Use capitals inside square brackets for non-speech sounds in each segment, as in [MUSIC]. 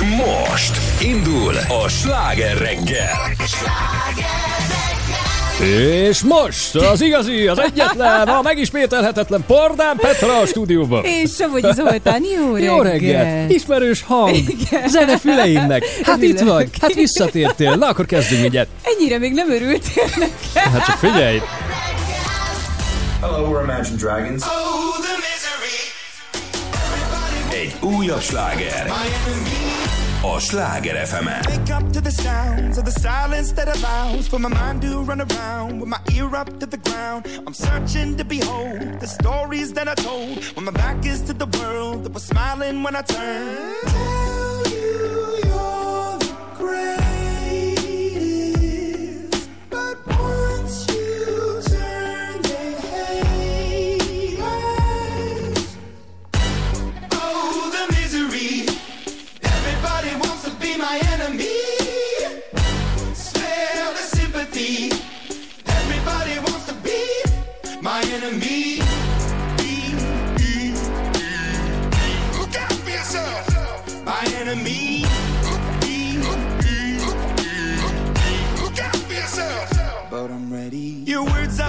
És most indul a sláger reggel. És most az igazi, az egyetlen, a megismételhetetlen Pordán Petra a stúdióban. És Somogyi Zoltán, jó reggel. Jó reggel! Ismerős hang, Igen. zene füleimnek. Hát itt vagy, hát visszatértél. Na akkor kezdjünk mindjárt. Ennyire még nem örültél nekem. Hát csak figyelj. Hello, we're Imagine Dragons. Egy újabb sláger. A Sláger fm Wake up to the sounds of the silence that allows for my mind to run around with my ear up to the ground. I'm searching to behold the stories that I told when my back is to the world that was smiling when I turned. Tell you you're the greatest,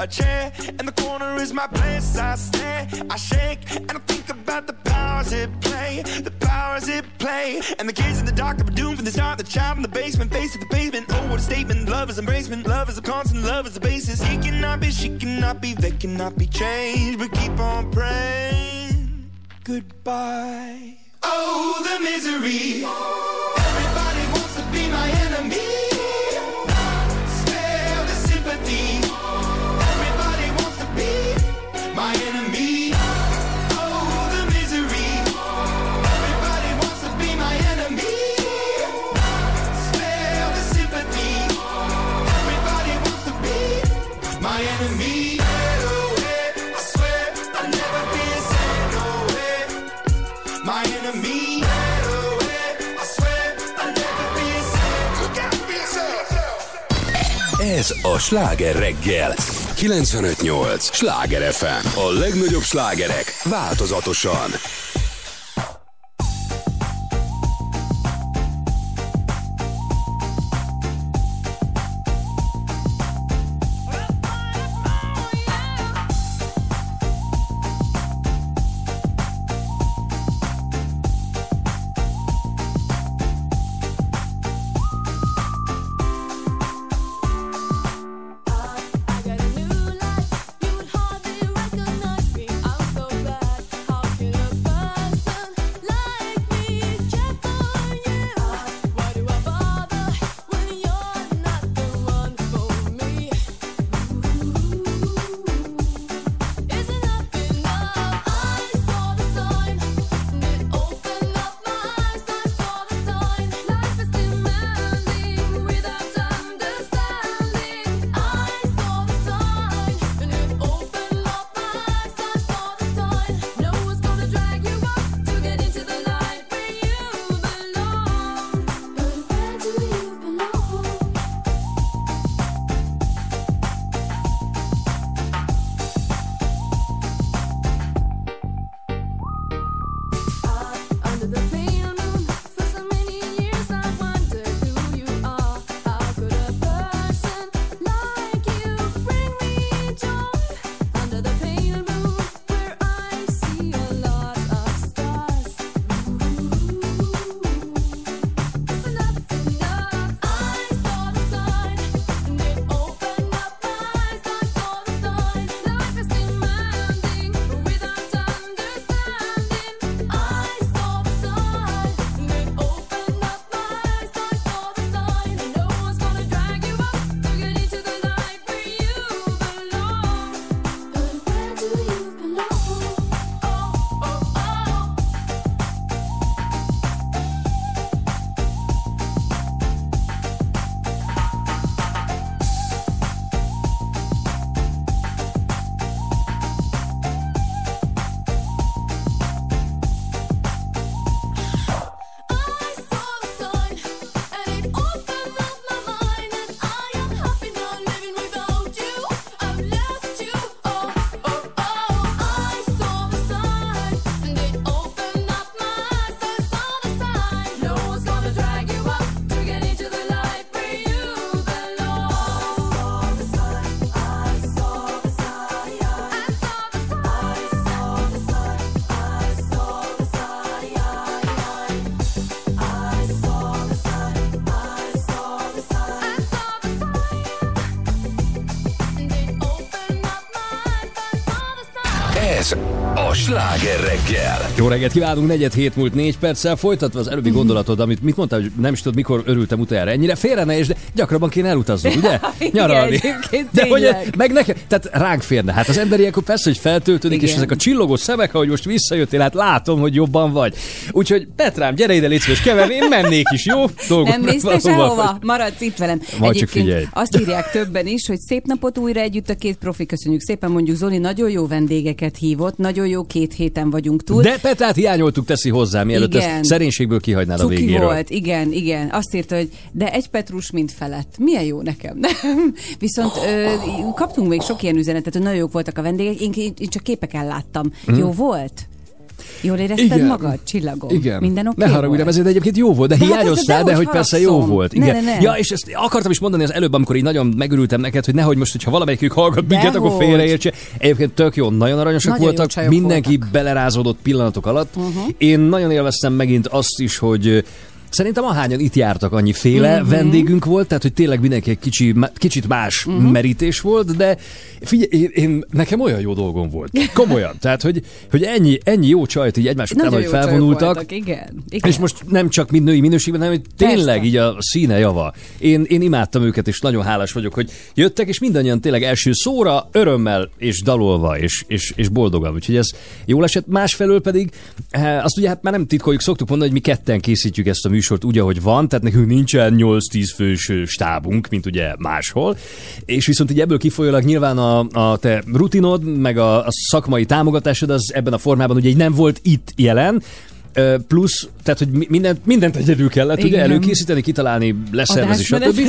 A chair in the corner is my place. I stare, I shake, and I think about the powers it play. The powers it play. And the kids in the dark are doomed from the start. The child in the basement, face to the pavement. Oh, what a statement. Love is embracement. Love is a constant. Love is the basis. He cannot be, she cannot be, they cannot be changed. But keep on praying. Goodbye. Oh, the misery. Everybody wants to be my enemy. Ez a Sláger reggel. 95.8 Sláger FM. A legnagyobb slágerek változatosan. Jó reggelt kívánunk, negyed hét múlt négy perccel, folytatva az előbbi gondolatod, amit mit mondtál, hogy nem is tudod, mikor örültem utoljára ennyire. Félre ne, és de gyakrabban kéne elutazni, ugye? [LAUGHS] Igen, Nyaralni. egyébként De hogy, meg nekem, tehát ránk férne. Hát az ember ilyenkor persze, hogy feltöltődik, és Igen. ezek a csillogó szemek, ahogy most visszajöttél, hát látom, hogy jobban vagy. Úgyhogy Petrám, gyere ide, légy szíves, keverni, én mennék is, jó? Dolgok Nem mész te sehova, maradsz itt velem. Majd csak figyelj. azt írják többen is, hogy szép napot újra együtt a két profi, köszönjük szépen, mondjuk Zoli nagyon jó vendégeket hívott, nagyon jó két héten vagyunk túl. De Petrát hiányoltuk, teszi hozzá, mielőtt Igen. ezt szerénységből kihagynád a Cuki végéről. volt, igen, igen. Azt írta, hogy de egy Petrus mint felett. Milyen jó nekem. [LAUGHS] Nem. Viszont ö, kaptunk még sok ilyen üzenetet, hogy nagyon jók voltak a vendégek, én, én csak képeken láttam. Jó volt? Jól érezted. Igen. magad, csillagom? Igen. Minden oké Ne haragudj, ezért egyébként jó volt, de, De hát hiányoztál, ezzel de dehogy hogy persze jó volt. Ne, Igen. ne, ne. Ja, és ezt akartam is mondani az előbb, amikor így nagyon megörültem neked, hogy nehogy most, hogyha valamelyikük hallgat minket, akkor félreértse. Egyébként tök jó, nagyon aranyosak Nagyon jó voltak, csajok mindenki voltak. Belerázódott pillanatok alatt. Uh-huh. Én nagyon élveztem megint azt is, hogy Szerintem ahányan itt jártak, annyi féle Mhm. uh-huh. vendégünk volt, tehát hogy tényleg mindenki egy kicsi, kicsit más Mhm. uh-huh. merítés volt, de figyelj, én, én, nekem olyan jó dolgom volt. Komolyan. [LAUGHS] Tehát, hogy, hogy ennyi, ennyi jó csajt így egymás után, hogy felvonultak. voltak, igen. igen. És most nem csak mind női minőségben, hanem hogy tényleg Persze. így a színe java. Én, én imádtam őket, és nagyon hálás vagyok, hogy jöttek, és mindannyian tényleg első szóra, örömmel és dalolva, és, és, és boldogan. Úgyhogy ez jól esett. Másfelől pedig, eh, azt ugye hát már nem titkoljuk, szoktuk mondani, hogy mi ketten készítjük ezt a műsort úgy, ahogy van, tehát nekünk nincsen 8-10 fős stábunk, mint ugye máshol. És viszont így ebből kifolyólag nyilván a, a te rutinod, meg a, a szakmai támogatásod az ebben a formában ugye így nem volt itt jelen, plusz, tehát, hogy mi- mindent, mindent egyedül kellett ugye Igen. előkészíteni, kitalálni, leszervezni, stb.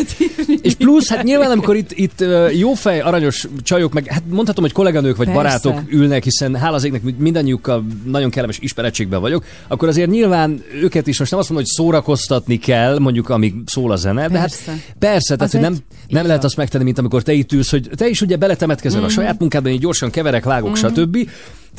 És plusz, hát nyilván, amikor itt, itt jófej, aranyos csajok, meg hát mondhatom, hogy kolléganők vagy Persze. barátok ülnek, hiszen hála az égnek mindannyiukkal nagyon kellemes ismerettségben vagyok, akkor azért nyilván őket is most nem azt mondom, hogy szórakoztatni kell, mondjuk amíg szól a zene, de hát Persze. tehát hogy nem, nem lehet azt megtenni, mint amikor te itt ülsz, hogy te is ugye beletemetkezel a saját munkádban, így gyorsan keverek, vágok, stb.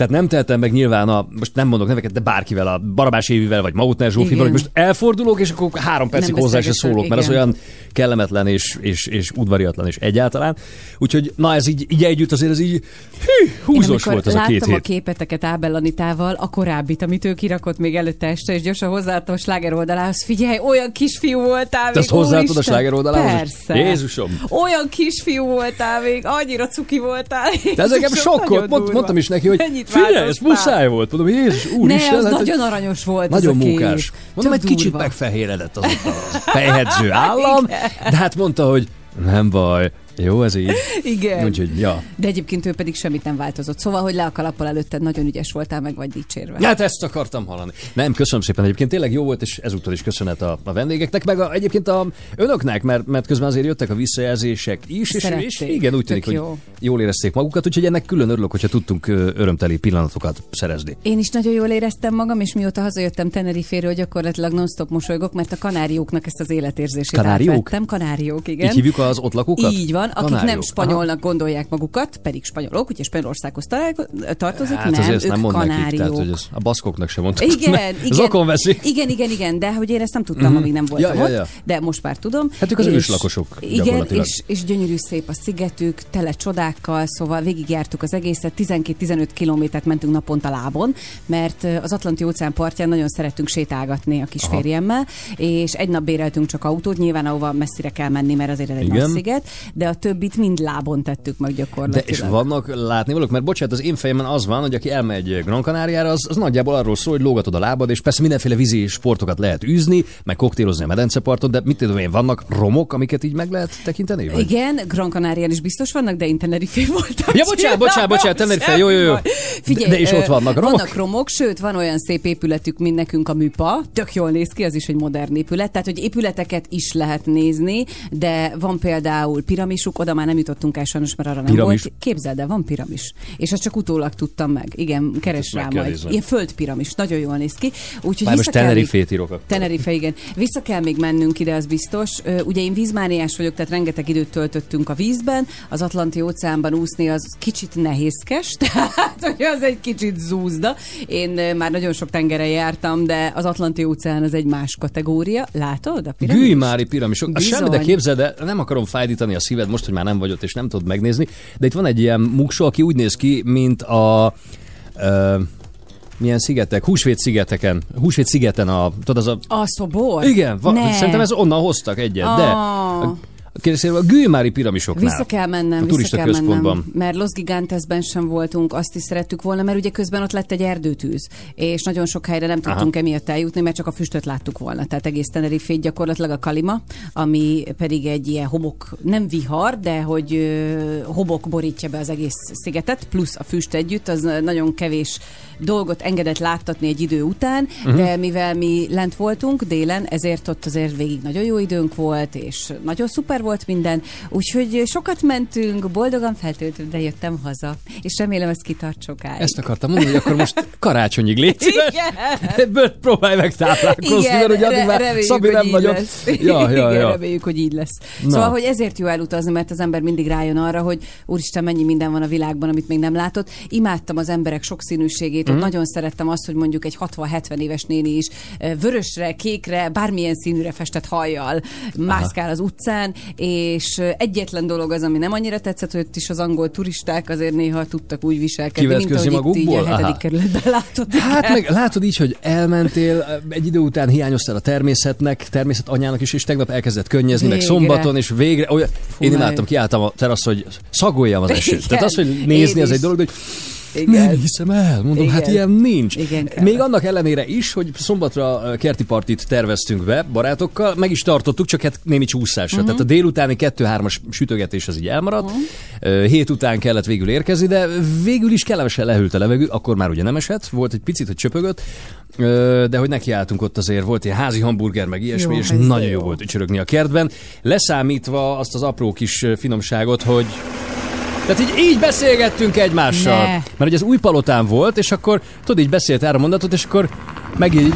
Tehát nem tehetem meg nyilván a, most nem mondok neveket, de bárkivel, a Barabás Évivel, vagy Mautner Zsófival, Igen. hogy most elfordulok, és akkor három percig Nem hozzá se szólok, mert az igen. olyan kellemetlen és, és, és udvariatlan és egyáltalán. Úgyhogy na ez így, így együtt azért ez így hű, húzós volt ez a két a hét. képeteket Ábel Anitával, a korábbit, amit ő kirakott még előtte este, és gyorsan hozzáadtam a sláger oldalához. Figyelj, olyan kisfiú voltál Te még, azt hozzáadtad a sláger oldalához? Persze. Jézusom! Olyan kisfiú voltál még, annyira cuki voltál. De ez Mond, durva. mondtam is neki, hogy figyelj, ez muszáj volt. Mondom, Jézus, Ne, úristen. az hát, nagyon aranyos volt Nagyon munkás. Mondom, egy kicsit megfehéredett az ott a fejhedző állam, [LAUGHS] de hát mondta, hogy nem baj, jó ez így. [LAUGHS] Igen. Úgyhogy, ja. De egyébként ő pedig semmit nem változott. Szóval, hogy le a kalappal előtted nagyon ügyes voltál, meg vagy dicsérve. Hát ezt akartam hallani. Nem, köszönöm szépen. Egyébként tényleg jó volt, és ezúttal is köszönet a, a vendégeknek, meg a, egyébként a önöknek, mert, mert közben azért jöttek a visszajelzések is, és, Szerették. és igen, úgy tűnik, hogy jó. jól érezték magukat, úgyhogy ennek külön örülök, hogyha tudtunk örömteli pillanatokat szerezni. Én is nagyon jól éreztem magam, és mióta hazajöttem Teneriféről, gyakorlatilag non-stop mosolygok, mert a kanárióknak ezt az életérzését Kanáriók? átvettem. Kanáriók, igen. Így hívjuk az ott lakókat? Így van, akik nem Kanáriók. spanyolnak gondolják magukat, pedig spanyolok, ugye Spanyolországhoz tartozik, Hát nem, ők nem mond nekik, kanáriók. tehát hogy ez a baszkoknak sem mondtuk. Igen, igen. veszi. Igen, igen, igen, de hogy én ezt nem tudtam, amíg nem voltam. Ja, ja, ott, ja. de most már tudom. Hát ők az És- őslakosok Igen, és, és gyönyörű szép a szigetük, tele csodákkal, szóval végigjártuk az egészet, 12-15 kilométert mentünk naponta lábon, mert az Atlanti óceán partján nagyon szerettünk sétálgatni a kisférjemmel, és egy nap béreltünk csak autót, nyilván ahova messzire kell menni, mert azért egy Igen. nagy sziget, de a többit mind lábon tettük meg De gyakorlatilag. és vannak látni valók, mert bocsánat, az én fejemben az van, hogy aki elmegy Gran Canariára, az, az nagyjából arról szól, hogy lógatod a lábad, és persze mindenféle vízi sportokat lehet űzni, meg koktélozni a medenceparton, de mit tudom én, vannak romok, amiket így meg lehet tekinteni? Vagy? Igen, Gran Canarián is biztos vannak, de én Tenerife voltam. Ja, bocsánat, bocsánat, bocsánat, Tenerife, jó, jó, jó. Figyelj, De- de és ott vannak romok? Vannak romok, sőt, van olyan szép épületük, mint nekünk a műpa. Tök jól néz ki, az is egy modern épület. Tehát, hogy épületeket is lehet nézni, de van például piramisuk, oda már nem jutottunk el sajnos, mert arra nem Piramis? volt. Képzeld el, van piramis. És azt csak utólag tudtam meg. Igen, keres rá majd. Ilyen földpiramis, nagyon jól néz ki. Úgyhogy Már most Tenerife-t írok. Tenerife, igen. Vissza kell még mennünk ide, az biztos. Ugye én vízmániás vagyok, tehát rengeteg időt töltöttünk a vízben. Az Atlanti óceánban úszni az kicsit nehézkes, [LAUGHS] tehát hogy az egy kicsit zúzda. Én már nagyon sok tengeren jártam, de az Atlanti óceán az egy más kategória. Látod a piramis? Gűjmári piramisok. Bizony. semmi, de képzeld el, nem akarom fájdítani a szíved most, hogy már nem vagy ott, és nem tudod megnézni, de itt van egy ilyen muksó, aki úgy néz ki, mint a Ö, milyen szigetek? Húsvét szigeteken. Húsvét szigeten a... Tudod, az a... A szobor? Igen, va, Ne. szerintem ez onnan hoztak egyet, de... A, kérdezem, a Gőmári piramisoknál. Vissza kell mennem, a vissza turista kell központban. mennem, mert Los Gigantesben sem voltunk, azt is szerettük volna, mert ugye közben ott lett egy erdőtűz, és nagyon sok helyre nem tudtunk emiatt eljutni, mert csak a füstöt láttuk volna. Tehát egész Tenerifét gyakorlatilag a Kalima, ami pedig egy ilyen homok, nem vihar, de hogy ö, homok borítja be az egész szigetet, plusz a füst együtt, az nagyon kevés dolgot engedett láttatni egy idő után, uh-huh. de mivel mi lent voltunk délen, ezért ott azért végig nagyon jó időnk volt, és nagyon szuper volt minden, úgyhogy sokat mentünk, boldogan feltöltött, de jöttem haza, és remélem ez kitart sokáig. Ezt akartam mondani, hogy akkor most karácsonyig légy szíves. Igen. Ebből próbálj meg táplálkozni, mert ugye addig már reméljük, Szabi nem vagyok. Lesz. Ja, ja, Igen, ja. reméljük, hogy így lesz. Na. Szóval, hogy ezért jó elutazni, mert az ember mindig rájön arra, hogy úristen, mennyi minden van a világban, amit még nem látott. Imádtam az emberek sokszínűségét. Mm. nagyon szerettem azt, hogy mondjuk egy 60-70 éves néni is vörösre, kékre, bármilyen színűre festett hajjal mászkál az utcán, és egyetlen dolog az, ami nem annyira tetszett, hogy ott is az angol turisták azért néha tudtak úgy viselkedni, mint Kivetkőzni ahogy itt így a magukból? hetedik kerületben látod. Hát meg látod így, hogy elmentél, egy idő után hiányoztál a természetnek, természet anyának is, és tegnap elkezdett könnyezni, meg Végre. szombaton, és végre, olyan, Fú, én imádtam, kiálltam a terasz, hogy szagoljam az [LAUGHS] esőt. Igen, Tehát az, hogy nézni, az egy dolog, de hogy Igen. nem hiszem el, mondom, hát Igen. ilyen nincs. Igen, kell. Még annak ellenére is, hogy szombatra kerti partit terveztünk be barátokkal, meg is tartottuk, csak hát némi csúszásra. Uh-huh. Tehát a délutáni 2-3-as sütögetés az így elmaradt. Uh-huh. Hét után kellett végül érkezni, de végül is kellemesen lehűlt a levegő, akkor már ugye nem esett, volt egy picit, hogy csöpögött, de hogy nekiálltunk ott azért, volt ilyen házi hamburger, meg ilyesmi, Jó, és nagyon jó. jó. volt ücsörögni a kertben, leszámítva azt az apró kis finomságot, hogy tehát így, így beszélgettünk egymással. Ne. Mert ugye ez új palotán volt, és akkor tudod, így beszélt erre a mondatot, és akkor meg így,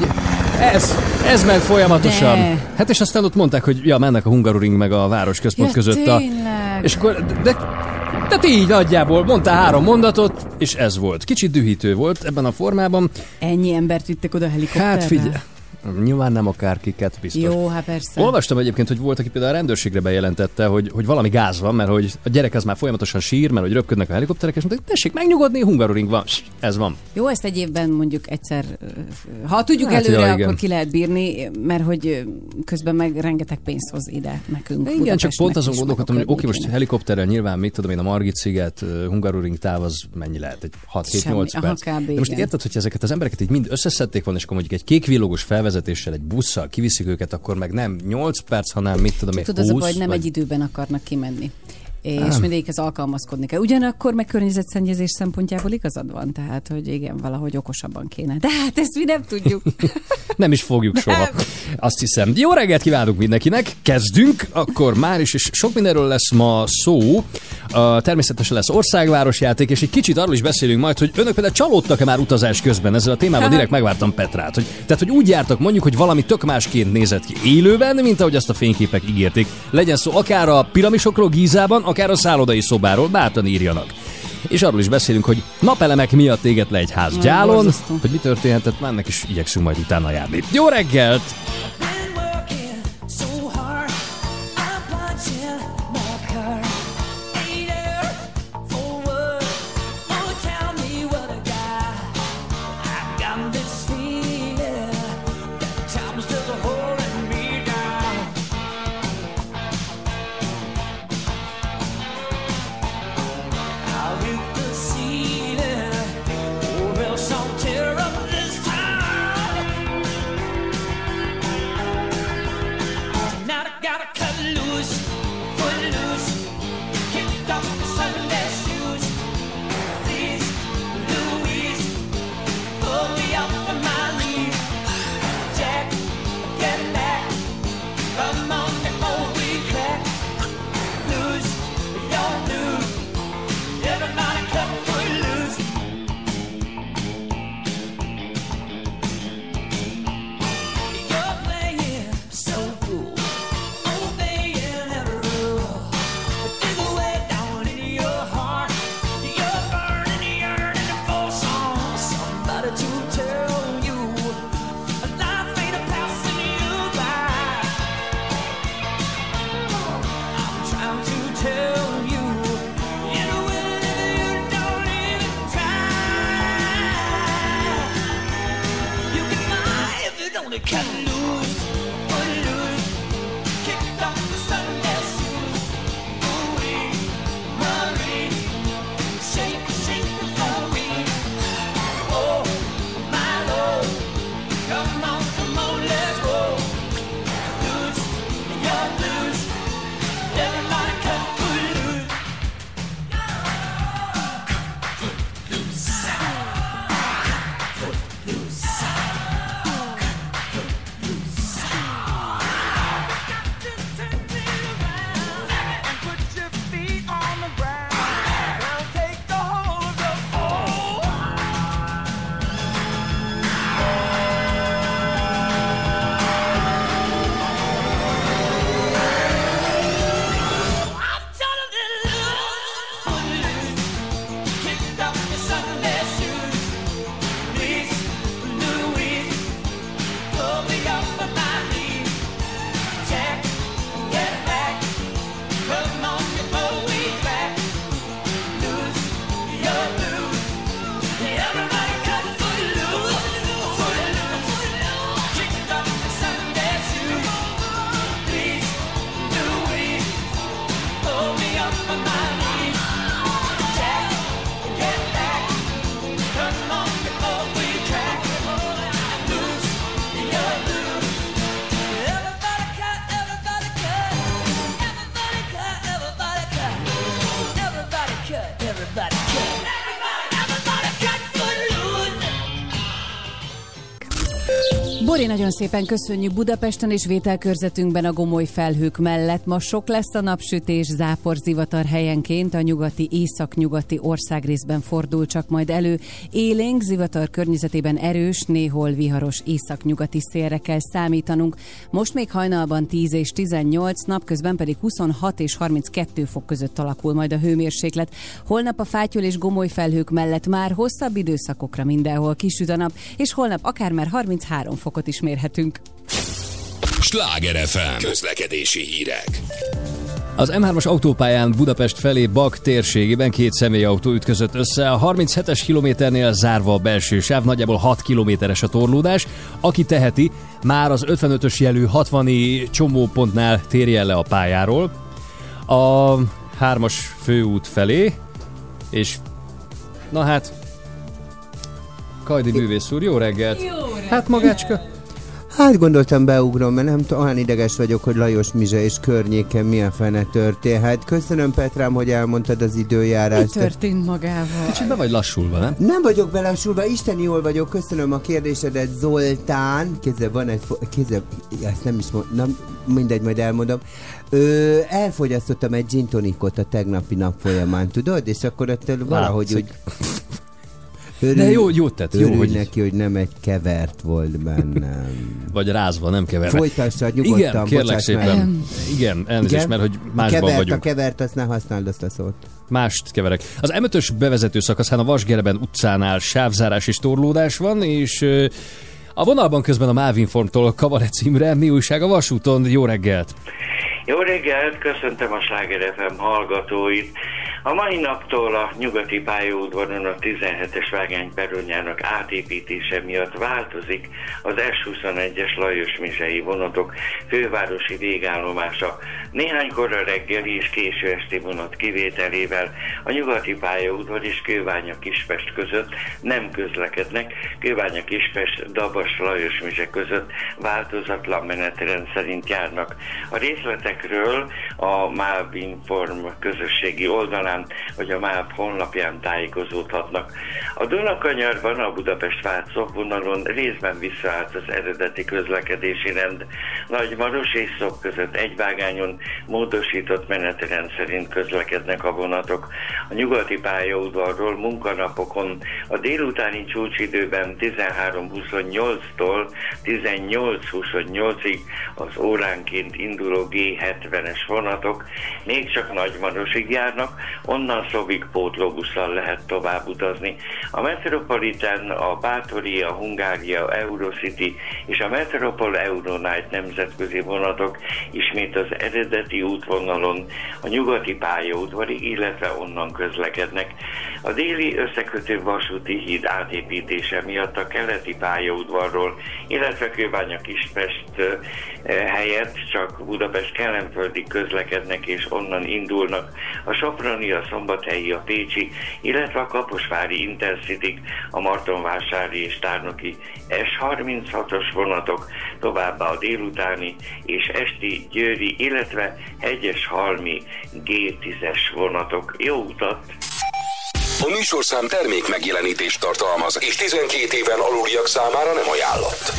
ez, ez ment folyamatosan. De. Hát és aztán ott mondták, hogy ja, mennek a Hungaroring meg a városközpont Ja, között. A, tényleg. és akkor, de, tehát így nagyjából mondta három mondatot, és ez volt. Kicsit dühítő volt ebben a formában. Ennyi embert vittek oda helikopterrel? Hát figyelj, nyilván nem akárkiket, biztos. Jó, hát persze. Olvastam egyébként, hogy volt, aki például a rendőrségre bejelentette, hogy, hogy valami gáz van, mert hogy a gyerek az már folyamatosan sír, mert hogy röpködnek a helikopterek, és mondták, tessék megnyugodni, Hungaroring van. Ez van. Jó, ezt egy évben mondjuk egyszer, ha tudjuk Hát, előre, ja, akkor ki lehet bírni, mert hogy közben meg rengeteg pénzt hoz ide nekünk. Igen, csak Budapestnek pont azon gondolkodtam, hogy oké, most helikopterrel nyilván, mit tudom én, a Margit sziget, Hungaroring táv az mennyi lehet? Egy 6-7-8 Semmi. Aha, perc. kb. De most igen. érted, hogy ezeket az embereket így mind összeszedték volna, és akkor mondjuk egy kékvillogos felvezetéssel, egy busszal kiviszik őket, akkor meg nem 8 perc, hanem mit tudom én, Tudod, 20, az a baj, hogy nem vagy... egy időben akarnak kimenni. És Nem. mindegyikhez alkalmazkodni kell. Ugyanakkor meg környezetszennyezés szempontjából igazad van, tehát, hogy igen, valahogy okosabban kéne. De hát ezt mi nem tudjuk. [LAUGHS] Nem is fogjuk soha. Azt hiszem. Jó reggelt kívánunk mindenkinek. Kezdünk, akkor már is, és sok mindenről lesz ma szó. Uh, természetesen lesz országvárosjáték, és egy kicsit arról is beszélünk majd, hogy önök például csalódtak-e már utazás közben. Ezzel a témával [LAUGHS] direkt megvártam Petrát. Hogy, tehát, hogy úgy jártak mondjuk, hogy valami tök másként nézett ki élőben, mint ahogy azt a fényképek ígérték. Legyen szó akár a piramisokról Gízában, akár a szállodai szobáról, bátran írjanak. És arról is beszélünk, hogy napelemek miatt éget le egy ház gyálon, hogy mi történhetett, már ennek is igyekszünk majd utána járni. Jó reggelt! Nagyon szépen köszönjük Budapesten és vételkörzetünkben a gomoly felhők mellett. Ma sok lesz a napsütés, zápor, zivatar helyenként a nyugati, északnyugati országrészben fordul csak majd elő. Élénk, zivatar környezetében erős, néhol viharos északnyugati szélre kell számítanunk. Most még hajnalban 10 és 18, napközben pedig 26 és 32 fok között alakul majd a hőmérséklet. Holnap a fátyol és gomoly felhők mellett már hosszabb időszakokra mindenhol kisüt a nap, és holnap akár már 33 fokot is mérhetünk. Sláger FM. Közlekedési hírek. Az M3-as autópályán Budapest felé Bak térségében két személyautó ütközött össze. A 37-es kilométernél zárva a belső sáv, nagyjából 6 kilométeres a torlódás. Aki teheti, már az 55-ös jelű 60 csomópontnál térjen le a pályáról. A 3-as főút felé, és na hát, Kajdi művész úr, jó reggelt! Jó reggelt! Hát magácska, Hát gondoltam beugrom, mert nem tudom, olyan ideges vagyok, hogy Lajos Mizsa és környéken milyen fene történhet. Köszönöm Petrám, hogy elmondtad az Mi időjárást. történt magával? kicsit be vagy lassulva, nem? Nem vagyok belassulva, Isten jól vagyok, köszönöm a kérdésedet, Zoltán. Kézzel van egy, fo- kézzel, ezt nem is mondom, mindegy, majd elmondom. Ö, elfogyasztottam egy gin tonicot a tegnapi nap folyamán, tudod? És akkor ettől valahogy Látszik. úgy... De jó, jót tett, jó, hogy neki, hogy nem egy kevert volt bennem. [LAUGHS] vagy rázva, nem keverve. Folytassa nyugodtan, Igen, kérlek bocsáss meg. szépen. Igen, elnézést, Igen? mert hogy másban kevert, vagyunk. a kevert, azt ne használd azt a szót. Mást keverek. Az M5-ös bevezető szakaszán a Vasgereben utcánál sávzárás és torlódás van, és a vonalban közben a Mávinformtól Kavarec Imre, mi újság a vasúton, jó reggelt! Jó reggelt, köszöntöm a Sláger FM hallgatóit. A mai naptól a nyugati pályaudvaron a 17-es vágányperonyának átépítése miatt változik az S21-es Lajos Mizsei vonatok fővárosi végállomása. Néhánykorra reggeli és késő esti vonat kivételével a nyugati pályaudvar és Kőványa Kispest között nem közlekednek. Kőványa Kispest Dabas Lajos Mizse között változatlan menetrend szerint járnak. A részletekről a MÁV Inform közösségi oldalán vagy a MÁV honlapján tájékozódhatnak. A Dunakanyarban a Budapest-Vácok vonalon részben visszaállt az eredeti közlekedési rend. Nagymaros és Szok között egy vágányon módosított menetrend szerint közlekednek a vonatok. A nyugati pályaudvarról munkanapokon a délutáni csúcsidőben 13.28-tól 18.28-ig az óránként induló 70-es vonatok még csak Nagymarosig járnak, onnan Szovik pótlóbusszal lehet tovább utazni. A Metropolitan, a Bátori, a Hungária, Eurocity és a Metropol Euronight nemzetközi vonatok ismét az eredeti útvonalon a nyugati pályaudvarig, illetve onnan közlekednek. A déli összekötő vasúti híd átépítése miatt a keleti pályaudvarról, illetve Kőbánya Kispest eh, helyett csak Budapest kell szárazföldig közlekednek és onnan indulnak a Soproni, a Szombathelyi, a Pécsi, illetve a Kaposvári intercity a Martonvásári és Tárnoki S36-os vonatok, továbbá a délutáni és esti Győri, illetve egyes halmi G10-es vonatok. Jó utat! A műsorszám termék megjelenítést tartalmaz, és 12 éven aluliak számára nem ajánlott.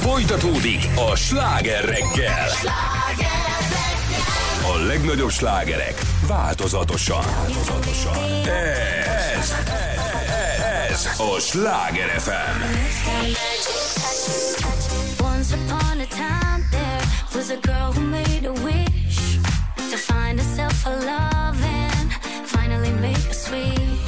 Folytatódik a sláger reggel. A legnagyobb slágerek változatosan. változatosan. Ez, ez, ez a sláger FM. Was a girl who made a wish to find herself a love and finally make a sweet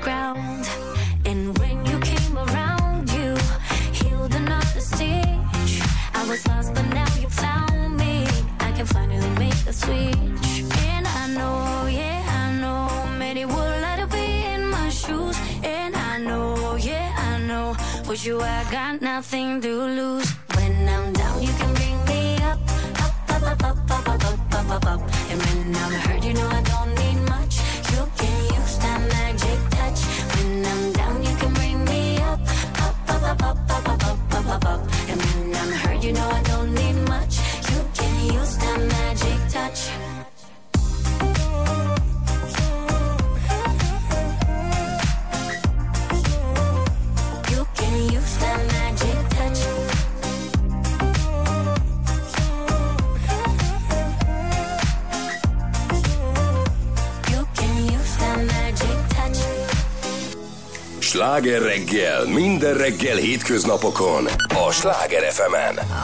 ground. sláger reggel, minden reggel hétköznapokon a Sláger fm -en.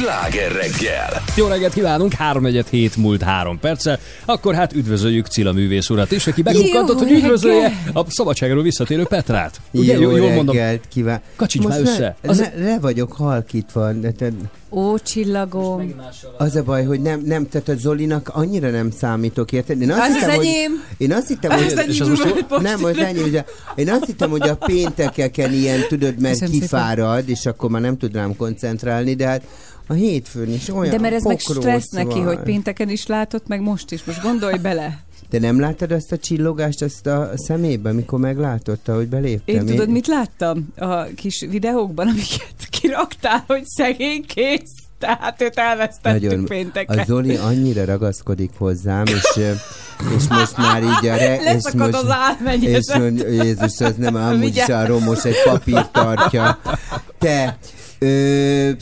Sláger reggel. Jó reggelt kívánunk, 3 hét múlt 3 perccel. Akkor hát üdvözöljük Cilla művész urat is, aki megukkantott, Jó hogy üdvözölje a szabadságról visszatérő Petrát. Ugye, Jó, jól mondom? reggelt kíván. Kacsincs már össze. Ne, Az- ne, le vagyok halkítva. De te, Ó, csillagom. az a baj, hogy nem, nem, tehát a Zolinak annyira nem számítok, érted? Én azt Az az hittem, enyém. Hogy, én azt hittem, hogy... Az enyém és az most most. Nem, az ennyi, ugye, én azt hittem, hogy a péntekeken ilyen, tudod, mert Köszönöm kifárad, és akkor már nem tud rám koncentrálni, de hát a hétfőn is olyan De mert ez meg stressz neki, van. hogy pénteken is látott, meg most is. Most gondolj bele. De nem láttad azt a csillogást azt a szemébe, mikor meglátotta, hogy beléptem? Én tudod, mit láttam a kis videókban, amiket kiraktál, hogy szegény kész. Tehát őt elvesztettük Nagyon, pénteken. a Zoli annyira ragaszkodik hozzám, és, és most már így a... Re, és most, az és mondja, Jézus, az nem amúgy is Vigyázz. a romos, egy papír tartja. Te,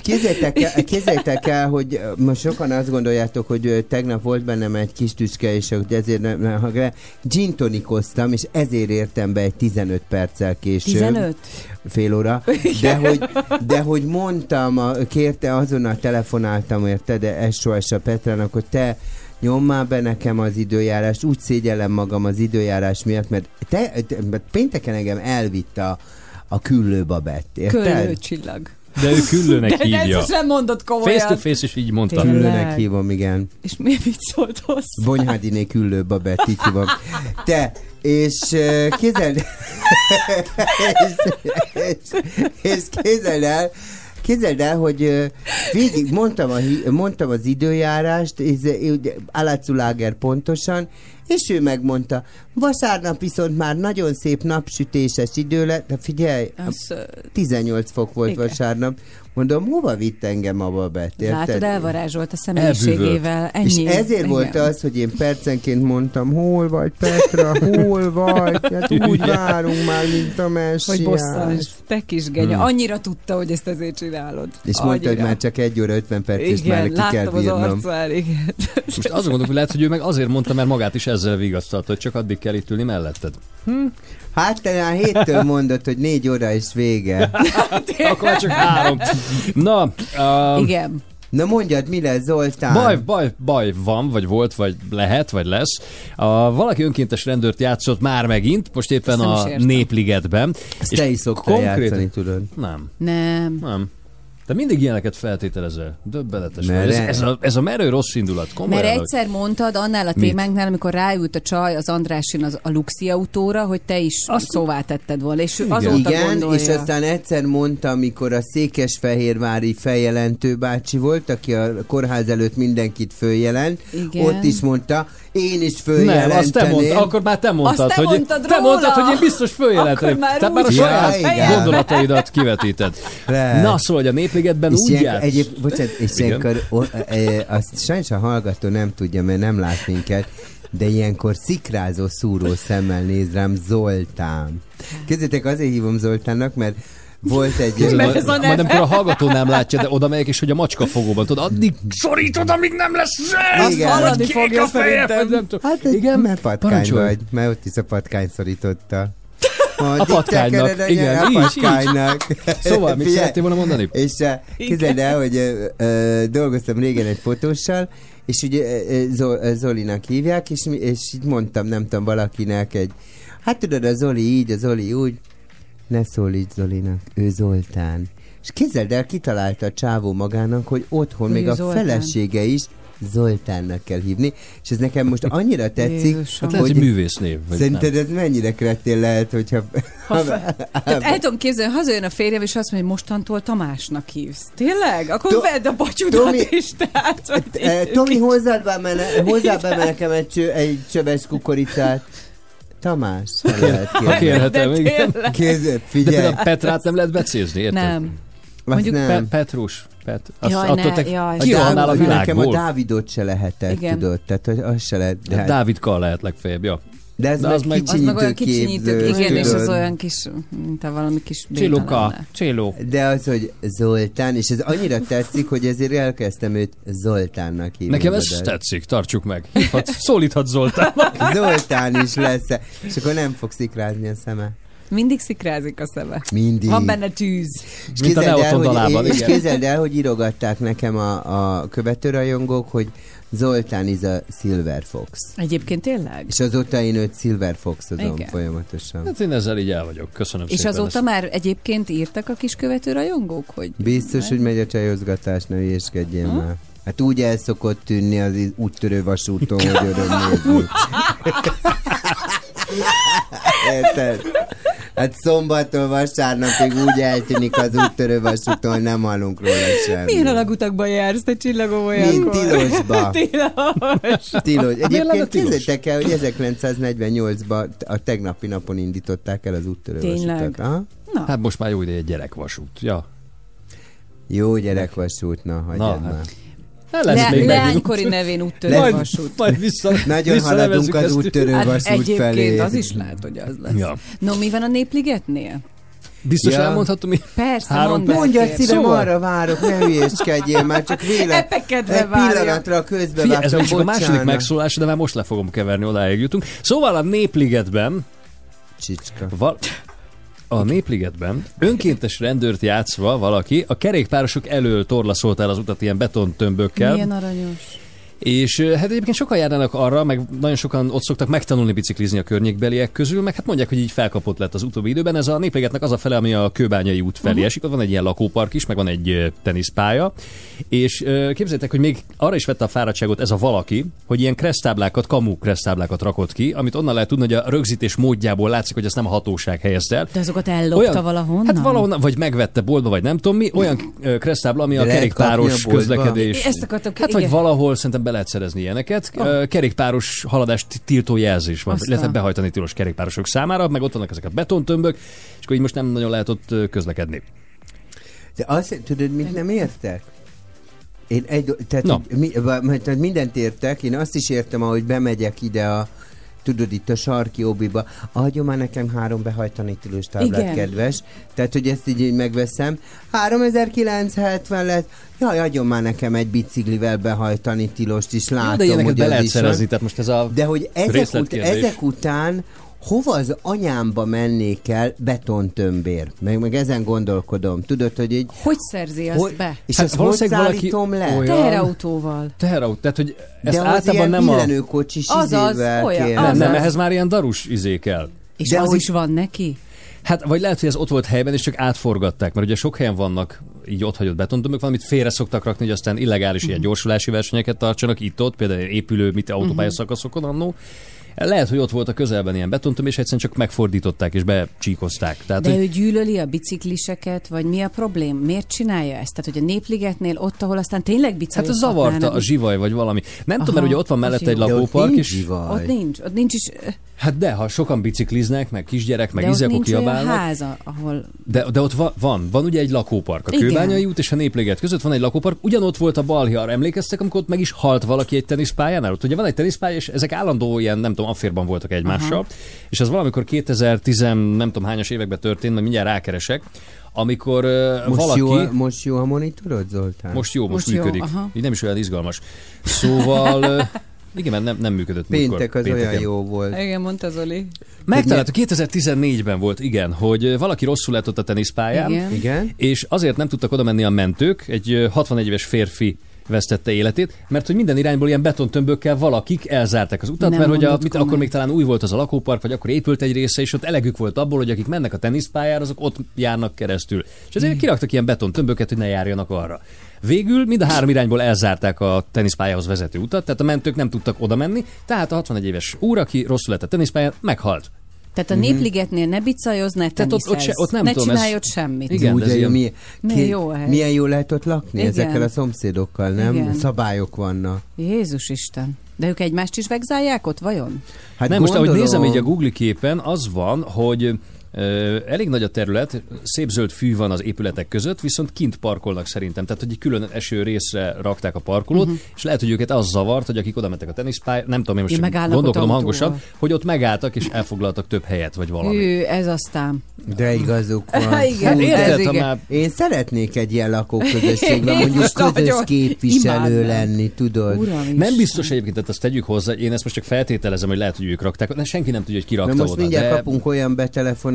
képzeljétek, el, képzeljétek el, hogy most sokan azt gondoljátok, hogy tegnap volt bennem egy kis tüske, és hogy ezért nem, ha- gin tonikoztam, és ezért értem be egy 15 perccel később. 15? fél óra, de hogy, de hogy mondtam, a, kérte, azonnal telefonáltam, érte, de SOS a Petrának, hogy te nyom már be nekem az időjárást, úgy szégyellem magam az időjárás miatt, mert te, te mert pénteken engem elvitt a, a küllő babett, érted? Köllő csillag. De ő küllőnek [LAUGHS] De, de ezt hívja. nem mondod komolyan. Face to face is így mondta. Tényleg. Küllőnek hívom, igen. És mi mit szólt hozzá? Bonyhádiné küllő babett, így hívom. Te, és uh, képzeld, [LAUGHS] és, és, és képzeld el, Képzeld el, hogy végig mondtam, a, mondtam az időjárást, Aláculáger pontosan, és ő megmondta, vasárnap viszont már nagyon szép napsütéses idő lett, de figyelj, Az, ö, 18 fok volt Igen. vasárnap, mondom, hova vitt engem a babett, érted? látod, elvarázsolt a személyiségével. Ennyi. És ezért Igen. volt az, hogy én percenként mondtam, hol vagy Petra, hol vagy? Hát úgy várunk már, mint a Hogy messiás. bosszans, te kis genya. Hmm. Annyira tudta, hogy ezt ezért csinálod. És mondta, hogy Annyira. már csak egy óra 50 perc, és már Igen, ki kell láttam az bírnom. arcán, igen. Most azt gondolom, hogy lehet, hogy ő meg azért mondta, mert magát is ezzel vigasztalta, hogy csak addig kell itt ülni melletted. Hát te már héttől mondod, hogy négy óra és vége. [LAUGHS] Akkor csak három. Na, um, Igen. Na mondjad, mi lesz, Zoltán? Baj, baj, baj van, vagy volt, vagy lehet, vagy lesz. A, valaki önkéntes rendőrt játszott már megint, most éppen Ezt is a. Népligetben. Ezt te is szoktál játszani, tudod. Nem, Nem. nem. De mindig ilyeneket feltételezel. Döbbenetes. Vagy. Ez, ne- ez, a, ez a merő rossz indulat. Komolyan. Mert hogy- egyszer mondtad annál a Mit? témánknál, amikor ráült a csaj az Andrásin az, a Luxi autóra, hogy te is Azt- szóvá tetted volna, és ő azóta Igen, gondolja. és aztán egyszer mondta, amikor a Székesfehérvári feljelentő bácsi volt, aki a kórház előtt mindenkit följelent, Igen. ott is mondta, én is Nem, följelenteném. azt te mondtad, akkor már te mondtad, Azt te hogy mondtad te róla. mondtad, hogy én biztos följelenteném. Akkor már Tehát már a saját. Igen. gondolataidat kivetíted. Lehet. Na, szóval, hogy a népligetben És úgy járt. egyéb, bocsánat, és Igen. ilyenkor o, e, azt sajnos a hallgató nem tudja, mert nem lát minket, de ilyenkor szikrázó, szúró szemmel néz rám Zoltán. Kezdjétek, azért hívom Zoltánnak, mert volt egy... Mert majd, ez a majd amikor a hallgató nem látja, de oda megyek, és hogy a macska fogóban, tudod, addig szorítod, amíg nem lesz zöld, Azt hallani kék fogja szerintem. nem tudom. Hát igen, Igen, mert patkány parancsolj. vagy, mert ott is a patkány szorította. [LAUGHS] A patkánynak, igen, a patkánynak. Szóval, mit szerettél volna mondani? És uh, képzeld el, hogy ö, ö, dolgoztam régen egy fotóssal, és ugye ö, ö, Zo- ö, Zolinak hívják, és, és így mondtam, nem tudom, valakinek egy, hát tudod, a Zoli így, a Zoli úgy, ne szólíts Zolinak, ő Zoltán. És képzeld el, kitalálta a csávó magának, hogy otthon Hogy még ő a Zoltán. felesége is Zoltánnak kell hívni, és ez nekem most annyira tetszik, Jézusom. Hát hogy művésznév. Vagy Szerinted nem. ez mennyire kretén lehet, hogyha... Tehát el tudom képzelni, hazajön a férjem, és azt mondja, hogy mostantól Tamásnak hívsz. Tényleg? Akkor To- vedd a bacsudat Tomi- is, tehát... Eh, Tomi, hozzád be, mene, hozzád be nekem egy, egy csöves kukoricát. Tamás, ha lehet Ha kérni. kérhetem, De igen. Kéz, De figyelj, például Petrát nem lehet becézni, érted? Nem. mondjuk Pe- nem. Petrus. Pet. Azt, Jaj, attól ne, te jaj. kihalnál a Dávid- Nekem a világból. Dávidot se lehetett, Igen. tudod, tehát az se lehet. De, hát- Dávidkal lehet legfeljebb, ja. De ez de az meg- Az meg olyan kicsinyítő kicsinyítő, igen, és az olyan kis, mint a valami kis Csiluka. Csiló. De az, hogy Zoltán, és ez annyira tetszik, hogy ezért elkezdtem őt Zoltánnak hívni. Nekem ez tudod. tetszik, tartsuk meg. Hívhat, [LAUGHS] szólíthat Zoltán. Zoltán is lesz és akkor nem fog szikrázni a szeme. Mindig szikrázik a szeme. Mindig. Van benne tűz. És Mint a képzeld el, hogy, dalában, és igen. képzeld el, hogy írogatták nekem a, a követőrajongók, hogy Zoltán is a Silver Fox. Egyébként tényleg? És azóta én őt Silver Foxozom Igen. folyamatosan. Hát én ezzel így el vagyok. Köszönöm És szépen. azóta ezt. már egyébként írtak a kis követő rajongók, hogy... Biztos, hogy megy a csajozgatás, ne hülyéskedjél már. Hát úgy el szokott tűnni az úttörő vasúton, hogy öröm [LAUGHS] nézni. Érted? Hát szombattól vasárnapig úgy eltűnik az úttörő vasúton, nem hallunk róla semmit. Milyen alagutakban jársz, te csillagom Mint olyankor? tilosba. [LAUGHS] Tilos. Tilos. Egyébként tilos? képzeljétek el, hogy 1948-ban a tegnapi napon indították el az úttörő Tényleg? vasutat. Aha. Na, Hát most már jó ideje gyerekvasút. Ja. Jó gyerekvasút, na, hagyjad Na, már. hát. Hát lesz Le, még megint leánykori nevén úttörő Majd, vasút. majd vissza, [LAUGHS] Nagyon visszanevezzük haladunk az úttörő Hát vasút egyébként felé. az is lehet, hogy az lesz. Ja. No, mi van a Népligetnél? Biztos Ja. elmondhatom, mi? Persze, Három mondd Mondja, szívem, Szóval- arra várok, ne hülyéskedjél már, csak véle. Epekedve Egy pillanatra közbe Figyelj, ez csak a második megszólás, de már most le fogom keverni, odáig jutunk. Szóval a Népligetben Csicska. Val- a Népligetben önkéntes rendőrt játszva valaki a kerékpárosok elől torlaszolt el az utat ilyen betontömbökkel, Milyen aranyos. És hát egyébként sokan járnának arra, meg nagyon sokan ott szoktak megtanulni biciklizni a környékbeliek közül, meg hát mondják, hogy így felkapott lett az utóbbi időben. Ez a Népligetnek az a fele, ami a Kőbányai út felé uh-huh. esik, ott van egy ilyen lakópark is, meg van egy teniszpálya, és képzeljétek, hogy még arra is vette a fáradtságot ez a valaki, hogy ilyen kresztáblákat, kamu kresztáblákat rakott ki, amit onnan lehet tudni, hogy a rögzítés módjából látszik, hogy ezt nem a hatóság helyezte el. De azokat ellopta valahonnan? Hát valahonnan, vagy megvette boltba, vagy nem tudom mi, olyan kresztábla, ami a kerékpáros közlekedés. Ezt akartam Hát igen. vagy valahol szerintem be lehet szerezni ilyeneket. Oh. Kerékpáros haladást tiltó jelzés van. Aztán. Lehet behajtani tilos kerékpárosok számára, meg ott vannak ezek a betontömbök, és akkor így most nem nagyon lehet ott közlekedni. De azt, tudod, mit nem értek? Én egy, tehát, no. mi, tehát mindent értek, én azt is értem, ahogy bemegyek ide a tudod, itt a sarki obiba, adjon már nekem három behajtani tilós táblát, Igen. kedves. Tehát, hogy ezt így, így megveszem. 3970 lett. Jaj, adjon már nekem egy biciklivel behajtani tilost is, látom, Jó, de hogy be az lehet szerezni, tehát most ez a... De hogy ezek, ut- ezek után hova az anyámba mennék el betontömbér? Meg, meg ezen gondolkodom. Tudod, hogy így... Hogy szerzi azt Hogy, be? és Hát ezt hogy szállítom le? olyan- Teherautóval. Teherautó, tehát hogy ezt De az általában nem a... Azaz, izével olyan, kéne. Nem, nem, ehhez már ilyen darus izé kell. És De az hogy- is van neki? Hát, vagy lehet, hogy ez ott volt helyben, és csak átforgatták, mert ugye sok helyen vannak így ott hagyott betontömbök, valamit félre szoktak rakni, hogy aztán illegális Mhm. ilyen gyorsulási versenyeket tartsanak itt-ott, például épülő, mit autópálya szakaszokon annó. Lehet, hogy ott volt a közelben ilyen betontömb, és egyszerűen csak megfordították és becsíkozták. Tehát, De hogy ő gyűlöli a bicikliseket, vagy mi a problém? Miért csinálja ezt? Tehát, hogy a Népligetnél ott, ahol aztán tényleg hát bicajozhatnának. az zavarta a zsivaj, vagy valami. Nem tudom, Aha, mert ugye ott van mellette egy lakópark, nincs és zsivaj. Ott nincs, ott nincs is, hát de, ha sokan bicikliznek, meg kisgyerek, meg de izekok háza, ahol... De, de ott va, van, van ugye egy lakópark. A Igen. Kőbányai út és a Népléget között van egy lakópark. Ugyanott volt a Balhiar, emlékeztek, amikor ott meg is halt valaki egy teniszpályánál? Ott ugye van egy teniszpálya, és ezek állandó ilyen, nem tudom, afférban voltak egymással. Aha. És az valamikor 2010, nem tudom hányas években történt, mert mindjárt rákeresek, amikor uh, Most, valaki... jó, a- most jó a monitorod, Zoltán? Most jó, most, Most most jó, működik. aha. Így nem is olyan izgalmas. Szóval... [LAUGHS] Igen, mert nem, nem működött múltkor, Péntek az pénteken. olyan jó volt. Igen, mondta Zoli. Megtaláltuk 2014-ben volt, igen, hogy valaki rosszul lett ott a teniszpályán, Igen. Igen? és azért nem tudtak oda menni a mentők, egy ö, 61 éves férfi vesztette életét, mert hogy minden irányból ilyen betontömbökkel valakik elzárták az utat, Nem mert hogy a, mit, akkor még talán új volt az a lakópark, vagy akkor épült egy része, és ott elegük volt abból, hogy akik mennek a teniszpályára, azok ott járnak keresztül. És ezért Hmm. kiraktak ilyen betontömböket, hogy ne járjanak arra. Végül mind a három irányból elzárták a teniszpályához vezető utat, tehát a mentők nem tudtak oda menni, tehát a 61 éves úr, aki rosszul lett a teniszpályán, meghalt. Tehát a Népligetnél ne bicajozz, ne. Tehát ott- ott se- ott nem ne tudom, csinálj ez- ott semmit. Igen, Úgy, ez ilyen- milyen, Milyen jó hely. milyen jó lehet ott lakni Igen. ezekkel a szomszédokkal, nem? Igen. Szabályok vannak. Jézus Isten. De ők egymást is vegzálják ott, vajon? Hát Nem, most ahogy gondolom- nézem így a Google képen, az van, hogy elég nagy a terület, szép zöld fű van az épületek között, viszont kint parkolnak szerintem. Tehát, hogy egy külön eső részre rakták a parkolót, uh-huh. és lehet, hogy őket az zavart, hogy akik oda mentek a teniszpály, nem tudom, én most megállnak gondolkodom hangosan, hogy ott megálltak és elfoglaltak több helyet, vagy valami. Ő, ez aztán. De igazuk [LAUGHS] van. Igen, ez érted, igen. már Én szeretnék egy ilyen lakóközösségben [LAUGHS] Én mondjuk most közös képviselő imádnám. lenni, tudod? Uram is. nem biztos egyébként, tehát azt tegyük hozzá, én ezt most csak feltételezem, hogy lehet, hogy ők rakták, de senki nem tudja, hogy ki Na rakta most oda. mindjárt de... kapunk olyan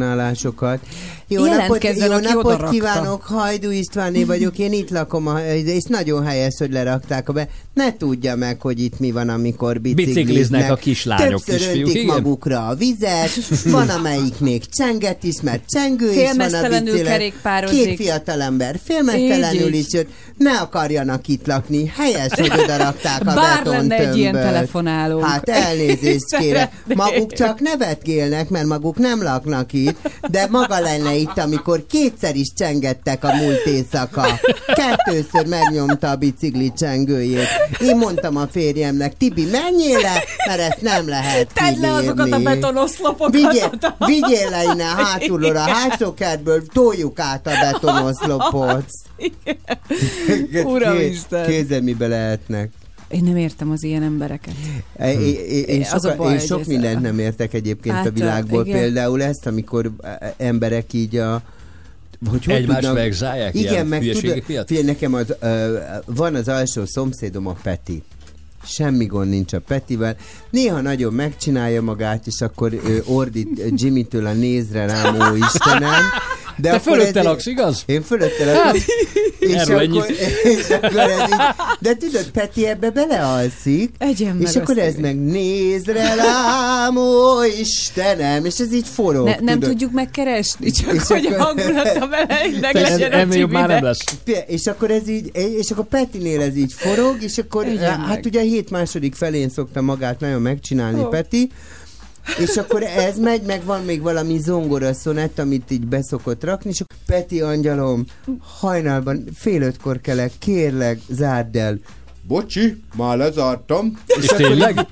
betelefonálásokat. Jó napot, jó napot rakta. kívánok, Hajdú Istvánné vagyok, én itt lakom, a, és nagyon helyes, hogy lerakták a be. Ne tudja meg, hogy itt mi van, amikor bicikliznek. Bicikliznek a kislányok, Többször kisfiúk, öntik igen. magukra a vizet, van amelyik még csenget is, mert csengő is van a kerékpározik. Két fiatalember félmeztelenül is jött, ne akarjanak itt lakni, helyes, hogy oda rakták a Bár lenne egy ilyen telefonálónk. Hát elnézést kérek. [LAUGHS] Maguk csak nevetgélnek, mert maguk nem laknak itt, de maga lenne itt, amikor kétszer is csengettek a múlt éjszaka. Kettőször megnyomta a bicikli csengőjét. Én mondtam a férjemnek, Tibi, menjél le, mert ezt nem lehet Tedd le azokat a betonoszlopokat. Vigyél, vigyél le innen hátulról, a hátsó kertből toljuk át a betonoszlopot. Uramisten. Kézzel mibe lehetnek. Én nem értem az ilyen embereket. Én, én, én, Az a soka, baj, én sok mindent nem értek egyébként Hát, a világból. igen. Például ezt, amikor e, emberek így a hogy hogy Egymást tudnak- vegzálják Igen, ilyen meg tudod, miatt? figyelj, nekem az, ö, van az alsó szomszédom a Peti. Semmi gond nincs a Petivel. Néha nagyon megcsinálja magát, és akkor ö, ordít Jimmy-től a nézre rám, ó Istenem. [LAUGHS] De Te fölötte ez- laksz, igaz? Én fölötte lakom. és, erről akkor, és akkor ez így, de tudod, Peti ebbe belealszik, Egyen és akkor ez meg nézre rám, ó Istenem, és ez így forog, Ne, nem tudod. tudjuk megkeresni, csak És hogy akkor- a hangulata melegnek legyen a jobb már nem lesz. És akkor ez így, és akkor Petinél ez így forog, és akkor Egyen hát meg. ugye a hét második felén szokta magát nagyon megcsinálni Ó. Peti, és akkor ez megy, meg van még valami zongora szonett, amit így beszokott rakni, és Peti angyalom, hajnalban fél ötkor kelek, kérlek, zárd el. Bocsi, már lezártam. És tényleg?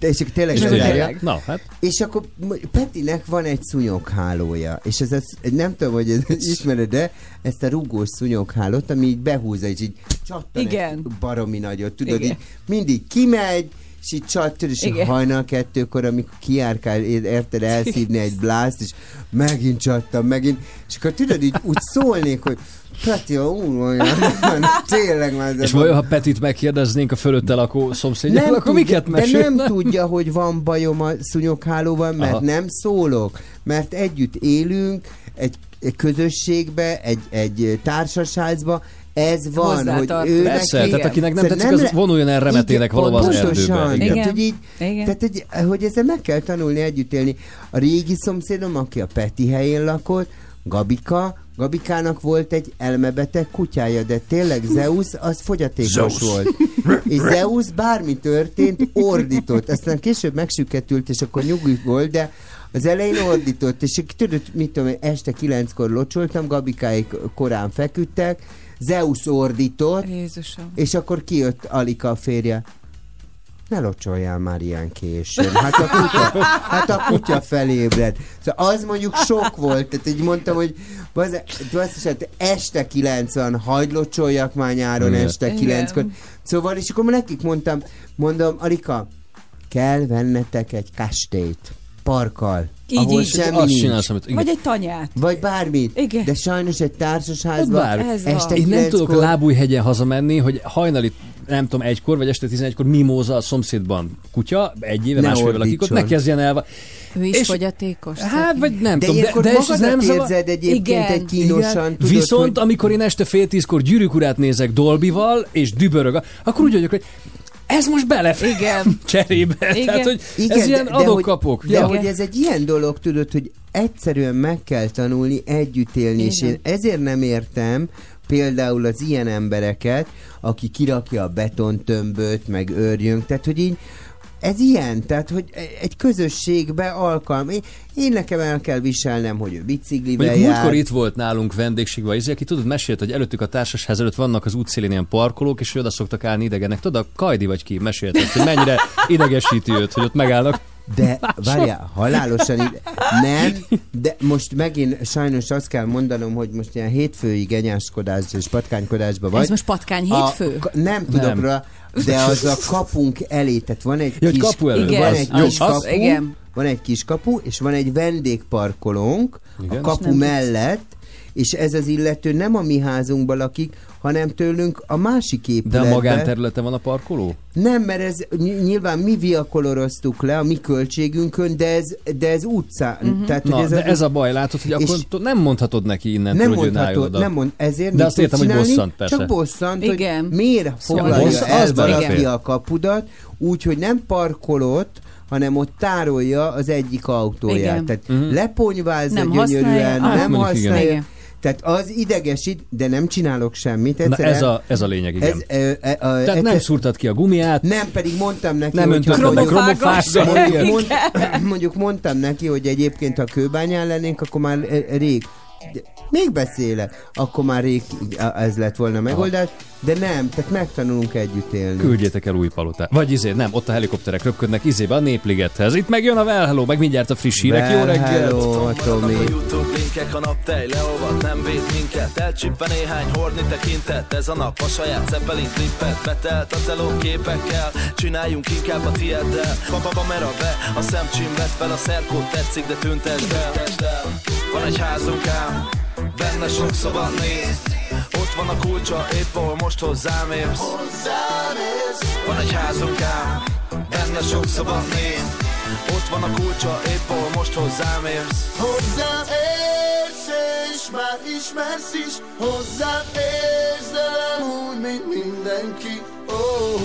És akkor tényleg És tényleg? Na, hát És akkor Petinek van egy szúnyoghálója, és ez, ez nem tudom, hogy ez ismered de ezt a rugós szúnyoghálót, ami így behúzza, és így csattan Igen. egy baromi nagyot, tudod, Igen. így mindig kimegy, és így csattan, és Igen. hajnal kettőkor, amikor kiárkál, érted elszívni egy blászt, és megint csattan, megint, és akkor tudod, így úgy szólnék, hogy Peti, ú, olyan, [LAUGHS] tényleg már ez És a- vajon, ha Petit megkérdeznénk a fölötte lakó szomszédjáról, akkor miket de mesél? nem tudja, hogy van bajom a szúnyoghálóval, mert Aha. Nem szólok. Mert együtt élünk, egy, egy közösségbe, egy, egy társaságba, ez van, hogy ő Persze, neki... tehát akinek nem Szóval tetszik, az le- vonuljon el remetének valahol az pontosan. erdőbe. Igen. Igen. Tehát, hogy, így, Igen. tehát hogy, hogy ezzel meg kell tanulni együtt élni. A régi szomszédom, aki a Peti helyén lakott, Gabika, Gabikának volt egy elmebeteg kutyája, de tényleg Zeus az fogyatékos Zeus. volt. És Zeus bármi történt, ordított. Aztán később megsüketült, és akkor nyugodt volt, de az elején ordított, és tudod, mit tudom, én, este kilenckor locsoltam, Gabikáik korán feküdtek, Zeus ordított, Jézusom. és akkor kijött Alika a férje. Ne locsoljál már ilyen későn. Hát a kutya, hát a kutya felébred. Szóval az mondjuk sok volt. Tehát így mondtam, hogy hát este 90, hagyd locsoljak már nyáron Igen. este Igen. 9-kor. Szóval, és akkor nekik mondtam, mondom, Alika, kell vennetek egy kastélyt, parkkal, Így, ahol így. semmi Azt nincs. csinálsz, amit... Igen. Vagy egy tanyát. Vagy bármit. Igen. De sajnos egy társasházban van. este Én nem tudok 9-kor lábújhegyen hazamenni, hogy hajnali nem tudom, egykor, vagy este 11-kor mimóza a szomszédban kutya, egy éve, Ne másfél évvel akik ott, ne kezdjen el. Ő is És- fogyatékos. Hát, vagy nem De tudom, de, de ez nem zavar. érzed egyébként Igen. egy kínosan, tudod, Viszont, hogy... amikor én este fél tízkor gyűrűk urát nézek Dolbival, és dübörög, akkor úgy vagyok, hogy ez most belefér Igen. [LAUGHS] cserébe. Igen. Tehát, hogy Igen, ez ilyen de, de hogy, adok-kapok. de Ja. hogy ez egy ilyen dolog, tudod, hogy egyszerűen meg kell tanulni együtt élni, és Igen. én ezért nem értem például az ilyen embereket, aki kirakja a betontömböt, meg őrjönk, tehát hogy így ez ilyen, tehát hogy egy közösségbe alkalm. Én, én nekem el kell viselnem, hogy ő biciklivel Mondjuk jár. múltkor itt volt nálunk vendégségben, izé, aki tudod, mesélt, hogy előttük a társasház előtt vannak az útszélén ilyen parkolók, és oda szoktak állni idegenek. Tudod, a Kajdi vagy ki mesélt, hogy mennyire idegesíti őt, hogy ott megállnak. De várjál, halálosan ide. Nem, de most megint sajnos azt kell mondanom, hogy most ilyen hétfői genyáskodás és patkánykodásban vagy. Ez most patkány hétfő? A, nem tudok Nem. róla, de az a kapunk elé, tehát van egy hogy kis, kapu előtt, van. Az- egy kis az- kapu, igen. van egy kis kapu, és van egy vendégparkolónk. Igen. a kapu mellett, és ez az illető nem a mi házunkban lakik, hanem tőlünk a másik De a épületben. magánterületen van a parkoló? Nem, mert ez ny- nyilván mi viakoloroztuk le a mi költségünkön, de ez, de ez utcán. Mhm. Uh-huh. Tehát, Na, hogy ez de a, ez a baj, látod, hogy akkor nem mondhatod neki innentől, nem hogy mondhatod, nem mond, ezért De azt értem, hogy csinálni? bosszant, persze. Csak bosszant, Igen. hogy miért foglalja bossz- az el valaki a kapudat, úgy, hogy nem parkolott, hanem ott tárolja az egyik autóját. Igen. Tehát Mhm. uh-huh. leponyvázza Nem gyönyörűen, használja. Nem használja. Igen. Tehát az idegesít, de nem csinálok semmit. Na ez a, ez a lényeg, igen. ez, ö, ö, ö, Tehát nem egyszer- szúrtad ki a gumiát, nem, pedig mondtam neki, nem hogy meg mondjuk, mond, mondjuk mondtam neki, hogy egyébként ha kőbányán lennénk, akkor már rég még beszélek, akkor már rég ez lett volna a megoldás, de nem, tehát megtanulunk együtt élni. Küldjétek el új palotát. Vagy izé, nem, ott a helikopterek röpködnek izébe a népligethez. Itt megjön a Well Hello, meg mindjárt a friss hírek. Jó Well, reggelt! hello, Tomi. A YouTube linkek, a naptej leolvad, nem véd minket Elcsípve néhány horni tekintet Ez a nap a saját Zeppelin klippet Betelt a teló képekkel Csináljunk inkább a tieddel Papa kamera be, a szemcsim vett fel A szerkót tetszik, de tüntesd el Van egy házunk ám Benne sok szoba nézd Ott van a kulcsa, épp ahol most hozzám érsz. Van egy házunk ám. Benne sok szoba nézd Ott van a kulcsa, épp ahol most hozzám érsz. Hozzám érsz, és már ismersz is. Hozzám érsz, de nem úgy, mint mindenki. Oh.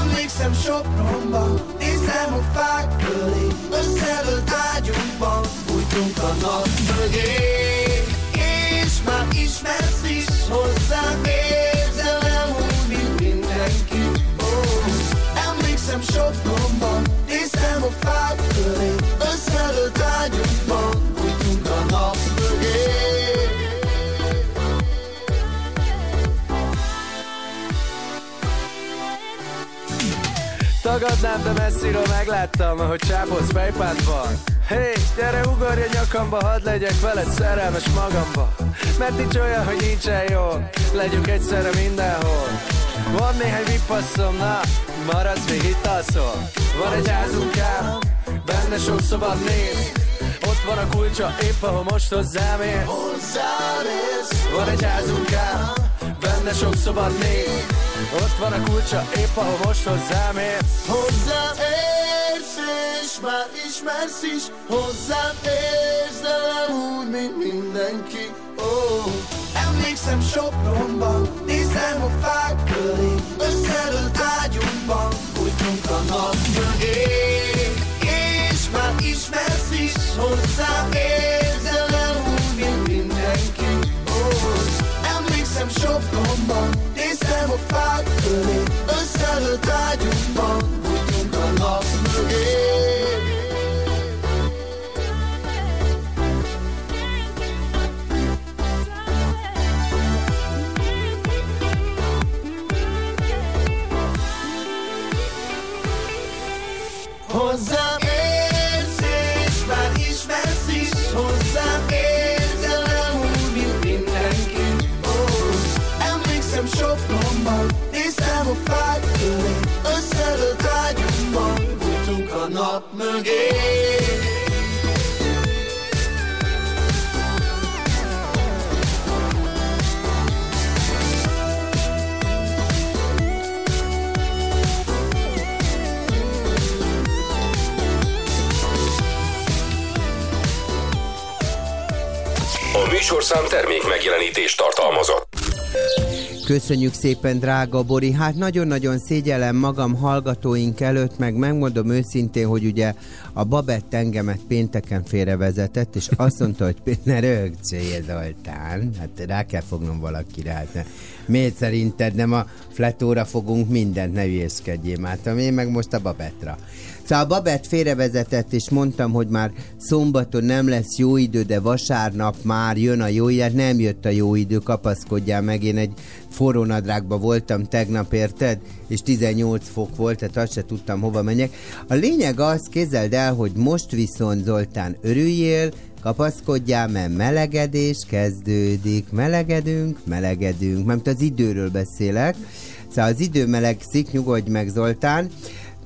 Emlékszem Sopronban, nézem a fák fölé Összedőlt ágyunkban, bújtunk a nap mögé már ismersz is, hozzám nem úgy, mint mindenki oh. Emlékszem Sopronban, néztem a fák fölé Tagadnám, de messziről megláttam, ahogy csápolsz fejpádban Hé, gyere ugorj a nyakamba, hadd legyek veled szerelmes magamba. Mert nincs olyan, hogy nincsen jól, legyünk egyszerre mindenhol. Van néhány vipasszom, na, maradsz még itt alszol Van egy házunk ám, benne sok szabad néz. Ott van a kulcsa, épp ahol most hozzám érsz, Van egy házunk ám, benne sok szabad néz Ott van a kulcsa, épp ahol most hozzám érsz. Hozzám érsz, és már ismersz is. Hozzám érsz, nem úgy, mint mindenki. Oh. Emlékszem Sopronban, nézem a fák fölé Összedőlt ágyunkban, bújtunk a nap mögé És már ismersz is, hozzám érsz, úgy, mint mindenki. Oh. siamo fatto le nostre salutare mögé A műsorszám termék megjelenítést tartalmazott. Köszönjük szépen, drága Bori. Hát nagyon-nagyon szégyellem magam hallgatóink előtt, meg megmondom őszintén, hogy ugye a Babett engemet pénteken félrevezetett, és azt mondta, hogy [LAUGHS] ne rögcsél, Zoltán. Hát rá kell fognom valakire. Hát ne. Miért szerinted nem a fletóra fogunk mindent, ne hülyéskedjél már. Én meg most a Babettra. Szóval a Babett félrevezetett, és mondtam, hogy már szombaton nem lesz jó idő, de vasárnap már jön a jó idő. Nem jött a jó idő, kapaszkodjál meg. Én egy forró nadrágban voltam tegnap, érted? És 18 fok volt, tehát azt se tudtam, hova menjek. A lényeg az, képzeld el, hogy most viszont Zoltán örüljél, kapaszkodjál, mert melegedés kezdődik. Melegedünk, melegedünk. Mert az időről beszélek. Szóval az idő melegszik, nyugodj meg Zoltán.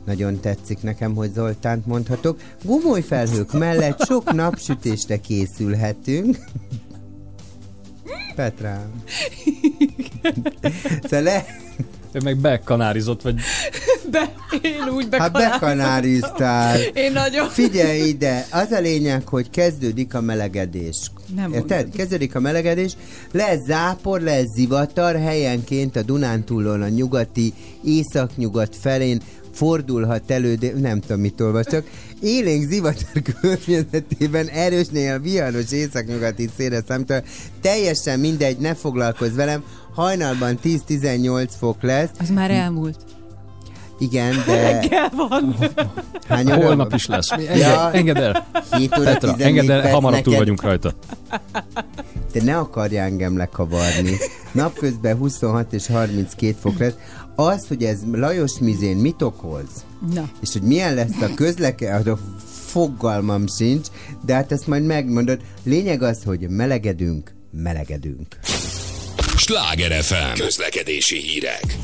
Nagyon tetszik nekem, hogy Zoltánt mondhatok. Gumoly felhők mellett sok napsütésre készülhetünk. Petrám. Szóval le... Ő meg bekanárizott, vagy Be, én úgy Hát bekanáltam. bekanáriztál. Én nagyon. Figyelj ide, az a lényeg, hogy kezdődik a melegedés. Nem Érted? mondod. Kezdődik a melegedés, lesz zápor, lesz zivatar, helyenként a Dunántúlon a nyugati, északnyugat felén fordulhat elő, de nem tudom, mit olvasok. Élénk zivatar [LAUGHS] környezetében erősnél viharos északnyugati szélre számítva. Teljesen mindegy, ne foglalkozz velem. Hajnalban 10-18 fok lesz. Az már elmúlt. Igen, de... Reggel van. Hány óra holnap is lesz. Ja. Engedd, el. 7 óra Petra, 14 engedd el, hamarabb túl neked. vagyunk rajta. Te ne akarj engem lekavarni. Napközben 26 és 32 fok lesz. Az, hogy ez Lajos Mizén mit okoz, Na. és hogy milyen lesz a közleke, arra fogalmam sincs, de hát ezt majd megmondod. Lényeg az, hogy melegedünk, melegedünk. Sláger FM közlekedési hírek.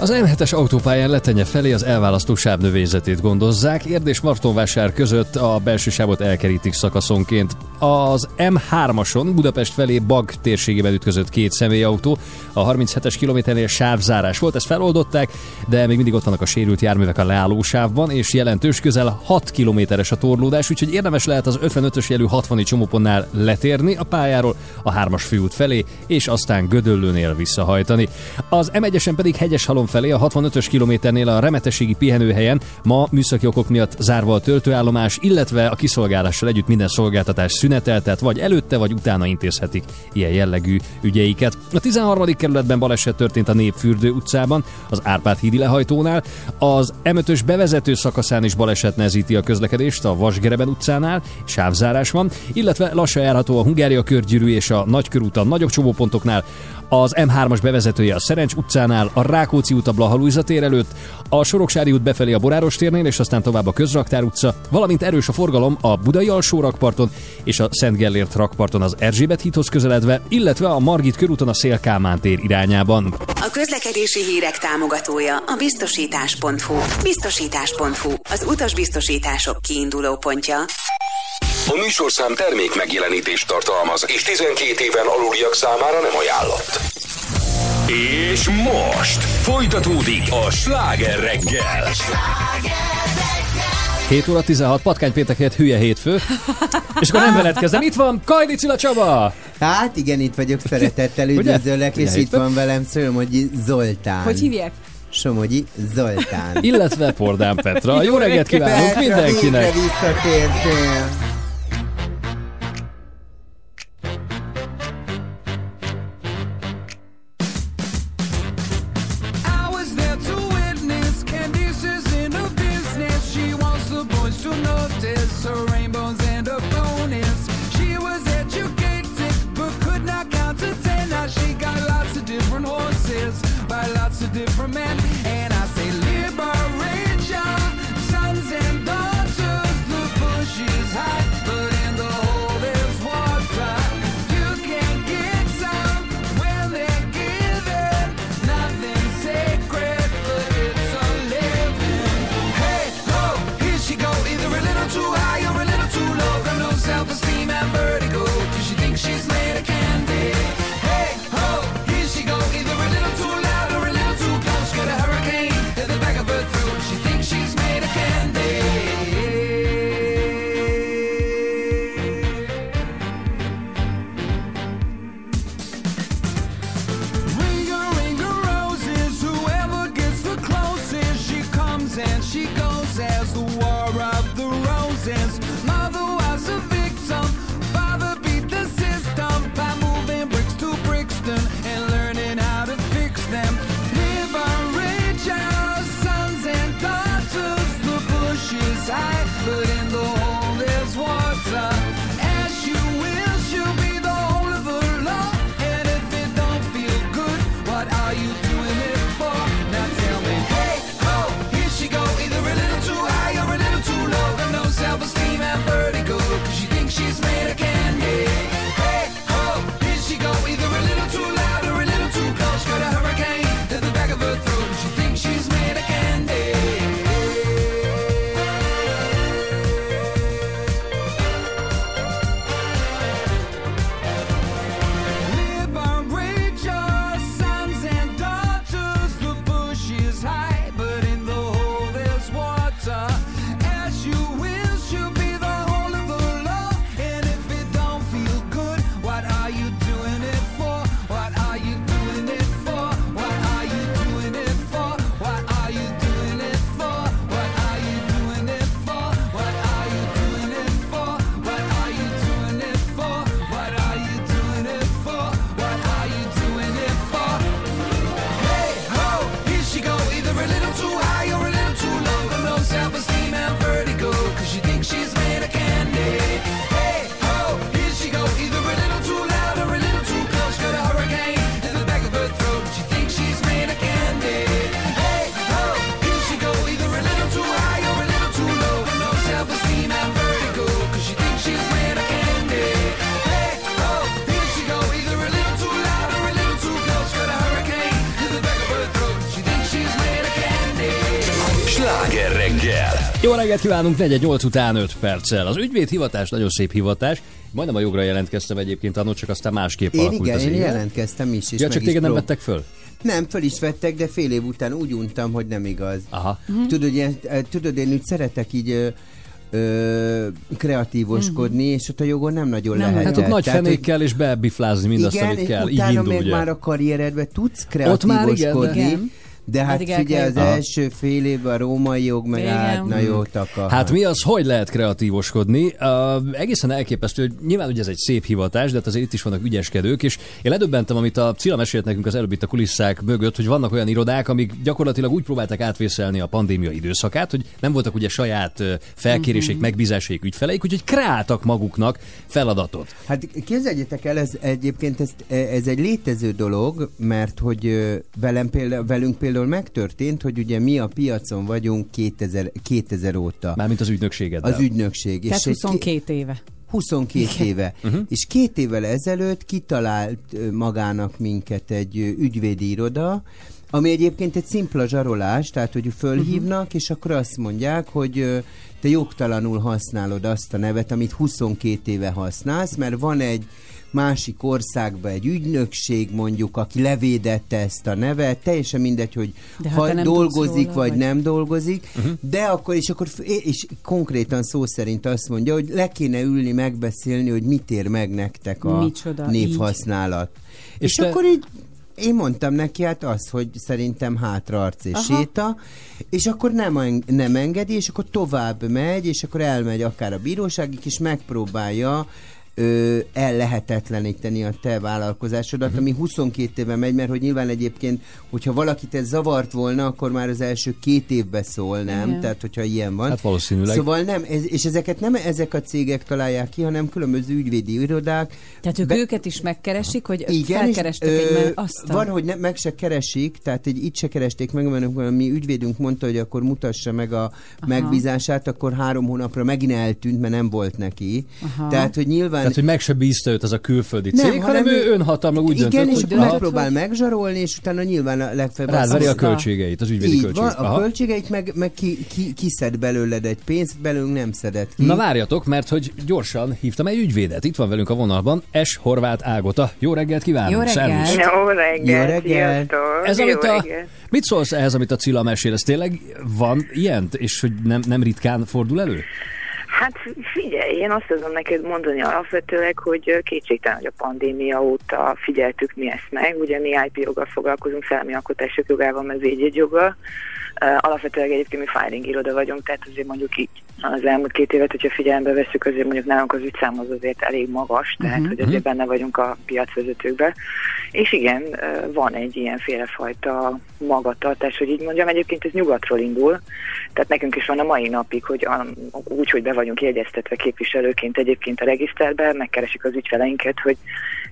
Az M7-es autópályán letenye felé az elválasztó sávnövényzetét gondozzák, Érd és Martonvásár között a belső sávot elkerítik szakaszonként. Az M3-ason Budapest felé Bag térségében ütközött két személyautó, a 37-es kilométernél sávzárás volt, ezt feloldották, de még mindig ott vannak a sérült járművek a leálló sávban, és jelentős közel 6 kilométeres a torlódás, úgyhogy érdemes lehet az 55-ös jelű 60 csomópontnál letérni a pályáról a 3-as főút felé, és aztán Gödöllőnél visszahajtani. Az M1-esen pedig Hegyeshalom felé a 65-ös kilométernél a remetességi pihenőhelyen ma műszaki okok miatt zárva a töltőállomás, illetve a kiszolgálással együtt minden szolgáltatás szüneteltet, vagy előtte, vagy utána intézhetik ilyen jellegű ügyeiket. A 13. kerületben baleset történt a Népfürdő utcában, az Árpád hídi lehajtónál, az M5-ös bevezető szakaszán is baleset nehezíti a közlekedést a Vasgereben utcánál, sávzárás van, illetve lassan járható a Hungária körgyűrű és a Nagykörút a nagyobb csomópontoknál, az M3-as bevezetője a Szerencs utcánál, a Rákóczi út a Blahalújza tér előtt, a Soroksári út befelé a Boráros térnél, és aztán tovább a Közraktár utca, valamint erős a forgalom a Budai alsó rakparton és a Szent Gellért rakparton az Erzsébet hídhoz közeledve, illetve a Margit körúton a Szél Kálmán tér irányában. A közlekedési hírek támogatója a biztosítás.hu. Biztosítás.hu az utasbiztosítások kiinduló pontja. A műsorszám termék megjelenítést tartalmaz, és 12 éven aluliak számára nem ajánlott. És most folytatódik a sláger reggel. 7 óra 16, patkány péntek helyett hülye hétfő. És akkor nem veled kezdem. Itt van Kajdi Cilla Csaba! Hát igen, itt vagyok, szeretettel üdvözöllek, és itt van velem Szölmogyi Zoltán. Hogy hívják? Somogyi Zoltán. Illetve Pordán Petra. Jó reggelt kívánunk mindenkinek! Végre visszatértél. Reggelt kívánunk, 4 után 5 perccel. Az ügyvéd hivatás nagyon szép hivatás. Majdnem a jogra jelentkeztem egyébként annól, csak aztán másképp Én alakult igen, az én élet. jelentkeztem is. És Ja, csak téged nem vettek föl? Nem, föl is vettek, de fél év után úgy untam, hogy nem igaz. Aha. Tudod, ilyen, eh, tudod, én úgy szeretek így ö, kreatívoskodni, és ott a jogon nem nagyon Nem lehet. Hát ott nagy fenékkel és bebiflázni mindazt, igen, amit kell. Így utána indul, még ugye? már a karrieredben tudsz Ott már igen, kreatívoskodni. igen. De hát figyelj, az Aha. első fél évben a római jog, meg Igen. át, na jó, taka. Hát mi az, hogy lehet kreatívoskodni? Uh, egészen elképesztő, hogy nyilván ugye ez egy szép hivatás, de hát azért itt is vannak ügyeskedők, és én ledöbbentem, amit a Cilla mesélt nekünk az előbb itt a kulisszák mögött, hogy vannak olyan irodák, amik gyakorlatilag úgy próbálták átvészelni a pandémia időszakát, hogy nem voltak ugye saját felkérésék, Mhm. megbízásék ügyfeleik, úgyhogy kreáltak maguknak feladatot. Hát képzeljétek el, ez egyébként ez, ez egy létező dolog, mert hogy velem például, velünk például megtörtént, hogy ugye mi a piacon vagyunk 2000, 2000 óta. Mármint az ügynökséged. Az ügynökség. Tehát ki- 22 éve. 22 éve. Uh-huh. És két évvel ezelőtt kitalált magának minket egy ügyvédi iroda, ami egyébként egy szimpla zsarolás, tehát hogy fölhívnak, uh-huh. és akkor azt mondják, hogy te jogtalanul használod azt a nevet, amit 22 éve használsz, mert van egy másik országban egy ügynökség mondjuk, aki levédette ezt a nevet, teljesen mindegy, hogy De hát ha dolgozik róla, vagy vagy- nem dolgozik, uh-huh. de akkor és akkor és konkrétan szó szerint azt mondja, hogy le kéne ülni, megbeszélni, hogy mit ér meg nektek a Micsoda, névhasználat. És, És és te- akkor így én mondtam neki hát az, hogy szerintem hátraarc és Aha. séta, és akkor nem, en- nem engedi, és akkor tovább megy, és akkor elmegy akár a bíróságig, és megpróbálja ö, ellehetetleníteni a te vállalkozásodat, uh-huh. ami 22 éve megy, mert hogy nyilván egyébként, hogyha valakit ez zavart volna, akkor már az első két évbe szól, nem? Igen. Tehát, hogyha ilyen van. Hát valószínűleg. Szóval nem, ez, és ezeket nem ezek a cégek találják ki, hanem különböző ügyvédi irodák. Tehát ők Be- őket is megkeresik, hogy igen, és, felkerestek egy ö, azt a... Van, hogy ne, meg se keresik, tehát egy itt se keresték meg, mert amikor a mi ügyvédünk mondta, hogy akkor mutassa meg a Aha. megbízását, akkor három hónapra megint eltűnt, mert nem volt neki. Aha. Tehát, hogy nyilván... Tehát, hogy meg se bízta őt az a külföldi cég, hanem, ő önhatalma úgy igen, döntött, és hogy megpróbál megzsarolni, és utána nyilván a legfeljebb... ráveri a költségeit, az ügyvédi költségeit. van, a Aha. költségeit meg, meg ki, ki, kiszed belőled egy pénzt, belőlünk nem szedett ki. Na várjatok, mert hogy gyorsan hívtam egy ügyvédet. Itt van velünk a vonalban, S. Horváth Ágota. Jó reggelt kívánunk! Jó reggelt! Jó reggelt, Jó reggelt. Ez, Jó amit a, reggelt. mit szólsz ehhez, amit a Cilla mesél? Ez tényleg van ilyen, és hogy nem, nem ritkán fordul elő? Hát figyelj, én azt tudom neked mondani alapvetőleg, hogy kétségtelen, hogy a pandémia óta figyeltük mi ezt meg. Ugye mi IP joggal foglalkozunk, szellemi alkotások jogával, meg védjegyjoggal. Ö, Alapvetőleg egyébként mi filing iroda vagyunk, tehát azért mondjuk így az elmúlt két évet, hogyha figyelembe veszük, azért mondjuk nálunk az ügyszám az azért elég magas, tehát Mhm. hogy azért benne vagyunk a piacvezetőkben. És igen, van egy ilyen félrefajta magatartás, hogy így mondjam, egyébként ez nyugatról indul, tehát nekünk is van a mai napig, hogy a, úgy, hogy be vagyunk jegyeztetve képviselőként egyébként a regiszterbe, megkeresik az ügyfeleinket, hogy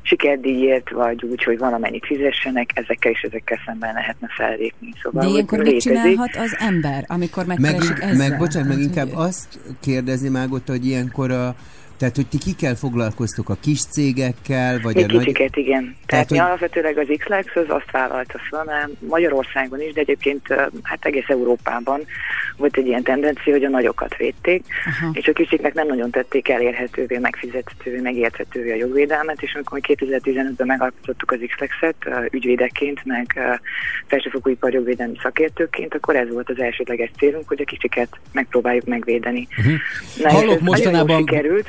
sikerdíjért, vagy úgy, hogy valamennyit fizessenek, ezekkel és ezekkel szemben lehetne fellépni. Szóval, De ilyenkor mit létezik. csinálhat az ember, amikor Meg, megkeresik ezzel? meg bocsánat, meg Hát, inkább azt kérdezi Mágot, hogy ilyenkor a tehát, hogy ti kikkel foglalkoztok a kis cégekkel, vagy Mi a nagy... kicsiket, igen. Tehát, Tehát, mi hogy- alapvetőleg az X-Lex az azt vállalta föl, mert Magyarországon is, de egyébként hát egész Európában volt egy ilyen tendencia, hogy a nagyokat védték, Aha. és a kicsiknek nem nagyon tették elérhetővé, megfizethetővé, megérthetővé a jogvédelmet, és amikor mi 2015-ben megalkotottuk az X-Lexet ügyvédeként, meg felsőfokú iparjogvédelmi szakértőként, akkor ez volt az elsődleges célunk, hogy a kicsiket megpróbáljuk megvédeni. Uh-huh. Na, Hallok mostanában- sikerült,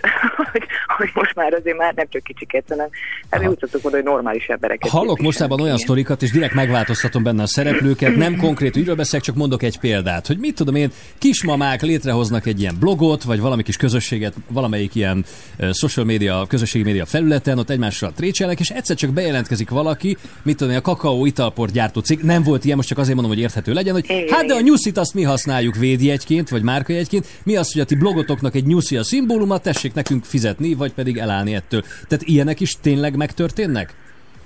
hogy, hogy most már azért már nem csak kicsiket, hanem hát úgy szoktuk mondani, hogy normális embereket. Hallok mostában olyan sztorikat, és direkt megváltoztatom benne a szereplőket, nem konkrét ügyről beszélek, csak mondok egy példát, hogy mit tudom én, kismamák létrehoznak egy ilyen blogot, vagy valami kis közösséget, valamelyik ilyen social media, közösségi média felületen, ott egymással trécselnek, és egyszer csak bejelentkezik valaki, mit tudom én, a kakaó italport gyártó cég, nem volt ilyen, most csak azért mondom, hogy érthető legyen, hogy Igen, hát de a nyuszit azt mi használjuk védjegyként, vagy márkajegyként, mi az, hogy a ti blogotoknak egy nyuszi a szimbóluma, tessék nekünk fizetni, vagy pedig elállni ettől. Tehát ilyenek is tényleg megtörténnek?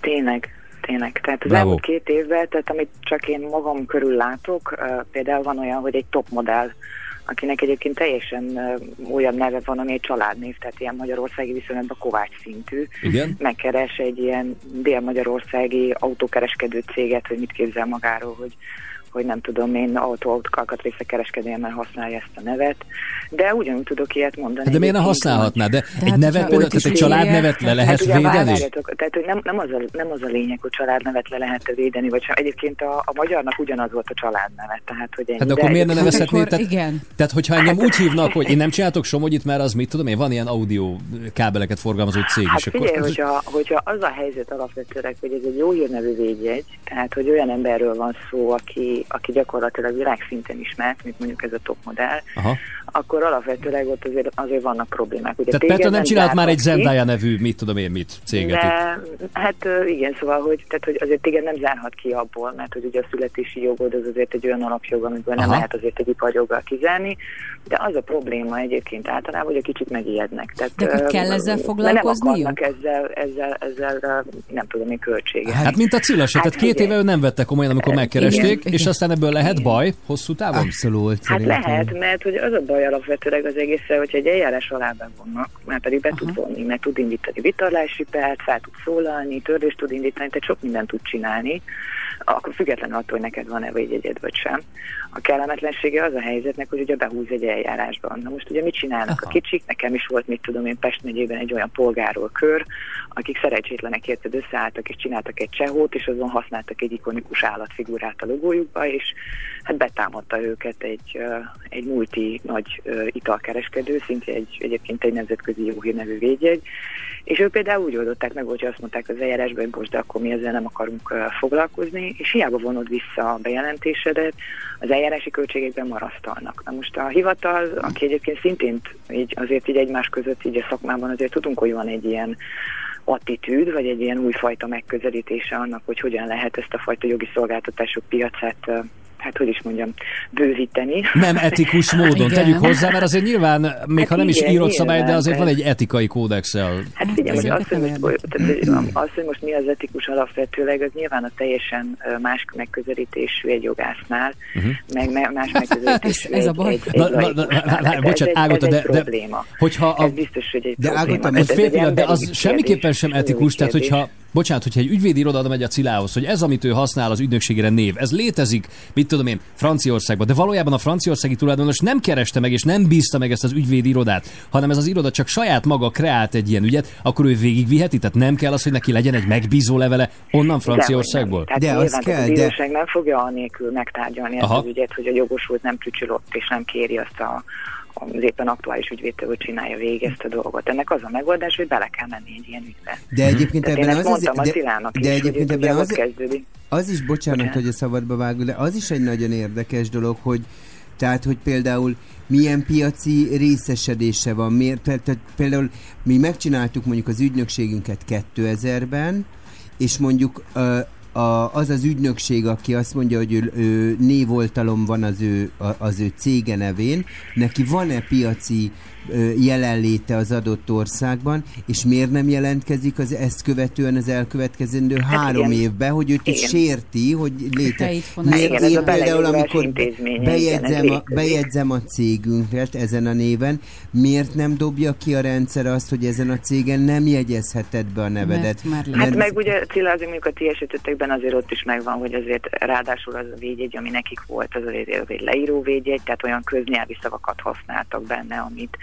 Tényleg, tényleg. Tehát az Bravo. elmúlt két évben, tehát amit csak én magam körül látok, például van olyan, hogy egy top modell, akinek egyébként teljesen uh, olyan neve van, ami egy családnév, tehát ilyen magyarországi viszonylatban Kovács szintű. Igen. Megkeres egy ilyen dél-magyarországi autókereskedő céget, hogy mit képzel magáról, hogy hogy nem tudom én autóalkatrészek kereskedelemmel használja ezt a nevet, de ugyanúgy tudok ilyet mondani. De miért ne használhatná? De hát, egy nevet, például, tehát egy családnevet le lehet hát védeni? tehát hogy nem, nem, az a, nem az a lényeg, hogy családnevet le lehet védeni, vagy sem. Egyébként a, a magyarnak ugyanaz volt a családneve, tehát hogy ennyi. Hát de akkor miért ne nevezhetné? akkor Tehát, igen. tehát, hogyha engem úgy hívnak, hogy én nem csináltok Somogyit, mert az mit tudom én, van ilyen audio kábeleket forgalmazó cég Hát is. Akkor, figyelj, hogyha, hogyha az a helyzet alapvetőleg, hogy ez egy jó hírnevű védjegy, tehát hogy olyan emberről van szó, aki, aki gyakorlatilag világszinten ismert, mint mondjuk ez a top modell, Aha. Akkor alapvetőleg ott azért, azért vannak problémák. Ugye Tehát Petra nem csinált már egy Zendaya nevű, mit tudom én mit, céget itt. de, hát igen, szóval, hogy, tehát, hogy azért téged nem zárhat ki abból, mert hogy ugye a születési jogod az azért egy olyan alapjog, amiből nem Aha. lehet azért egy iparjoggal kizárni, de az a probléma egyébként általában, hogy a kicsit megijednek. Tehát, De hogy kell ezzel mert foglalkozniuk? Nem ezzel, ezzel, ezzel, nem tudom én, költséget. Hát mint a Cilla se, Hát tehát két éve ő nem vette komolyan, amikor megkeresték, igen. és aztán ebből lehet baj hosszú távon? Abszolút, Hát lehet, mert hogy az a baj alapvetőleg az egészre, hogyha egy eljárás alá bevonnak, már pedig be tud vonni, mert tud indítani vitorlási pert, fel tud szólalni, törlést tud indítani, tehát sok mindent tud csinálni, akkor függetlenül attól, hogy neked van-e védjegyed vagy sem. A kellemetlensége az a helyzetnek, hogy ugye behúz egy eljárásban. Na most ugye mit csinálnak Aha. a kicsik? Nekem is volt, mit tudom én, Pest megyében egy olyan polgárról kör, akik szerencsétlenek érted összeálltak és csináltak egy csehót, és azon használtak egy ikonikus állatfigurát a logójukba, és hát betámadta őket egy, egy multi nagy italkereskedő, szintén egy, egyébként egy nemzetközi jó hírnevű védjegy, és ők például úgy oldották meg, hogy azt mondták az eljárásban, hogy most de akkor mi ezzel nem akarunk foglalkozni, és hiába vonod vissza a bejelentésedet, az eljárási költségekben marasztalnak. Na most a hivatal, aki egyébként szintén így azért így egymás között így a szakmában azért tudunk, hogy van egy ilyen attitűd, vagy egy ilyen újfajta megközelítése annak, hogy hogyan lehet ezt a fajta jogi szolgáltatások piacát, hát hogy is mondjam, bővíteni. Nem etikus módon, Igen. tegyük hozzá, mert azért nyilván, még Hát ha nem is igen, írott szabály, de azért van egy etikai kódexel. Hát figyelj, hogy az, hogy most, az, hogy most mi az etikus alapvetőleg, az nyilván a teljesen más megközelítésű egy jogásznál, Mhm. meg me- más [LAUGHS] megközelítésű Ez- ez a baj. egy, egy Na, na, na, na, na, Tehát bocsánat, Ágota, de- de- probléma. Hogyha a, Ez biztos, hogy egy De. Ágota, fél pillanat, de az semmiképpen sem etikus, tehát hogyha, bocsánat, hogyha egy ügyvédi iroda oda megy a Cilához, hogy ez, amit ő használ, az ügynökségére név, ez létezik, mit tudom én, Franciaországban, de valójában a franciaországi tulajdonos nem kereste meg, és nem bízta meg ezt az ügyvédi irodát, hanem ez az iroda csak saját maga kreált egy ilyen ügyet, akkor ő végigviheti, tehát nem kell az, hogy neki legyen egy megbízó levele onnan Franciaországból. Tehát De de az kell, a de- nem fogja annélkül megtárgyalni ezt Aha. az ügyet, hogy a jogosult nem csücsülott és nem kéri azt a az éppen aktuális ügyvédtől, hogy csinálja végig ezt a dolgot. Ennek az a megoldás, hogy bele kell menni egy ilyen ügybe. De egyébként Tehát én ebben ezt az, mondtam a de, de is, egyébként ebben az, kezdődik. az is, bocsánat, Bocsánat. hogy a szabadba vágok, de az is egy nagyon érdekes dolog, hogy tehát, hogy például milyen piaci részesedése van. Miért? Tehát, tehát például mi megcsináltuk mondjuk az ügynökségünket 2000-ben, és mondjuk a, az az ügynökség, aki azt mondja, hogy ő, ő névoltalom van az ő, az ő cége nevén, neki van-e piaci jelenléte az adott országban, és miért nem jelentkezik az ezt követően az elkövetkezendő Hát három igen. évben, hogy őt is Igen. sérti, hogy Te léte. itt van Hát Miért igen, én például, amikor igen, bejegyzem, ez a, létezik. bejegyzem a cégünket ezen a néven, miért nem dobja ki a rendszer azt, hogy ezen a cégen nem jegyezheted be a nevedet? Mert már le- Hát Mert- meg ugye Cilla, azért mondjuk a ti esetetekben azért ott is megvan, hogy azért ráadásul az a védjegy, ami nekik volt, az azért az egy leíró védjegy, tehát olyan köznyelvi szavakat használtak benne, amit,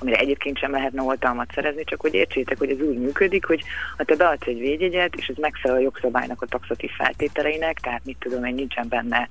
amire egyébként sem lehetne oltalmat szerezni, csak hogy értsétek, hogy ez úgy működik, hogy ha te beadsz egy védjegyet, és ez megfelel a jogszabálynak a taxatív feltételeinek, tehát mit tudom én, nincsen benne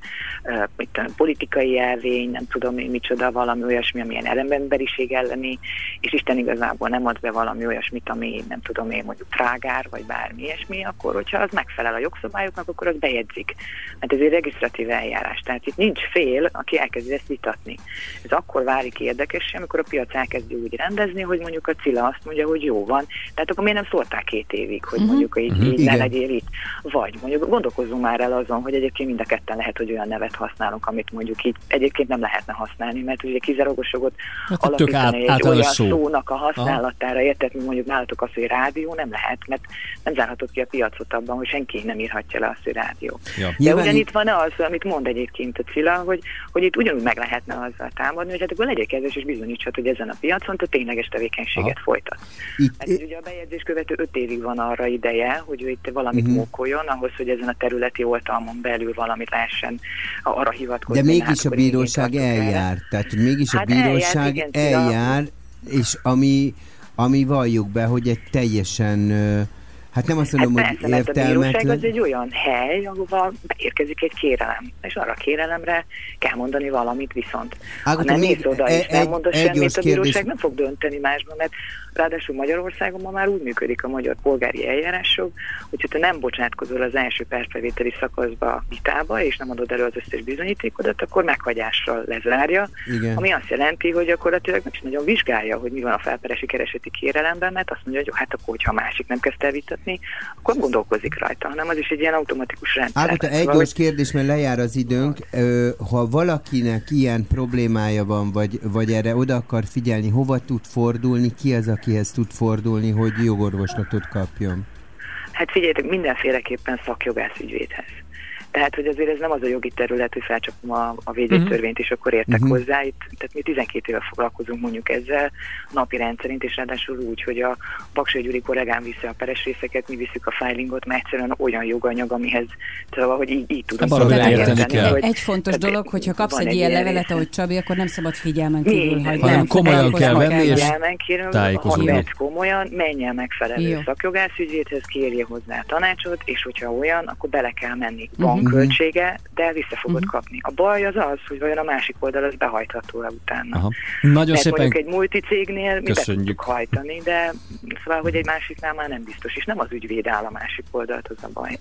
mit tudom, politikai jelvény, nem tudom én micsoda, valami olyasmi, amilyen emberiség elleni, és Isten igazából nem ad be valami olyasmit, ami nem tudom én mondjuk trágár, vagy bármi ilyesmi, akkor hogyha az megfelel a jogszabályoknak, akkor az bejegyzik. Mert ez egy regisztratív eljárás, tehát itt nincs fél, aki elkezdi ezt vitatni. Ez akkor válik érdekes, amikor a piac elkezdi úgy rendezni, hogy mondjuk a Cilla azt mondja, hogy jó van, tehát akkor miért nem szólták két évig, hogy Mhm. mondjuk így, Mhm. így ne legyél itt. Vagy mondjuk gondolkozzunk már el azon, hogy egyébként mind a ketten lehet, hogy olyan nevet használunk, amit mondjuk így egyébként nem lehetne használni, mert ugye kizárólagos jogot Hát tök át- alapítani egy olyan szó. szónak a használatára, érted, mint mondjuk nálatok az, hogy rádió nem lehet, mert nem zárhatod ki a piacot abban, hogy senki nem írhatja le azt, hogy rádió. Ja. De Nyilván ugyan itt- van az, amit mond egyébként a Cilla, hogy, hogy itt ugyanúgy meg lehetne azzal támadni, hogy hát akkor legyek kedves és bizonyítsad, hogy ezen a piacon, te tényleges tevékenységet Aha. folytat. Itt, Hát így ugye a bejegyzés követő öt évig van arra ideje, hogy ő itt valamit uh-huh. mókoljon, ahhoz, hogy ezen a területi oltalmon belül valamit lehessen arra hivatkozni. de mégis hát a bíróság eljár. Tehát mégis a Hát eljár, bíróság igen, eljár, és ami, ami valljuk be, hogy egy teljesen, hát nem azt Hát mondom, persze, hogy mert a bíróság értelmetlen. az egy olyan hely, ahova beérkezik egy kérelem, és arra a kérelemre kell mondani valamit viszont. Ágota, ha nem még mész oda és egy- egy semmit, a bíróság kérdés. nem fog dönteni másban, mert ráadásul Magyarországon ma már úgy működik a magyar polgári eljárások, hogyha te nem bocsátkozol az első percbevételi szakaszba vitába, és nem adod elő az összes bizonyítékodat, akkor meghagyással lezárja, Igen. ami azt jelenti, hogy gyakorlatilag nem is nagyon vizsgálja, hogy mi van a felperesi kereseti kérelemben, mert azt mondja, hogy jó, hát akkor, hogyha a másik nem kezdte elvitatni, akkor gondolkozik rajta, hanem az is egy ilyen automatikus rendszer. Ágota, egy gyors kérdés, mert lejár az időnk. Ha valakinek ilyen problémája van, vagy, vagy erre oda akar figyelni, hova tud fordulni, ki az, akihez tud fordulni, hogy jogorvoslatot kapjon? Hát figyeljetek, mindenféleképpen szakjogász ügyvédhez. Tehát, hogy azért ez nem az a jogi terület, hogy felcsapom a, a védjegytörvényt, és akkor értek Mhm. hozzá. Itt, tehát mi 12 éve foglalkozunk mondjuk ezzel napi rendszerint, és ráadásul úgy, hogy a Paksai Gyuri kollégám viszi a peres részeket, mi visszük a filingot, mert egyszerűen olyan joganyag, amihez, szóval, hogy így, így valahogy szólni, érteni kell. hogy- Egy fontos tehát dolog, hogyha kapsz egy ilyen levelet, ahogy Csabi, akkor nem szabad figyelmen kívül hagyni. Hanem komolyan kell venni, és Figyelmen kívül, tájékozódni. Ha komolyan, menjen megfelelő szakjogászügyvédhez, kérje hozzá tanácsot, és hogyha olyan, akkor bele kell menni. Mhm. Van költsége, de vissza fogod kapni. A baj az az, hogy vajon a másik oldal az behajtható-e utána. Aha. Nagyon Mert szépen mondjuk egy multicégnél mi be köszönjük. tudjuk hajtani, de szóval, hogy egy másiknál már nem biztos, és nem az ügyvéd áll a másik oldalt, az a baj.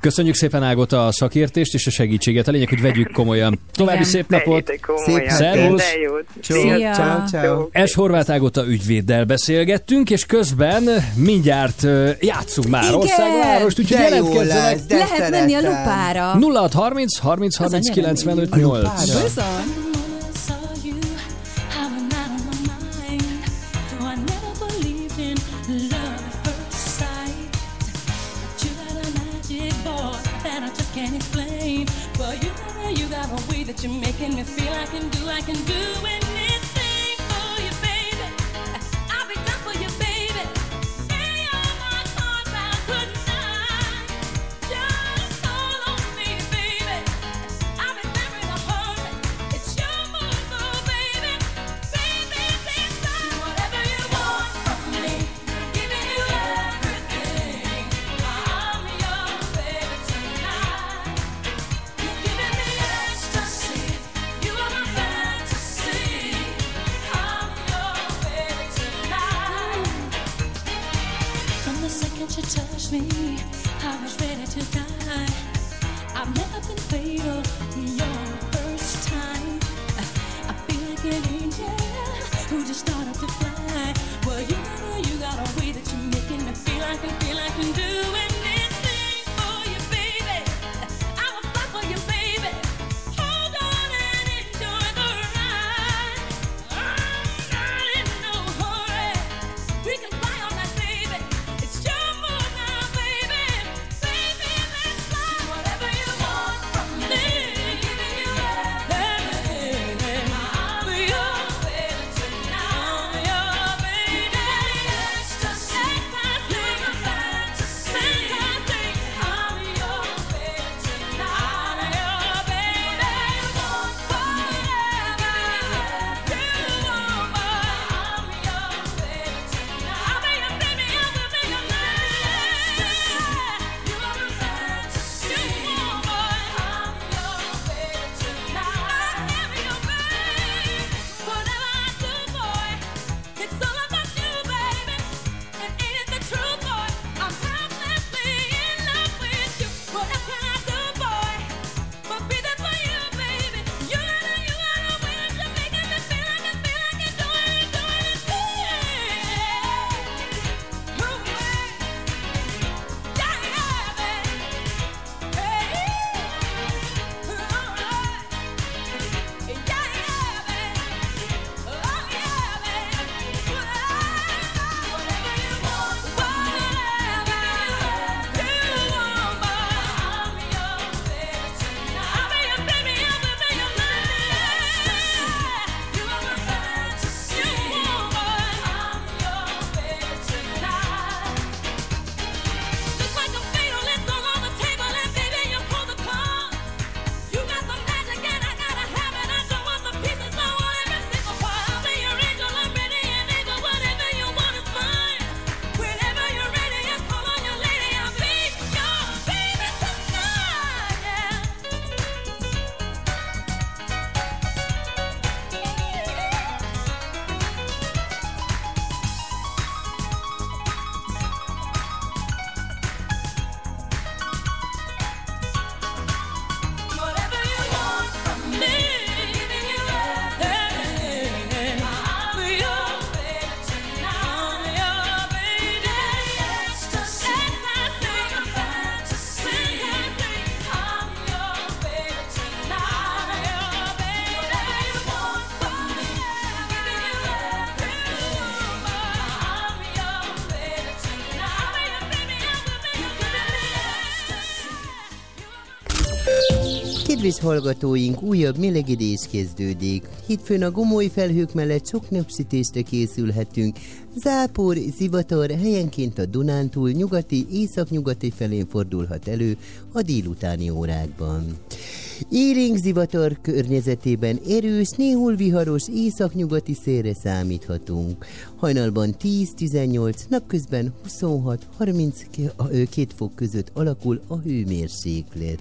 Köszönjük szépen Ágota a szakértést és a segítséget. A lényeg, hogy vegyük komolyan. További Igen. szép napot! Komolyan, Szép Szervusz! Szia! Ciao, ciao. Es Horváth Ágota ügyvéddel beszélgettünk, és közben mindjárt játszunk már Igen! országvárost, úgyhogy jelentkezzenek Lehet menni a szeretem. Lupára. 0630 30 30 95 8. Bizony. saw you, how I'm out of my mind. Though I never believed in love at first sight. But you got a magic boy that I just can't explain. Well, you know you got a way that you're making me feel I can do, I can do anything me, Kedves hallgatóink, újabb melegedés kezdődik. Hétfőn a gomoly felhők mellett sok napsütésre készülhetünk. Zápor, zivatar helyenként a Dunántúl nyugati, északnyugati felén fordulhat elő a délutáni órákban. Élénk zivatar környezetében erős, néhol viharos északnyugati szélre számíthatunk. Hajnalban 10-18, napközben 26-32 fok között alakul a hőmérséklet.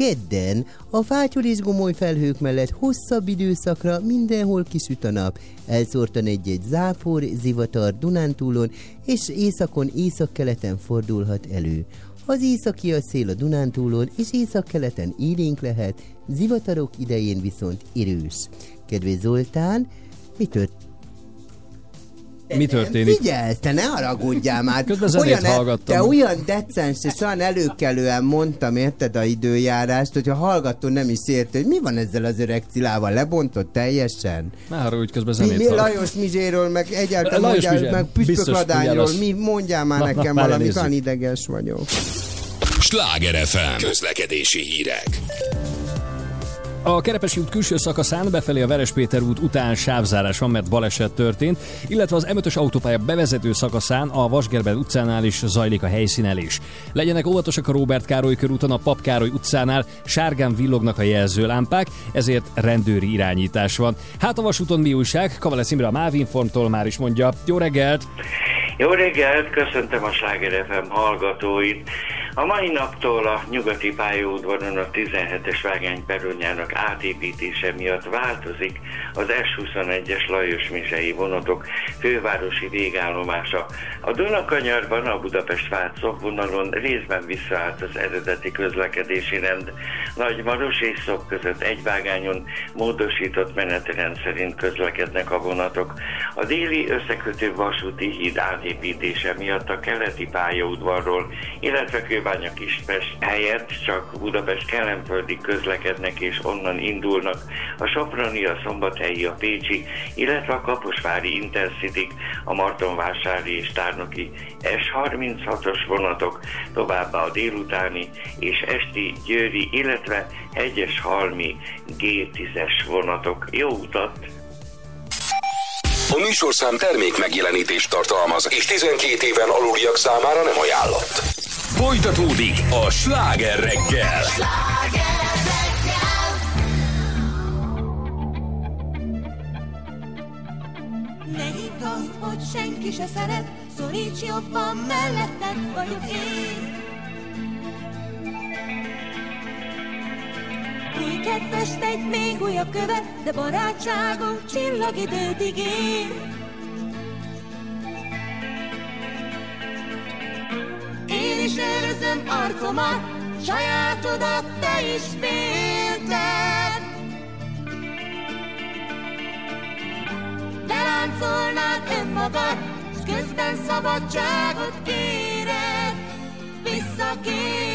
Kedden a fátyol gomoly felhők mellett hosszabb időszakra mindenhol kisüt a nap, elszórtan egy-egy zápor, zivatar Dunántúlon, és északon északkeleten fordulhat elő. Az északi a szél a Dunántúlon, és északkeleten élénk lehet, zivatarok idején viszont erős. Kedves Zoltán, mi tört? Mi történik? Figyelj, te ne haragudjál már. Közben zenét e- hallgattam. Te olyan decens és olyan előkelően mondtam, érted a időjárást, hogyha hallgató nem is érte, hogy mi van ezzel az öreg cilával, lebontott teljesen? Ne haragudj, közben Mi, zenét mi hallgatom. Lajos Mizséről, meg egyáltalán Lajos mondjál, Mizsér, meg biztos Püspök Ladányról, tudja, mi mondjál már Na, nekem na, valamit, olyan ideges vagyok. Sláger FM. Közlekedési hírek. A Kerepesi út külső szakaszán befelé a Verespéter út után sávzárás van, mert baleset történt, illetve az M5-ös autópálya bevezető szakaszán a Vasgerben utcánál is zajlik a helyszínelés. Legyenek óvatosak a Róbert Károly körúton, a Pap Károly utcánál sárgán villognak a jelzőlámpák, ezért rendőri irányítás van. Hát a vasúton mi újság? Kavalesz Imre a Mávinformtól már is mondja. Jó reggelt! Jó reggelt, köszöntöm a Sláger FM hallgatóit. A mai naptól a nyugati pályaudvaron a 17-es vágány perronjának átépítése miatt változik az S21-es Lajos Mizsei vonatok fővárosi végállomása. A Dunakanyarban a Budapest-Vác szokvonalon részben visszaállt az eredeti közlekedési rend. Nagymaros és Szok között egy vágányon módosított menetrend szerint közlekednek a vonatok. A déli összekötő vasúti híd átépítése miatt a keleti pályaudvarról, illetve Kőbánya Kispest helyett csak Budapest kelemföldi közlekednek és onnan indulnak a Soproni, a Szombathelyi, a Pécsi, illetve a Kaposvári Intercity, a Martonvásári és Tárnoki S36-os vonatok, továbbá a délutáni és esti Győri, illetve Hegyes Halmi G10-es vonatok. Jó utat! A műsorszám termék megjelenítést tartalmaz, és 12 éven aluliak számára nem ajánlott. Folytatódik a sláger reggel. Ne hogy senki se szeret, szoríts jobban, melletted vagyok én. Új kedves egy még újabb követ, de barátságunk csillagidőt ígér. Én is őrzöm arcomat, sajátodat te is félted. Beláncolnád önmagad, s közben szabadságot kéred, visszakéred.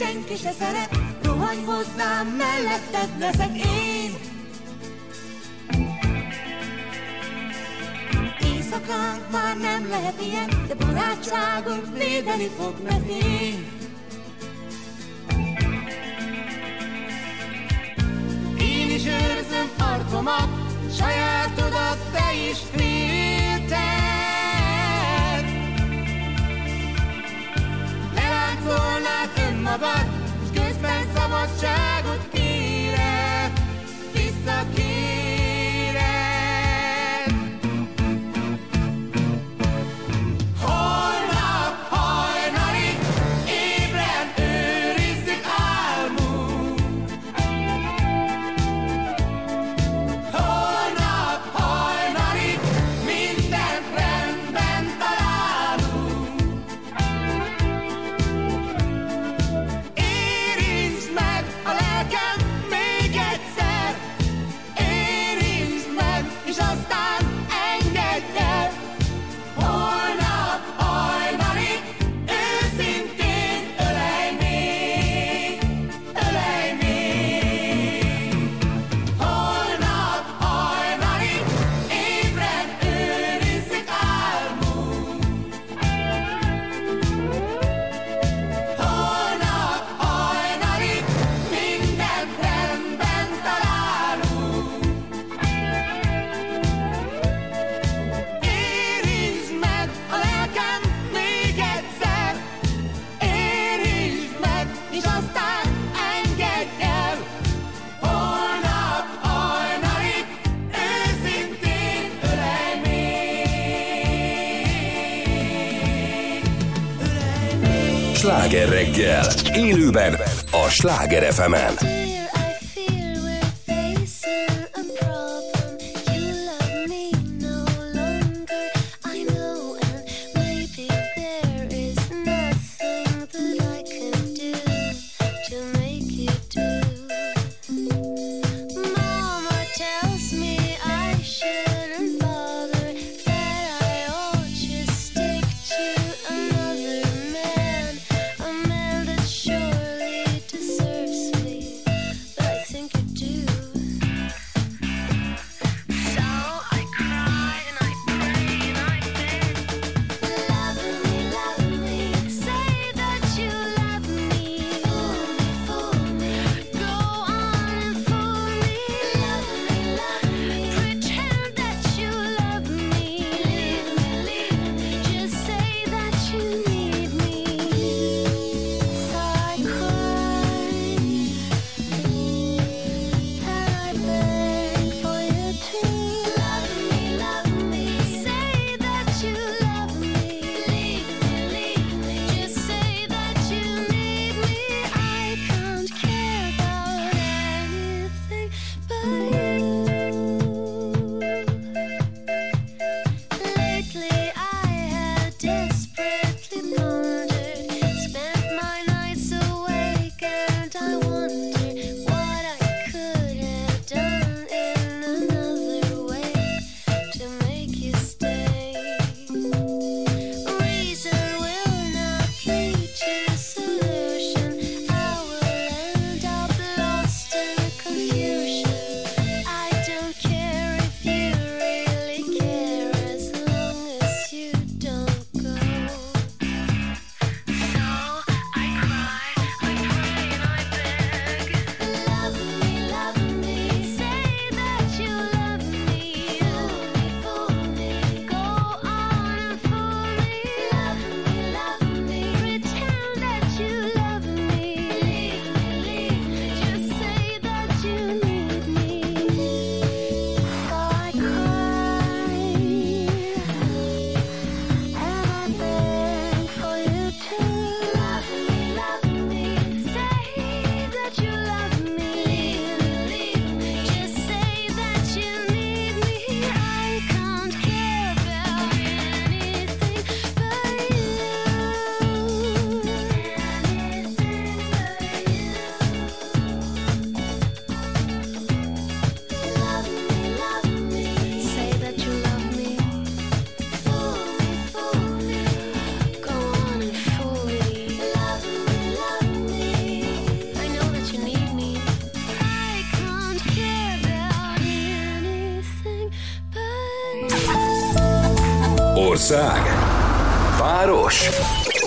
Senki se szeret, rohanj hozzám, melletted leszek én. Éjszakánk már nem lehet ilyen, de barátságunk védeni fog mert én. Én is őrzöm arcomat, sajátodat te is félted. Leláncolnád önmagad, s közben szabadságot kéred, Sláger FM-en. Mama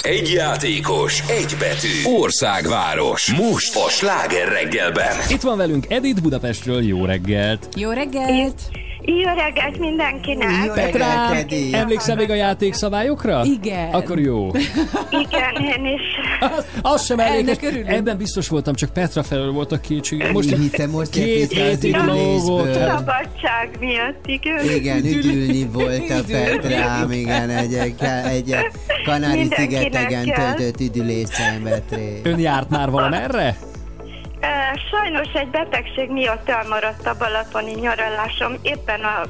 Egy játékos, egy betű. Országváros. Most a Sláger reggelben. Itt van velünk Edith Budapestről, jó reggelt! Jó reggelt! Jó reggelt mindenkinek! Petrám, emlékszel még a játékszabályokra? Igen. Akkor jó. Igen, én is. Az, az sem elég. Ebben biztos voltam, csak Petra felől volt a kétség. Most Hiszem, most két hétig lógott. Szabadság miatt, igen. Igen, üdülni volt a. Petrám, igen, egy, egy Kanári-szigetegen töltött üdülés szenvedt részt. Ön járt már valamerre? Sajnos egy betegség miatt elmaradt a balatoni nyaralásom. Éppen a,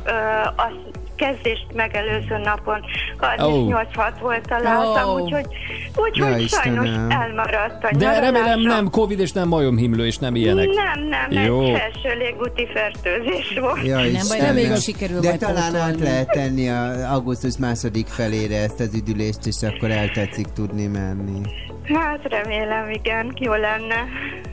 a kezdést megelőző napon 38 volt a lázam, Ó. úgyhogy, Ja, úgyhogy Istenem. sajnos elmaradt a De nyaralásom. remélem nem Covid és nem majomhimlő és nem ilyenek. Nem, nem, Jó. egy felső légúti fertőzés volt. Ja, baj, Istenem. reméljük, sikerül De talán át pótolni. lehet tenni a augusztus második felére ezt az üdülést, és akkor el tetszik tudni menni. Hát remélem, igen, jó lenne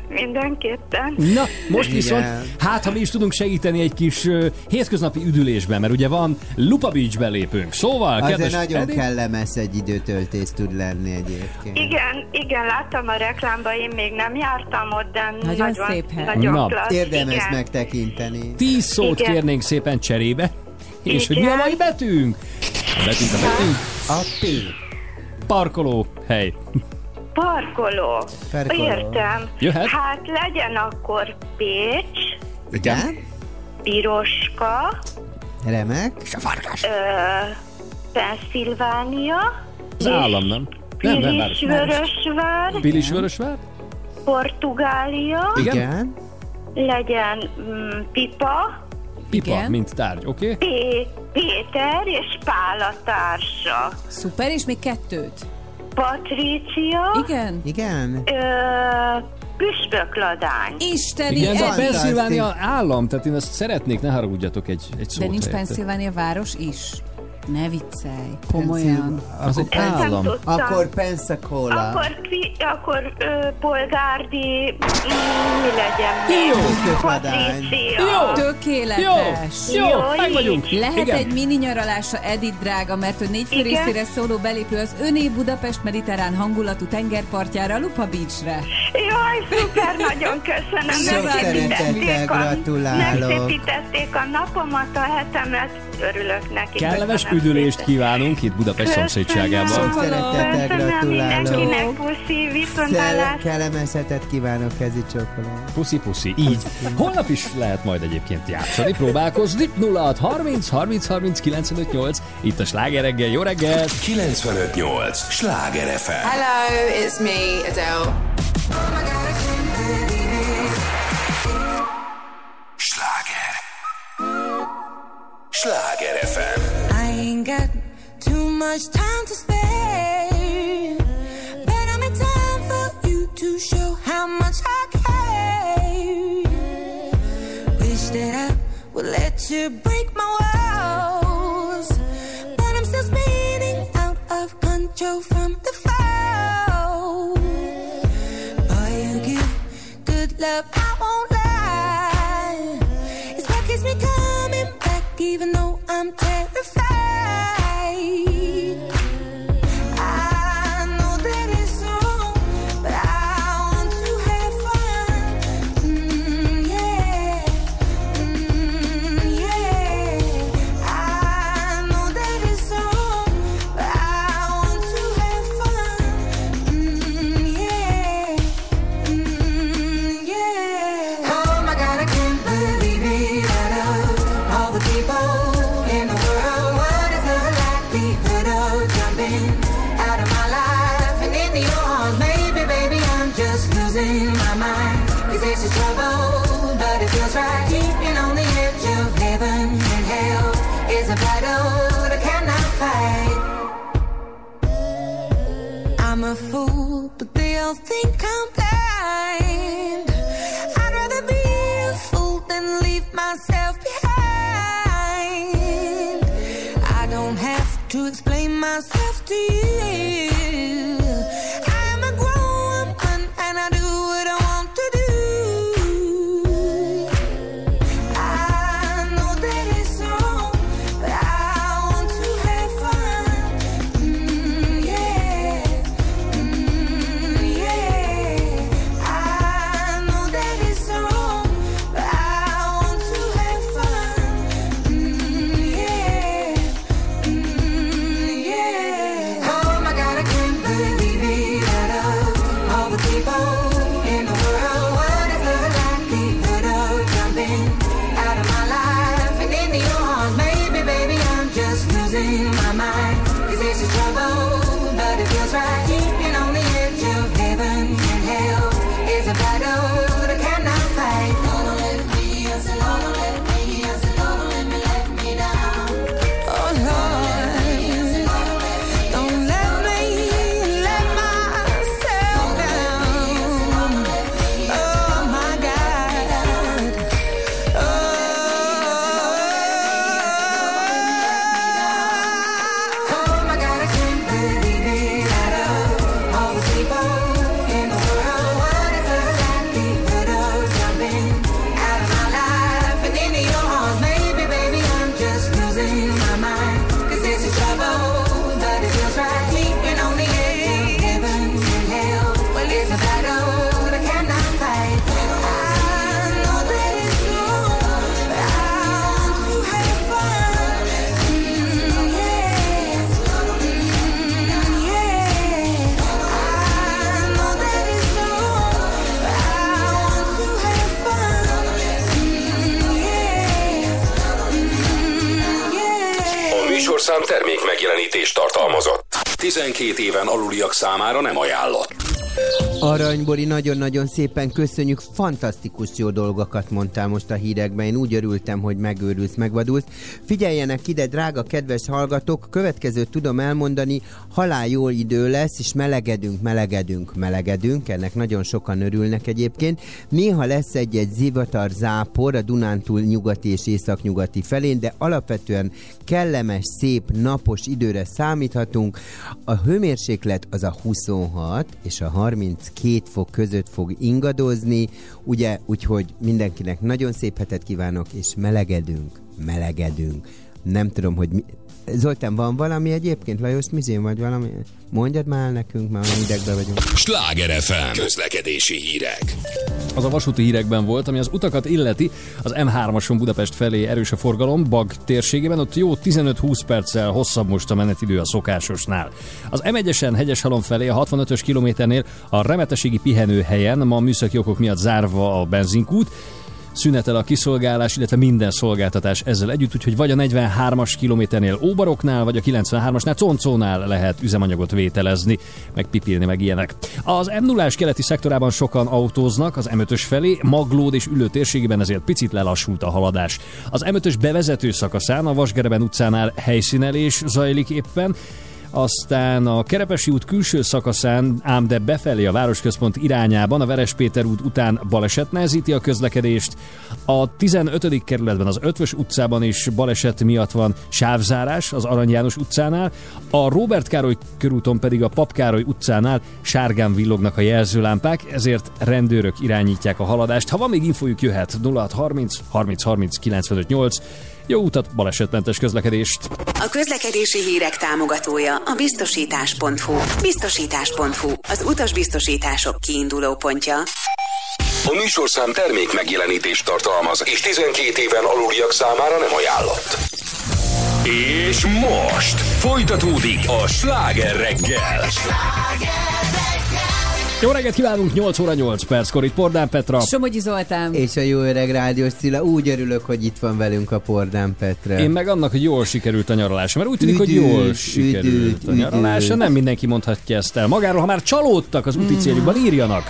mindenképpen. Na, most Igen. viszont, hát ha mi is tudunk segíteni egy kis uh, hétköznapi üdülésben, mert ugye van Lupa Beachbe lépünk. Szóval, Azért kedves nagyon Edith, kellemes egy időtöltés tud lenni egyébként. Igen, igen, láttam a reklámba, én még nem jártam ott, de Nagyon nagyon, szép hely. nagyon Na, klassz. Érdemes igen. megtekinteni. 10 szót Igen. kérnénk szépen cserébe. És hogy mi a Igen. mai betűnk? A betűnk, a betűnk. A P. Parkoló hely. Parkoló. Parkoló. Értem. Jöhet? Hát legyen akkor Pécs, Igen? Piroska, Remek. ö, Pennsylvánia, Az állam, nem? Nem, nem, Pilis város. Vörösvár, Pilisvörösvár? Portugália, Igen? Igen? legyen mm, Pipa, Pipa, Igen. mint tárgy, oké? Okay? Pé- Péter és Pál a társa. Szuper, és még kettőt. Patrícia, Igen? Igen? ö, Püspökladány. Isteni Igen, ez a. Pennsylvania állam, tehát én ezt szeretnék, ne haragudjatok egy, egy szót De nincs helyette. Pennsylvania város is? Ne viccelj, komolyan. Az egy állam. Akkor Pensacola. Akkor, pi, akkor ö, polgárdi, mi legyen Jó. Patrícia. Jó. Tökéletes. Jó, jó, Jó, meg vagyunk. Lehet Igen. egy mini nyaralása Edith drága, mert hogy négy fő Igen. részére szóló belépő az öné Budapest mediterrán hangulatú tengerpartjára, Lupa Beachre. Jaj, szuper, nagyon köszönöm. Sok szeretettel a, gratulálok. megszépítették a napomat, a hetemet, örülök neki. Kellemes üdülést kívánunk itt Budapest szomszédságában. Sok szeretettel gratulálok. mindenkinek, puszi, viszontlátásra. kellemes hetet kívánok, kezi csókolom. Puszi, puszi. Így. Holnap is lehet majd egyébként játszani, próbálkozni. 06 30 30 30 95 8. Itt a Sláger reggel. Jó reggelt! 958! Sláger FM! Hello, it's me, Adele. Sláger! Sláger FM! I ain't got too much time to spare. But I'm in time for you to show how much I care. Wish that I would let you break my walls. But I'm still spinning out of control from the to explain myself to you. Nagyon-nagyon szépen köszönjük, fantasztikus jó dolgokat mondtál most a hírekben, én úgy örültem, hogy megőrülsz, megvadulsz. Figyeljenek ide, drága kedves hallgatók, következőt tudom elmondani, halál jó idő lesz, és melegedünk, melegedünk, melegedünk, ennek nagyon sokan örülnek egyébként. Néha lesz egy-egy zivatar zápor a Dunántúl nyugati és északnyugati felén, de alapvetően kellemes, szép, napos időre számíthatunk. A hőmérséklet az a 26 és a 32 fok között fog ingadozni, ugye, úgyhogy mindenkinek nagyon szép hetet kívánok, és melegedünk, melegedünk. Nem tudom, hogy mi... Zoltán, van valami egyébként? Lajos Mizén vagy valami? Mondjad már nekünk, már olyan idegben vagyunk. Sláger FM közlekedési hírek. Az a vasúti hírekben volt, ami az utakat illeti, az M3-ason Budapest felé erős a forgalom, Bag térségében, ott jó 15-20 perccel hosszabb most a menetidő a szokásosnál. Az M1-esen Hegyeshalom felé a 65-ös kilométernél a remetességi pihenőhelyen ma műszaki okok miatt zárva a benzinkút, szünetel a kiszolgálás, illetve minden szolgáltatás ezzel együtt, úgyhogy vagy a 43-as kilométernél Óbaroknál, vagy a 93-asnál Concónál lehet üzemanyagot vételezni, meg pipilni, meg ilyenek. Az m 0 keleti szektorában sokan autóznak az M5-ös felé, Maglód és Ülő térségében ezért picit lelassult a haladás. Az M5-ös bevezető szakaszán a Vasgereben utcánál helyszínelés zajlik éppen, aztán a Kerepesi út külső szakaszán, ám de befelé a városközpont irányában, a Verespéter út után baleset nehezíti a közlekedést. A 15. kerületben az Ötvös utcában is baleset miatt van sávzárás az Arany János utcánál, a Robert Károly körúton pedig a Pap Károly utcánál sárgán villognak a jelzőlámpák, ezért rendőrök irányítják a haladást. Ha van még infójuk, jöhet 0630 30 30 95 8. Jó utat, balesetmentes közlekedést! A közlekedési hírek támogatója a biztosítás.hu. Biztosítás.hu, az utasbiztosítások kiinduló pontja. A műsorszám termék megjelenítést tartalmaz, és 12 éven aluliak számára nem ajánlott. És most folytatódik a sláger reggel. Jó reggelt kívánunk, 8 óra 8 perckor itt Pordán Petra. Somogyi Zoltán. És a jó öreg rádiós Cilla, úgy örülök, hogy itt van velünk a Pordán Petre. Én meg annak, hogy jól sikerült a nyaralása, mert úgy tűnik, hogy Üdült, jól sikerült üdült, a nyaralása. üdült. Nem mindenki mondhatja ezt el. Magáról, ha már csalódtak az úti céljukban, írjanak.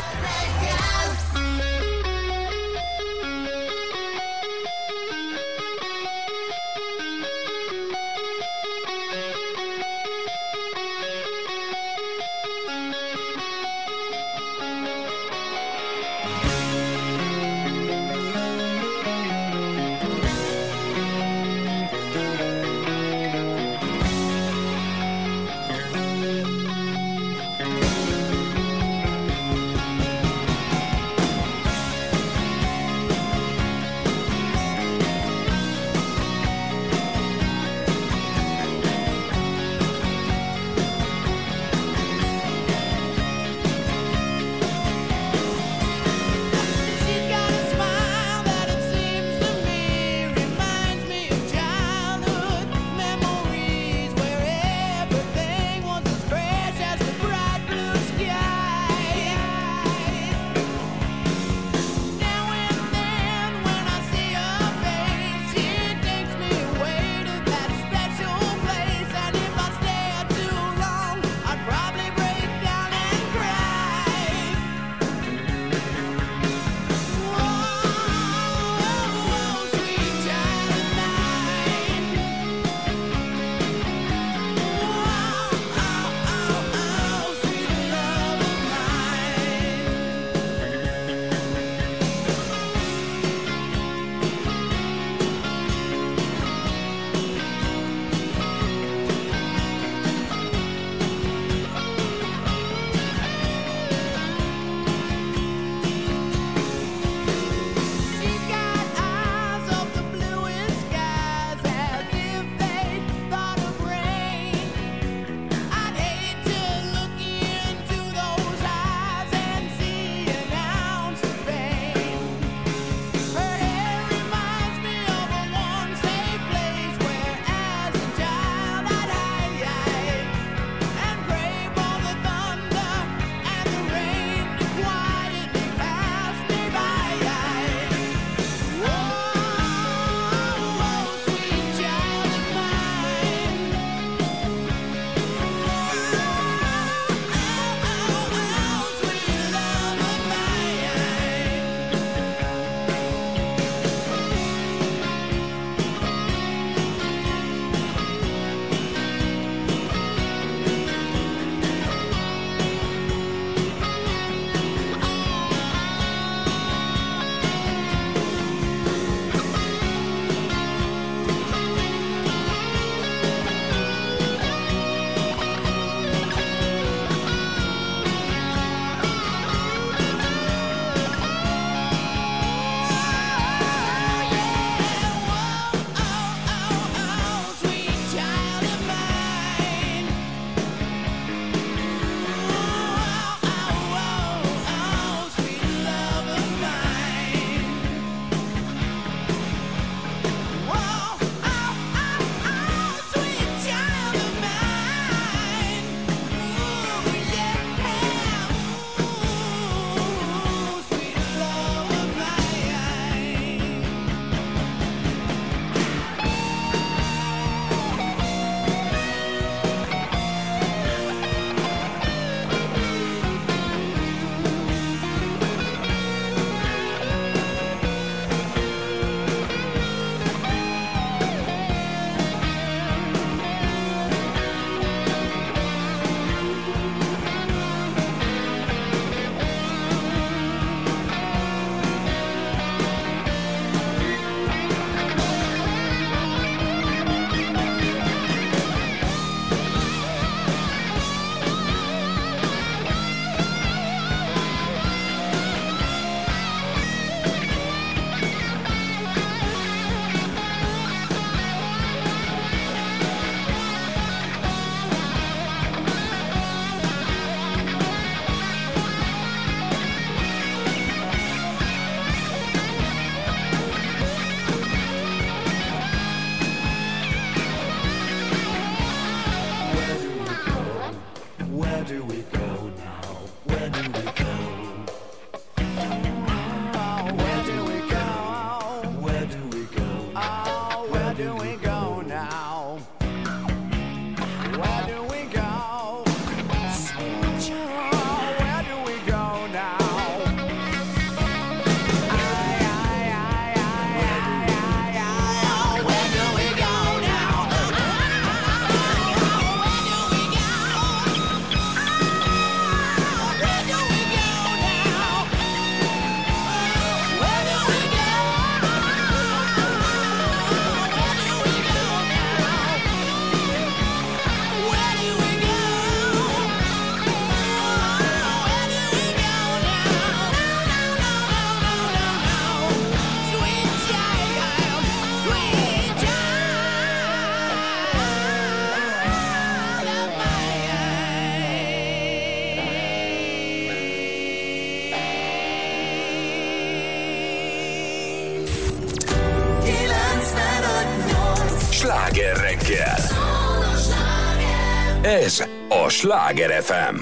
Sláger FM.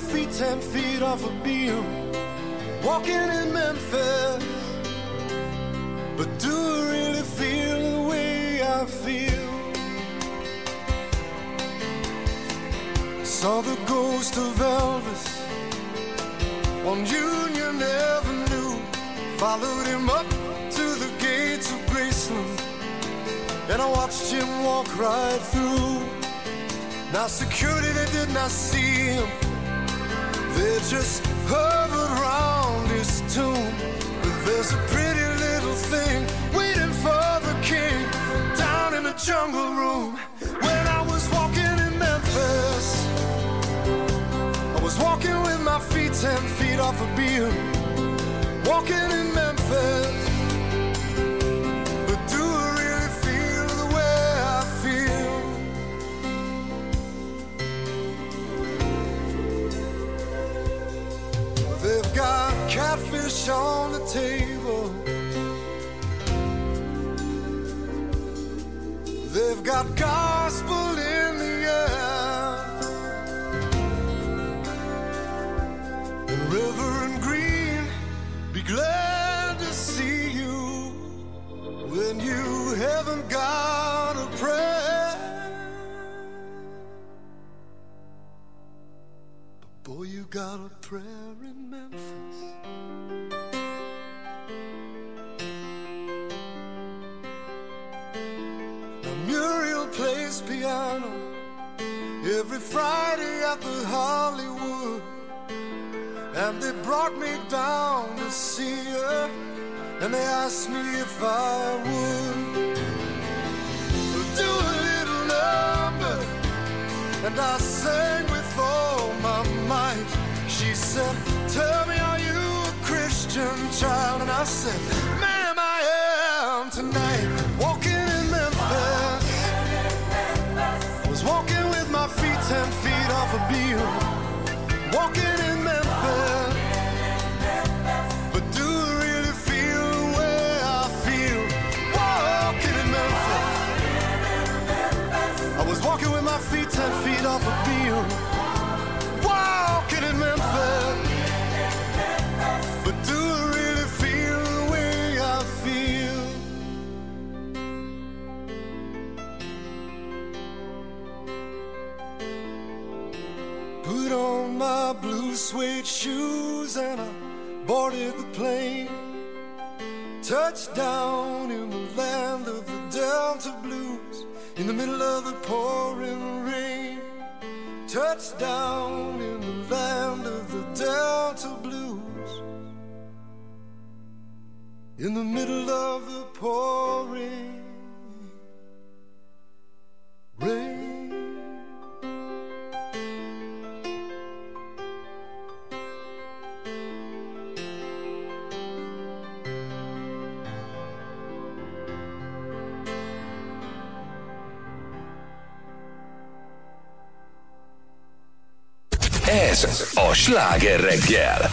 Feet ten feet off a beam. Walking in Memphis, but do I really feel the way I feel? Saw the ghost of Elvis on Union Avenue. Followed him up to the gates of Graceland, and I watched him walk right through. Now security they did not see him, they just hovered round his tomb. But there's a pretty little thing waiting for the king down in the jungle room. When I was walking in Memphis, I was walking with my feet ten feet off a beam. Walking in Memphis, on the table. They've got gospel in the air. And Reverend Green, be glad to see you when you haven't got a prayer. But boy, you got a prayer Friday at the Hollywood. And they brought me down to see her, and they asked me if I would do a little number. And I sang with all my might. She said, Tell me, are you a Christian child? And I said, Ma'am, I am tonight. Walking in Memphis. Was walking with my feet ten feet off a beam. Walking in Memphis. But do I really feel the way I feel? Walking in Memphis. I was walking with my feet ten feet off a beam. Walking in Memphis. Suede shoes and I boarded the plane. Touchdown in the land of the Delta Blues in the middle of the pouring rain. Touchdown in the land of the Delta Blues in the middle of the pouring rain. Ez a sláger reggel.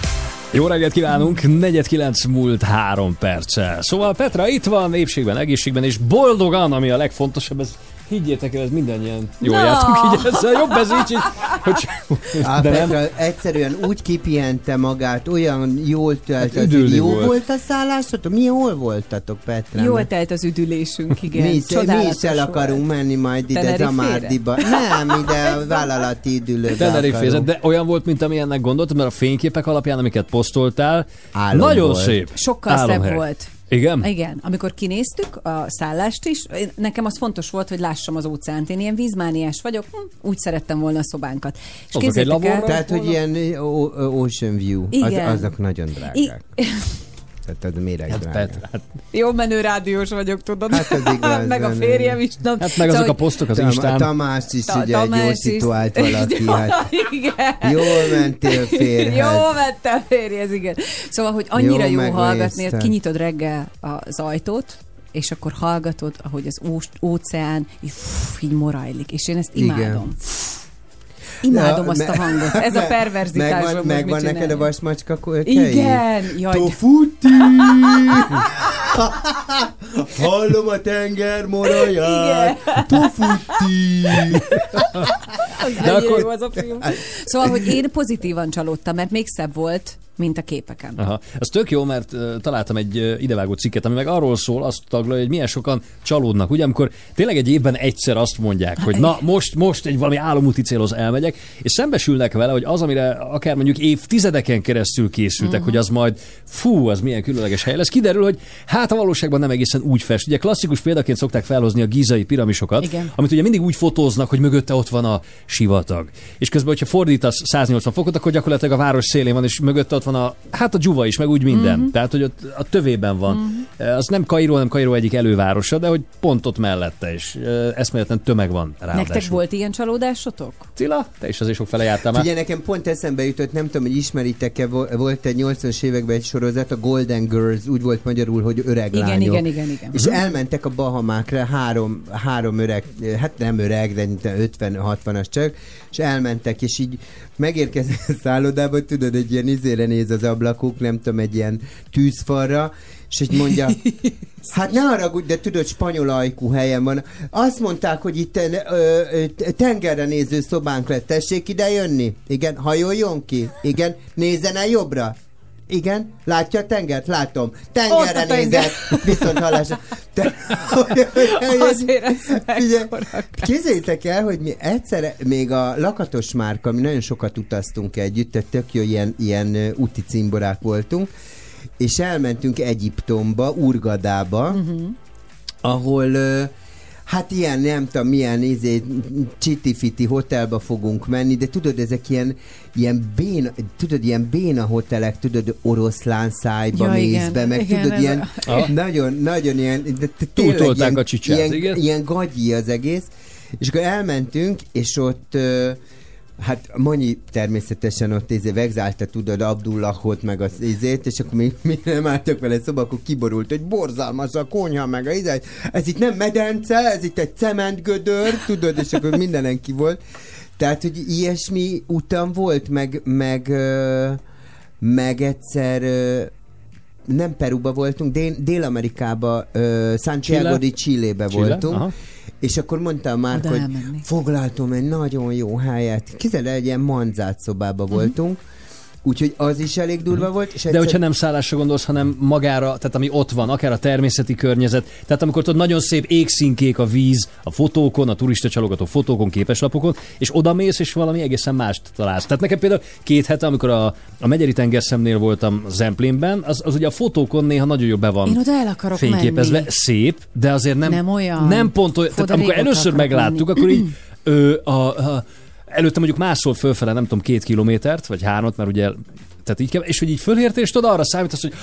Jó reggelt kívánunk, 49 múlt három perccel. Szóval Petra itt van, épségben, egészségben, és boldogan, ami a legfontosabb, ez higgyétek el, ez mindannyian jól Na! jártunk így [LAUGHS] ezzel, jobb ez így, így hogy... Á, De nem, egyszerűen úgy kipihente magát, olyan jól telt, Hát jó volt. volt. a szállásotok? Mi hol voltatok, Petra? Jól telt az üdülésünk, igen. mi, is, mi is el akarunk volt. menni majd ide? Zamárdiba. Nem, ide a [LAUGHS] vállalati üdülőbe akarunk. de olyan volt, mint amilyennek gondoltam, mert a fényképek alapján, amiket posztoltál, Álom nagyon volt. szép. Sokkal Álomhely. szebb volt. Igen? Igen, amikor kinéztük a szállást is, nekem az fontos volt, hogy lássam az óceánt. Én ilyen vízmániás vagyok, hm, úgy szerettem volna a szobánkat. És Azok képzeljétek el- Tehát, hogy ilyen Ocean View, az, Igen. azok nagyon drágák. I- [LAUGHS] Tehát az méreg Hát, hát Jó menő rádiós vagyok, tudod? Hát ez igaz, [LAUGHS] meg a nem, férjem is. Na, Hát meg azok a posztok az Tam- Instán. Tamás is Ta- ugye egy jó Tamás is. szituált valaki. [LAUGHS] Hát igen. jól mentél férhez. Jó vettem férjez, igen. Szóval, hogy annyira Jó jó, hallgatni, hogy kinyitod reggel az ajtót, és akkor hallgatod, ahogy az ó- óceán így, így morajlik, és én ezt Igen. Imádom. Azt a hangot. Ez a [LAUGHS] perverzitásom. Megvan, megvan neked a vasmacska kejé? Igen, jaj. Tofuti! [LAUGHS] [LAUGHS] Hallom a tenger moraját! Tofuti! Az De akkor- jó az a film. Szóval, hogy én pozitívan csalódtam, mert még szebb volt, mint a képeken. Aha. Ez tök jó, mert uh, találtam egy uh, idevágó cikket, ami meg arról szól, azt taglalja, hogy milyen sokan csalódnak. Ugye, amikor tényleg egy évben egyszer azt mondják, hogy na, most, most egy valami álomúti célhoz elmegyek, és szembesülnek vele, hogy az, amire akár mondjuk évtizedeken keresztül készültek, Mhm. hogy az majd, fú, az milyen különleges hely lesz, kiderül, hogy hát a valóságban nem egészen úgy fest. Ugye klasszikus példaként szokták felhozni a gízai piramisokat, Igen. amit ugye mindig úgy fotóznak, hogy mögötte ott van a sivatag. És közben, hogyha fordítasz 180 fokot, akkor gyakorlatilag a város szélén van, és mögötte ott van a, hát a dzsuva is, meg úgy minden. Mhm. Tehát, hogy ott a tövében van. Mm. Az nem Kairó, nem Kairó egyik elővárosa, de hogy pont ott mellette, ö, eszméletlen tömeg van ráadásul. Nektek volt ilyen csalódásotok? Cilla? Te is azért sok fele jártál már. Ugye nekem pont eszembe jutott, nem tudom, hogy ismeritek-e, vo- volt egy 80-as években egy sorozat, a Golden Girls, úgy volt magyarul, hogy öreg Igen, lányok. igen, igen, igen. És Mhm. elmentek a Bahamákra, három, három öreg, hát nem öreg, de mint 50-60-as csak, és elmentek, és így megérkezett a szállodába, tudod, egy ilyen izére néz az ablakuk, nem tudom, egy ilyen tűzfalra, és így mondja, [LAUGHS] hát ne haragudj, de tudod, spanyol ajkú helyen van. Azt mondták, hogy itt ö, ö, tengerre néző szobánk lett, tessék ide jönni? Igen, hajoljon ki? Igen, nézzen el jobbra? Igen, látja a tengert? Látom. Tengerre Ott tenger. nézett, viszont hallásra. Te, Azért képzeljétek el, hogy mi egyszer, még a lakatos márka, mi nagyon sokat utaztunk együtt, tehát tök jó ilyen, ilyen úti cimborák voltunk, és elmentünk Egyiptomba, Urgadába, uh-huh. ahol ö, Hát ilyen, nem tudom, milyen izé, csitifiti hotelba fogunk menni, de tudod, ezek ilyen, ilyen béna, tudod, ilyen béna hotelek, tudod, oroszlán szájba Ja, mész be, meg igen, tudod, ilyen, a- Ah. nagyon, nagyon ilyen, de tényleg ilyen, a csicsát, ilyen, igen? ilyen gagyi az egész, és akkor elmentünk, és ott ö, Hát Manyi természetesen ott izé vegzálta, tudod, Abdullahot meg az izét, és akkor mi, mi nem álltak vele szoba, akkor kiborult, hogy borzalmas a konyha, meg a izé. Ez itt nem medence, ez itt egy cementgödör, tudod, és akkor mindenen ki volt. Tehát, hogy ilyesmi utam volt, meg, meg, meg egyszer nem Peruba voltunk, Dél- Dél-Amerikába, Santiago Chile? de Chile-be Chile? voltunk, Aha. És akkor mondtam már, Oda hogy elmenni. foglaltam egy nagyon jó helyet. Kizel egy ilyen manzát szobába voltunk, úgyhogy az is elég durva volt. És De egyszer- hogyha nem szállásra gondolsz, hanem magára, tehát ami ott van, akár a természeti környezet, tehát amikor ott nagyon szép égszínkék a víz, a fotókon, a turista csalogató fotókon, képeslapokon, és oda mész, és valami egészen mást találsz. Tehát nekem például két hete, amikor a, a Megyeri tengerszemnél voltam Zemplénben, az, az ugye a fotókon néha nagyon jó be van Én oda el akarok fényképezve. menni. Szép, de azért nem, Nem olyan. Nem pont olyan. Tehát de amikor először megláttuk, menni. akkor így [CLEARS THROAT] ö, a, a, előtte mondjuk mászol fölfele, nem tudom, két kilométert, vagy hármat, mert ugye tehát így és hogy így fölértél, és tudod, arra számítasz, hogy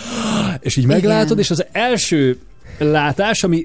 és így Igen. meglátod, és az első látás, ami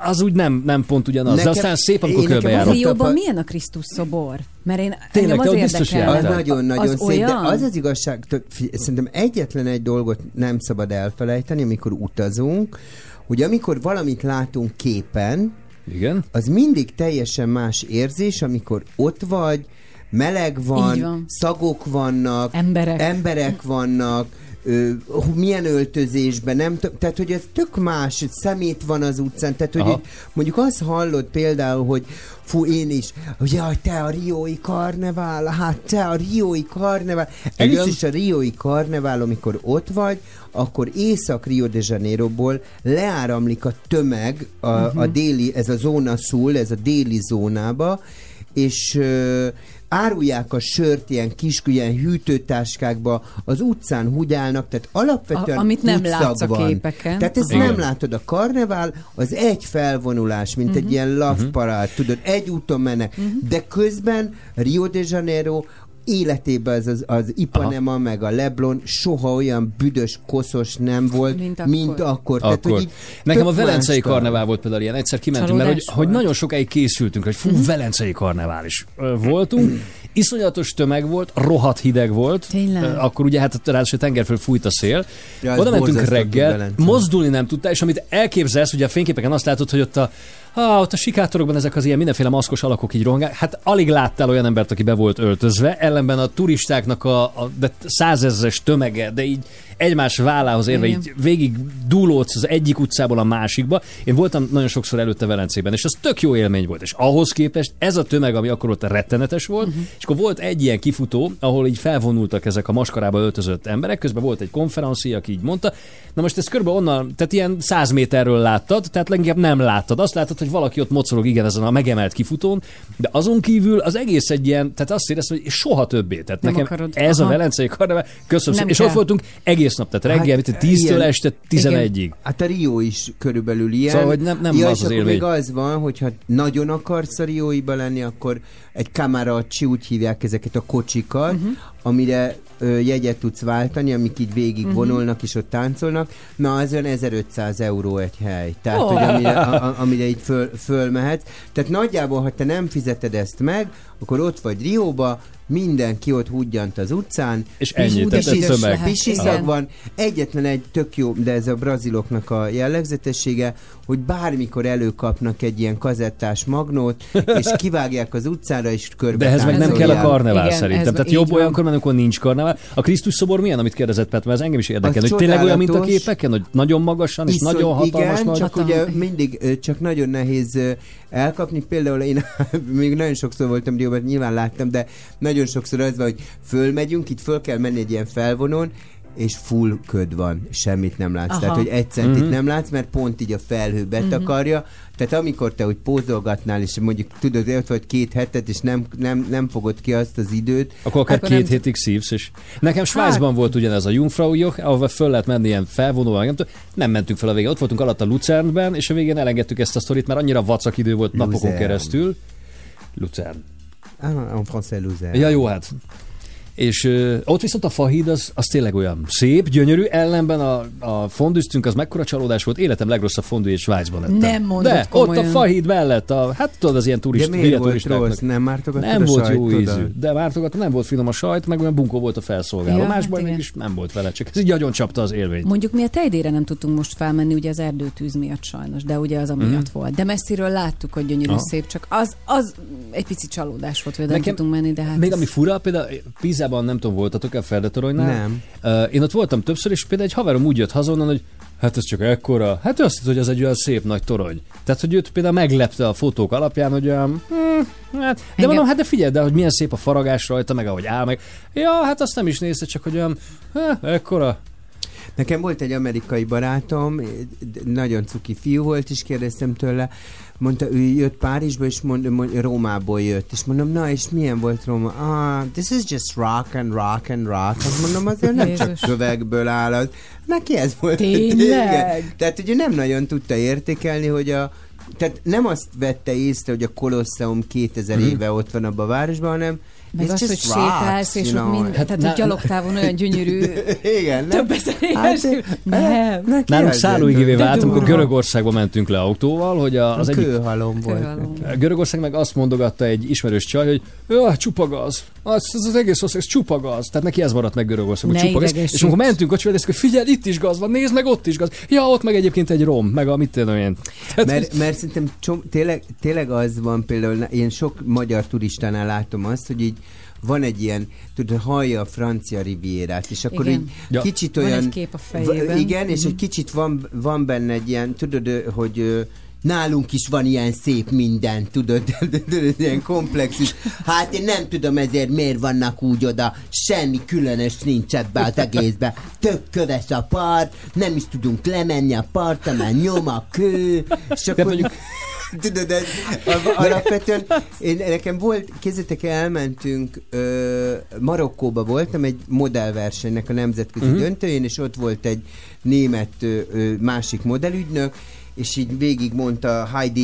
az úgy nem, nem pont ugyanaz, Nekem- de aztán szép, amikor körbejárok. Rióban milyen a Krisztus szobor? Mert én Tényleg, az biztos érdekel. Az nagyon-nagyon szép, de olyan? az az igazság, tök- szerintem egyetlen egy dolgot nem szabad elfelejteni, amikor utazunk, hogy amikor valamit látunk képen, Igen. az mindig teljesen más érzés, amikor ott vagy, meleg van, van. szagok vannak, Emberek. emberek vannak, ö, milyen öltözésben, nem t- tehát hogy ez tök más, hogy szemét van az utcán, tehát hogy Aha. mondjuk azt hallod például, hogy fú, én is, hogy jaj, te a riói karnevál, hát te a riói karnevál. Először is a riói karnevál, amikor ott vagy, akkor Észak-Rio de Janeiroból leáramlik a tömeg a, uh-huh. a déli, ez a zóna szul, ez a déli zónába, és árulják a sört ilyen kis ilyen hűtőtáskákba, az utcán húgyálnak, tehát alapvetően A- amit nem látsz a képeken. Tehát ezt Aha. nem látod. A karnevál az egy felvonulás, mint Mhm. egy ilyen love parád, tudod, egy úton mennek, de közben Rio de Janeiro életében az, az, az Ipanema, meg a Leblon soha olyan büdös, koszos nem volt, Mint mint akkor. akkor. akkor. Tehát, Akkor. hogy így Nekem a Velencei karnevál volt például ilyen. Egyszer kimentünk, mert hogy, Csalódás hogy volt. nagyon sokáig készültünk, hogy fú, Velencei karnevál is voltunk. Iszonyatos tömeg volt, rohadt hideg volt. Tényleg? Akkor ugye hát ráadásul a tengerföl fújt a szél. Ja, Oda mentünk reggel, mozdulni nem tudtál, és amit elképzelsz, ugye a fényképeken azt látod, hogy ott a Ah, ott a sikátorokban ezek az ilyen mindenféle maszkos alakok így rohangál. Hát alig láttál olyan embert, aki be volt öltözve, ellenben a turistáknak a, a de százezres tömege, de így egymás vállához érve, Igen. így végig dúlódsz az egyik utcából a másikba. Én voltam nagyon sokszor előtte Velencében, és az tök jó élmény volt. És ahhoz képest ez a tömeg, ami akkor ott rettenetes volt, uh-huh. és akkor volt egy ilyen kifutó, ahol így felvonultak ezek a maskarába öltözött emberek, közben volt egy konferencia, aki így mondta. Na most ezt körülbelül onnan, tehát ilyen 100 méterről láttad, tehát leginkább nem láttad. Azt láttad, hogy valaki ott mocorog, igen, ezen a megemelt kifutón, de azon kívül az egész egy ilyen, tehát azt éreztem, hogy soha többé. Tehát Nem nekem akarod. ez Aha. a Velencei karnevál, köszönöm szépen. És ott voltunk egész nap, tehát reggel, hát, Hát, 10-től ilyen- este 11-ig. Igen, hát a Rio is körülbelül ilyen. Szóval, hogy nem- nem ja, az az élmény. még az van, hogyha nagyon akarsz a Rióiba lenni, akkor egy kamaracsi, úgy hívják ezeket a kocsikat, uh-huh. amire ö, jegyet tudsz váltani, amik így végig uh-huh. vonulnak és ott táncolnak. Na, az olyan 1500 euró egy hely. Tehát, oh. hogy amire, a, amire így föl, fölmehetsz. Tehát nagyjából, ha te nem fizeted ezt meg, akkor ott vagy Rióba, mindenki ott húgyant az utcán, És ennyi, tehát ez tömeg. van, egyetlen egy tök jó, de ez a braziloknak a jellegzetessége, hogy bármikor előkapnak egy ilyen kazettás magnót, és [LAUGHS] kivágják az utcára, és körbe De ehhez meg nem kell a karnevál Igen, szerintem. ez Tehát jobb van. olyankor, mert amikor nincs karnevál. A Krisztus szobor milyen, amit kérdezett Pet, mert ez engem is érdekel, Az hogy tényleg olyan, mint a képeken, hogy nagyon magasan és Iszony- nagyon hatalmas igen, csak ugye mindig csak nagyon nehéz elkapni. Például én [LAUGHS] még nagyon sokszor voltam Rióban, nyilván láttam, de nagyon sokszor az van, hogy fölmegyünk, itt föl kell menni egy ilyen felvonon, és full köd van, semmit nem látsz. Aha. Tehát, hogy egy centit Mhm. nem látsz, mert pont így a felhő betakarja. Tehát amikor te úgy pózolgatnál, és mondjuk tudod, ott vagy két hetet, és nem, nem, nem fogod ki azt az időt, Akkor akár Akkor két nem- hétig szívsz is. Nekem Svájcban volt ugyanez a Jungfraujoch, ahova föl lehet menni ilyen felvonóval, nem, tudom. nem mentünk fel a végén. Ott voltunk alatt a Lucernben, és a végén elengedtük ezt a sztorit, mert annyira vacak idő volt napokon Luzern. keresztül. Lucern. ah, en français loser. Ja, jó, hát. És ö, ott viszont a fahíd az, az tényleg olyan szép, gyönyörű, ellenben a, a fondüztünk az mekkora csalódás volt, életem legrosszabb fondüjét Svájcban ettem. Nem mondod De komolyan. ott a fahíd mellett, a, hát tudod, az ilyen De turist, miért hülye volt rossz? Nem mártogattad Nem a volt jó ízű, de mártogatva nem volt finom a sajt, meg olyan bunkó volt a felszolgáló. Ja, hát Másban igen. mégis nem volt vele, csak ez így nagyon csapta az élményt. Mondjuk mi a tejdére nem tudtunk most felmenni, ugye az erdőtűz miatt sajnos, de ugye az amiatt Mhm. volt. De messziről láttuk, hogy gyönyörű, Aha. szép, csak az, az egy pici csalódás volt, hogy oda nem tudtunk menni, de hát Még ez- ami fura, például Pizában nem tudom, voltatok a Feldetorolynál? Nem. Uh, én ott voltam többször, és például egy haverom úgy jött haza onnan, hogy hát ez csak ekkora. Hát ő azt hitt, hogy ez egy olyan szép nagy torony. Tehát, hogy őt például meglepte a fotók alapján, hogy olyan, hm, hát, de Engem- mondom, hát de figyelj, de hogy milyen szép a faragás rajta, meg ahogy áll, meg. Ja, hát azt nem is nézte, csak hogy olyan, hát, ekkora. Nekem volt egy amerikai barátom, nagyon cuki fiú volt, és kérdeztem tőle, mondta, ő jött Párizsba, és mond, mond, Rómából jött, és mondom, na, és milyen volt Róma? Ah, this is just rock and rock and rock. Azt mondom, azért nem csak kövekből áll az. Neki ez volt. Tényleg? Tehát ugye nem nagyon tudta értékelni, hogy a tehát nem azt vette észre, hogy a Kolosseum 2000 Mhm. éve ott van abban a városban, hanem meg az, hogy sétálsz, és ott mind, Hát tehát hogy gyalogtávon olyan [LAUGHS] gyönyörű, Igen, nem? több ezer éves. Hát, Nem. Nálunk szállóigévé váltunk, akkor durva. Görögországba mentünk le autóval, hogy a, az egyik kőhalom volt. Görögország meg azt mondogatta egy ismerős csaj, hogy ja, csupa gaz. Az, az, az egész ország, ez csupa gaz. Tehát neki ez maradt meg Görögország, hogy Ne csupa gaz. idegesíts. És amikor mentünk kocsival, ezt hogy figyelj, itt is gaz van, nézd meg, ott is gaz. Ja, ott meg egyébként egy rom, meg a mit tudom én. Tehát Mert, mert szerintem tényleg, tényleg az van például, én sok magyar turistánál látom azt, hogy így van egy ilyen, tudod, hallja a francia rivierát, és akkor Igen. így Ja. kicsit Van olyan... egy kép a fejében. Igen, és Mhm. egy kicsit van, van benne egy ilyen, tudod, hogy nálunk is van ilyen szép minden, tudod, [LAUGHS] ilyen komplex is. Hát én nem tudom ezért miért vannak úgy oda, semmi különös nincs ebbe az egészbe. Tök köves a part, nem is tudunk lemenni a partra, mert nyom a kő, és akkor mondjuk... Tudod, ez, al- alapvetően én, nekem volt, kézzétek el, elmentünk ö, Marokkóba voltam egy modellversenynek a nemzetközi uh-huh. döntőjén, és ott volt egy német ö, ö, másik modellügynök, és így végig mondta Heidi,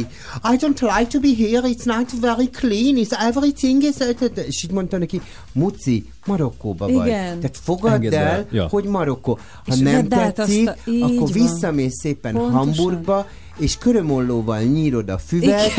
I don't like to be here, it's not very clean, it's everything is... És így mondta neki, Muci, Marokkóba vagy. Igen. Tehát fogadd Engedd el. el, Ja. hogy Marokkó. Ha És nem vedd át tetszik, azt a- így akkor van. visszamész szépen Pontosan. Hamburgba, és körömollóval nyírod a füvet,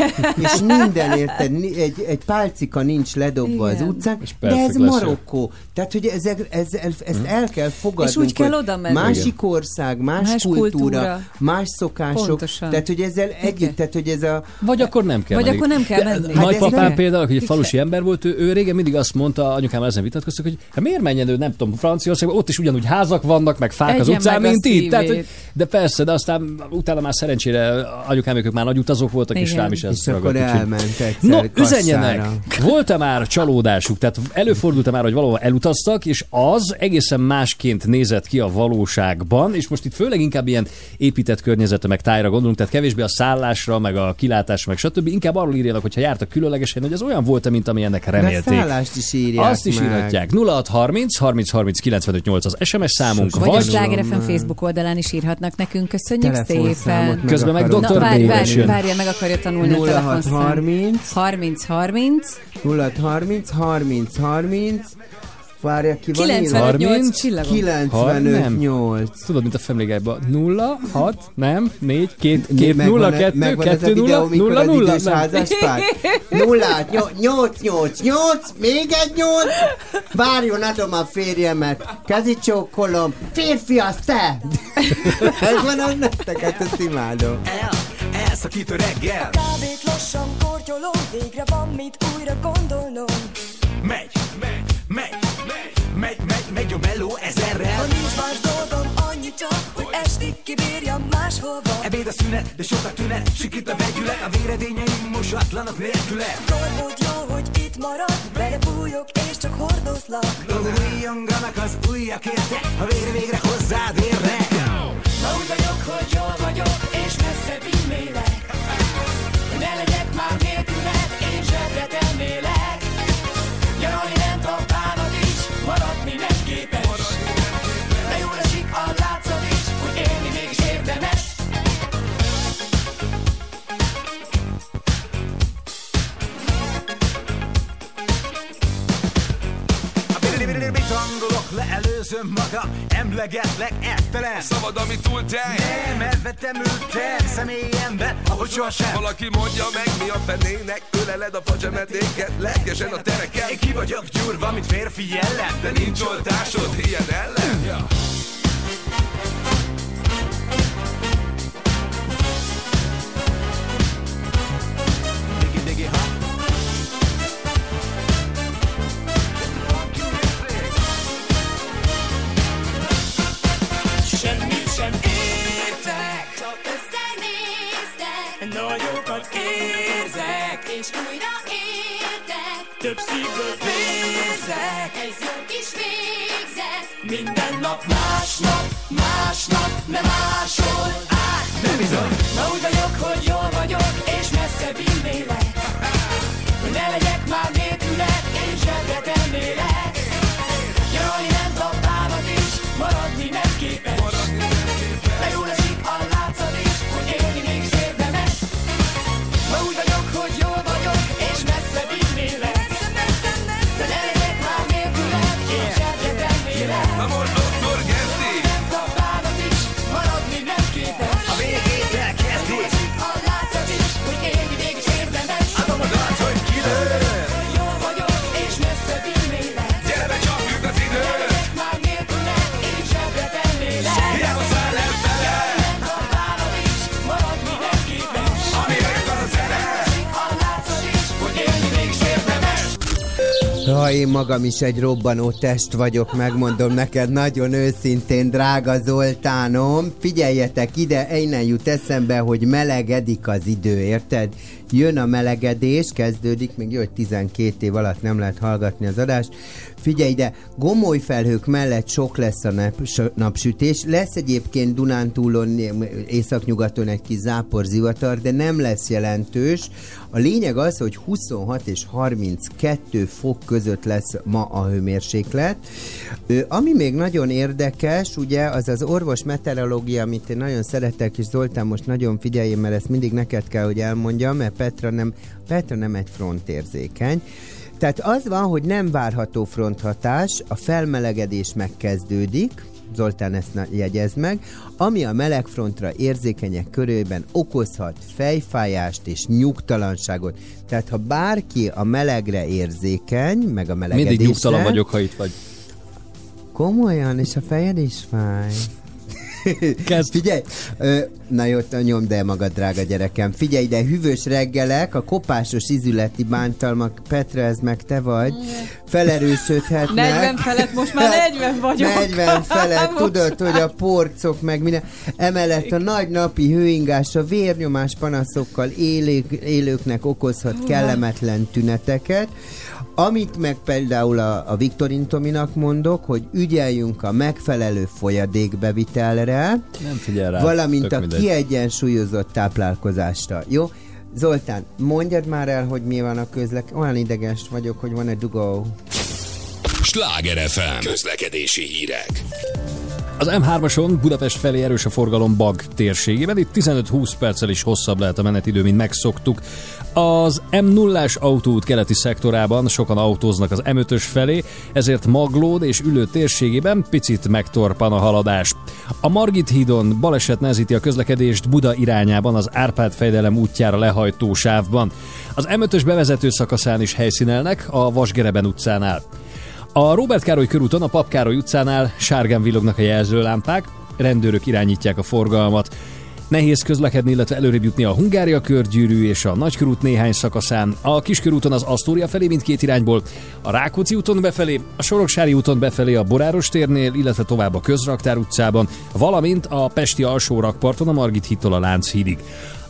és minden érted, egy, egy pálcika nincs ledobva Igen. az utcán, És de ez lesz, Marokkó. Tehát, hogy ez, ez, ez, ezt el kell fogadnunk. És úgy kell hogy oda menni. Másik ország, más, Más kultúra, kultúra. más szokások. Pontosan. Tehát, hogy ezzel együtt, tehát, hogy ez a... Vagy akkor nem kell Vagy menni. akkor nem kell menni. Hát Nagypapám például, aki egy Igen. falusi ember volt, ő, ő régen mindig azt mondta, anyukám ezen vitatkoztak, hogy hát miért menjen ő, nem tudom, Franciaországban, ott is ugyanúgy házak vannak, meg fák az Egyen utcán, meg a mint itt. Tehát, hogy, de persze, de aztán utána már szerencsére anyukám ők már nagy utazók voltak, és Igen. rám is ez És akkor elment egyszer No, üzenjenek! Volt-e már csalódásuk? Tehát előfordult-e már, hogy valahol elutaztak, és az egészen másként nézett ki a valóságban, és most itt főleg inkább ilyen épített környezetre, meg tájra gondolunk, tehát kevésbé a szállásra, meg a kilátásra, meg stb. Inkább arról írjanak, hogyha jártak különlegesen, hogy ez olyan volt-e, mint amilyennek De a remélték. szállást is írják Azt is meg. írhatják. 0630 30 30 95 8 az SMS számunk, Vagy a vagy Sláger FM már. Facebook oldalán is írhatnak nekünk. Köszönjük szépen. Közben meg. Dr. Na, várj, várj, várj, meg akarja tanulni a 0630 telefonszám. 30 30 0630 30 30 Várja, ki van 95 írva? 8 csillagom. 95 nem. 8 Tudod, mint a Femlégájban. 0, 6, nem, 4, 2, 2, Megvan 0, e- 2, megvan ez a 2, 0, videó, mikor 0, az 0, idős házaspár. 0, 8, 8, 8, még egy 8. Várjon, adom a férjemet. Kezi csókolom. Férfi az te! Ez van az nektek, hát ezt imádom. Elszakító reggel Kávét lassan kortyolom, végre van mit újra gondolnom. Megy, megy, megy, megy, megy, megy, a meló ezerrel Ha nincs más dolgom, annyi csak, hogy estig kibírjam máshova. Ebéd a szünet, de sok a tünet Sikít a vegyület, a véredényeim mosatlanak nélküle Tormod jó, hogy itt marad, belebújok és csak hordozlak. Újonganak az ujjak érte, ha végre végre hozzád érnek Ma úgy vagyok, hogy jól vagyok, és messze vinnélek. Ne legyek már nélküled, én zsebre tennélek. Hangolok le, előzöm magam Emlegetlek ettelen Szabad, ami túl tej Nem, elvettem ültem személyemben Ahogy sohasem. Valaki mondja meg, mi a fenének? Öleled a facsemetéket, lelkesen a tereken. Én ki vagyok gyúrva, mint férfi jellem De nincs oltásod ilyen ellen. Ja. Digi, digi, ha és újra értek. Több szívből vérzek, ez jó kis végzet. Minden nap másnap, másnap, nem máshol át. De bizony Ma úgy vagyok, hogy jól vagyok, és messze vinnélek. Ha én magam is egy robbanó test vagyok, megmondom neked nagyon őszintén, drága Zoltánom. Figyeljetek ide, innen jut eszembe, hogy melegedik az idő, érted? Jön a melegedés, kezdődik, még jó, hogy 12 év alatt nem lehet hallgatni az adást. Figyelj ide, gomoly felhők mellett sok lesz a nap, napsütés. Lesz egyébként Dunántúlon, északnyugaton egy kis zápor zivatar, de nem lesz jelentős. A lényeg az, hogy 26 és 32 fok között lesz ma a hőmérséklet. Ami még nagyon érdekes, ugye, az az orvos meteorológia, amit én nagyon szeretek, és Zoltán most nagyon figyelj, mert ezt mindig neked kell, hogy elmondjam, mert Petra nem, Petra nem egy frontérzékeny. Tehát az van, hogy nem várható fronthatás, a felmelegedés megkezdődik, Zoltán ezt jegyez meg, ami a melegfrontra érzékenyek körében okozhat fejfájást és nyugtalanságot. Tehát ha bárki a melegre érzékeny, meg a melegedésre... Mindig nyugtalan vagyok, ha itt vagy. Komolyan, és a fejed is fáj. Kezd. Figyelj, ö, na jó, nyomd el magad, drága gyerekem. Figyelj ide, hűvös reggelek, a kopásos izületi bántalmak, Petra, ez meg te vagy, felerősödhetnek. 40 felett, most már 40 vagyok. 40 felett, [LAUGHS] tudod, hogy a porcok meg minden. Emellett a nagy napi hőingás a vérnyomás panaszokkal élők, élőknek okozhat kellemetlen tüneteket. Amit meg például a, a Viktorin Tominak mondok, hogy ügyeljünk a megfelelő folyadékbevitelre, Nem figyel rá. valamint a mindegy. kiegyensúlyozott táplálkozásra. Jó? Zoltán, mondjad már el, hogy mi van a közlek... Olyan ideges vagyok, hogy van egy dugó. Sláger FM. Közlekedési hírek. Az M3-ason Budapest felé erős a forgalom Bag térségében, itt 15-20 perccel is hosszabb lehet a menetidő, mint megszoktuk. Az M0-ás autóút keleti szektorában sokan autóznak az M5-ös felé, ezért Maglód és Ülő térségében picit megtorpan a haladás. A Margit hídon baleset nehezíti a közlekedést Buda irányában az Árpád fejdelem útjára lehajtó sávban. Az M5-ös bevezető szakaszán is helyszínelnek a Vasgereben utcánál. A Robert Károly körúton a Pap Károly utcánál sárgán villognak a jelzőlámpák, rendőrök irányítják a forgalmat. Nehéz közlekedni, illetve előrébb jutni a Hungária körgyűrű és a Nagykörút néhány szakaszán, a Kiskörúton az Asztória felé mindkét irányból, a Rákóczi úton befelé, a Soroksári úton befelé a Boráros térnél, illetve tovább a Közraktár utcában, valamint a Pesti alsó rakparton a Margit hittól a Lánchídig.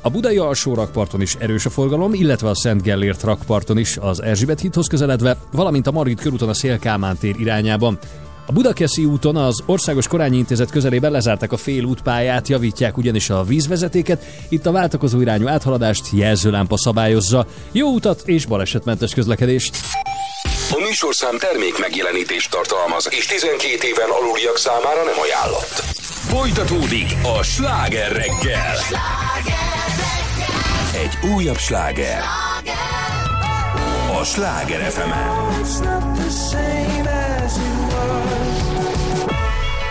A budai alsó rakparton is erős a forgalom, illetve a Szent Gellért rakparton is az Erzsébet hídhoz közeledve, valamint a Margit körúton a Szél-Kálmán tér irányában. A Budakeszi úton az Országos Korányi Intézet közelében lezárták a fél útpályát, javítják ugyanis a vízvezetéket, itt a váltakozó irányú áthaladást jelzőlámpa szabályozza. Jó utat és balesetmentes közlekedést! A műsorszám termék megjelenítést tartalmaz, és 12 éven aluliak számára nem ajánlott. Folytatódik a sláger reggel. Egy újabb sláger. A Sláger fm.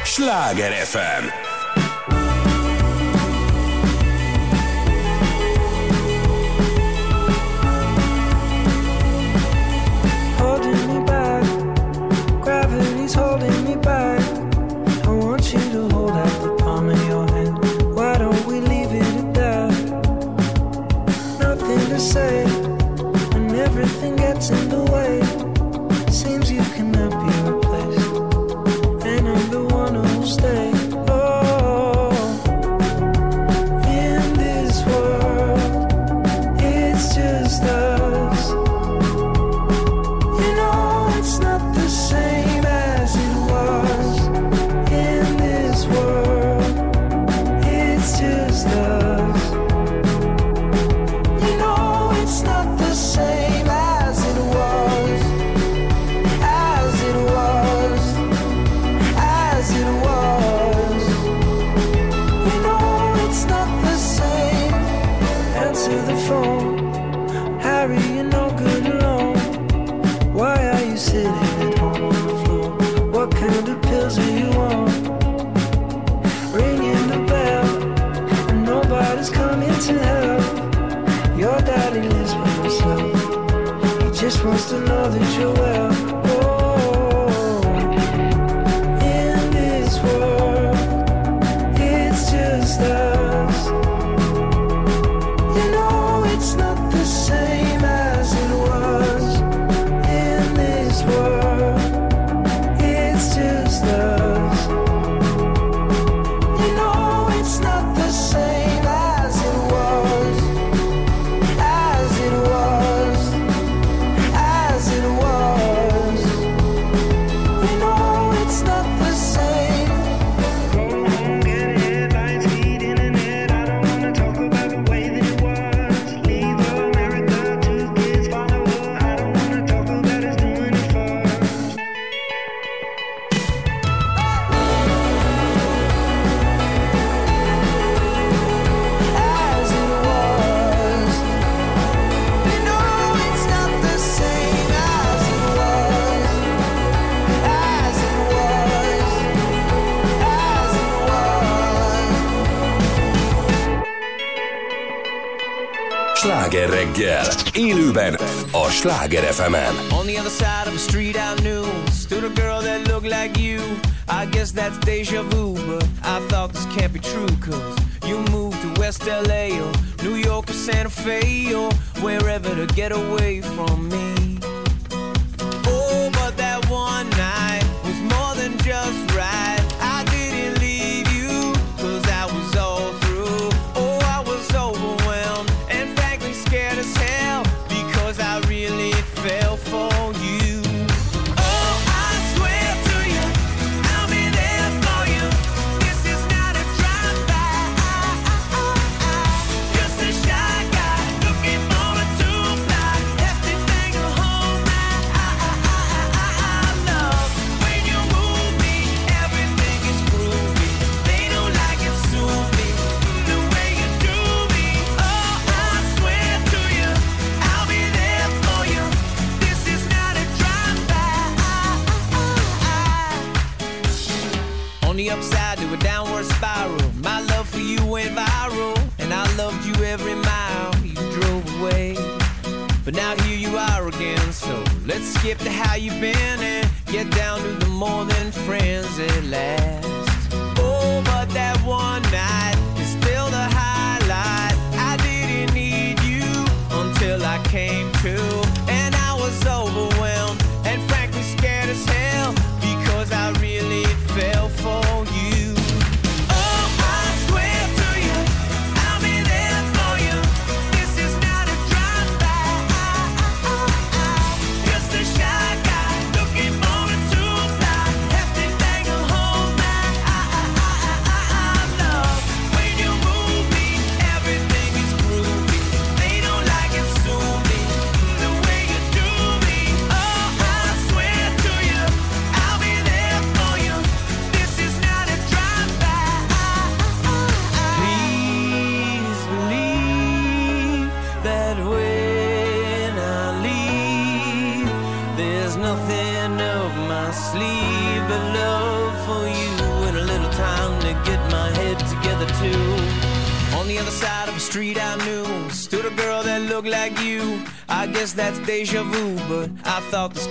Sláger FM. Say Answer the phone, Harry. You're no good alone. Why are you sitting at home on the floor? What kind of pills are you on? Ringing the bell, and nobody's coming to help. Your daddy lives by himself. He just wants to know that you're well. Élőben a Sláger FM-en. On the other side of the street I knew stood a girl that looked like you. I guess that's deja vu, but I thought this can't be true, cause you moved to West LA or New York or Santa Fe or wherever to get away from me.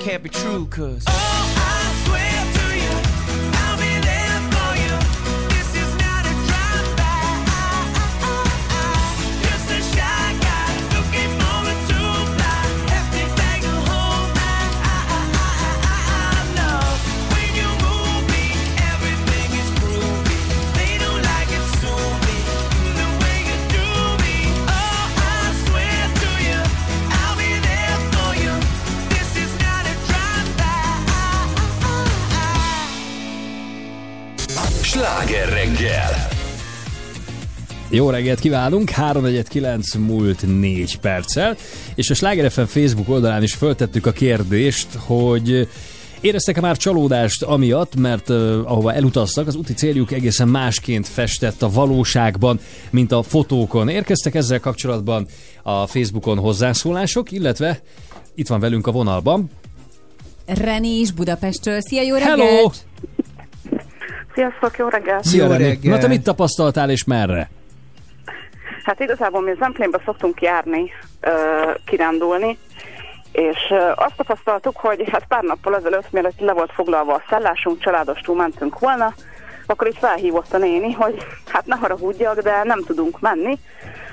Can't be true, cause. Jó reggelt kívánunk, 349 múlt 4 perccel, és a Sláger FM Facebook oldalán is föltettük a kérdést, hogy éreztek-e már csalódást amiatt, mert uh, ahova elutaztak, az úti céljuk egészen másként festett a valóságban, mint a fotókon. Érkeztek ezzel kapcsolatban a Facebookon hozzászólások, illetve itt van velünk a vonalban. Reni is Budapestről. Szia, jó reggelt! Hello! Sziasztok, jó reggelt! Szia, Reni. Na te mit tapasztaltál és merre? Hát igazából mi Zemplénbe szoktunk járni, kirándulni, és azt tapasztaltuk, hogy hát pár nappal ezelőtt, mielőtt le volt foglalva a szállásunk, családostól mentünk volna, akkor így felhívott a néni, hogy hát ne haragudjak, de nem tudunk menni,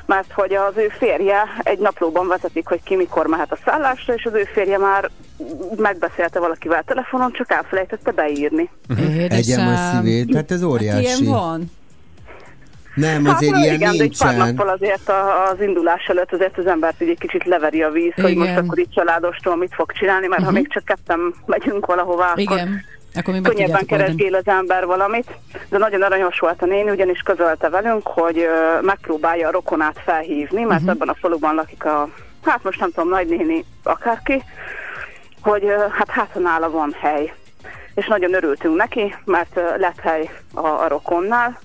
mert hogy az ő férje egy naplóban vezetik, hogy ki mikor mehet a szállásra, és az ő férje már megbeszélte valakivel telefonon, csak elfelejtette beírni. Egyem a szívét, hát ez óriási. Hát ilyen van. Nem, Hát azért na, ilyen igen, de egy pár nincsen. nappal azért a, az indulás előtt azért az embert így egy kicsit leveri a víz, hogy Igen. most akkor itt családostól mit fog csinálni, mert ha még csak ketten megyünk valahová, akkor Igen. Akkor mi meg könnyebben keresgél az ember valamit. De nagyon aranyos volt a néni, ugyanis közölte velünk, hogy ö, megpróbálja a rokonát felhívni, mert ebben a faluban lakik a, hát most nem tudom, nagynéni, akárki, hogy ö, hát hát nála van hely. És nagyon örültünk neki, mert ö, lett hely a, a rokonnál,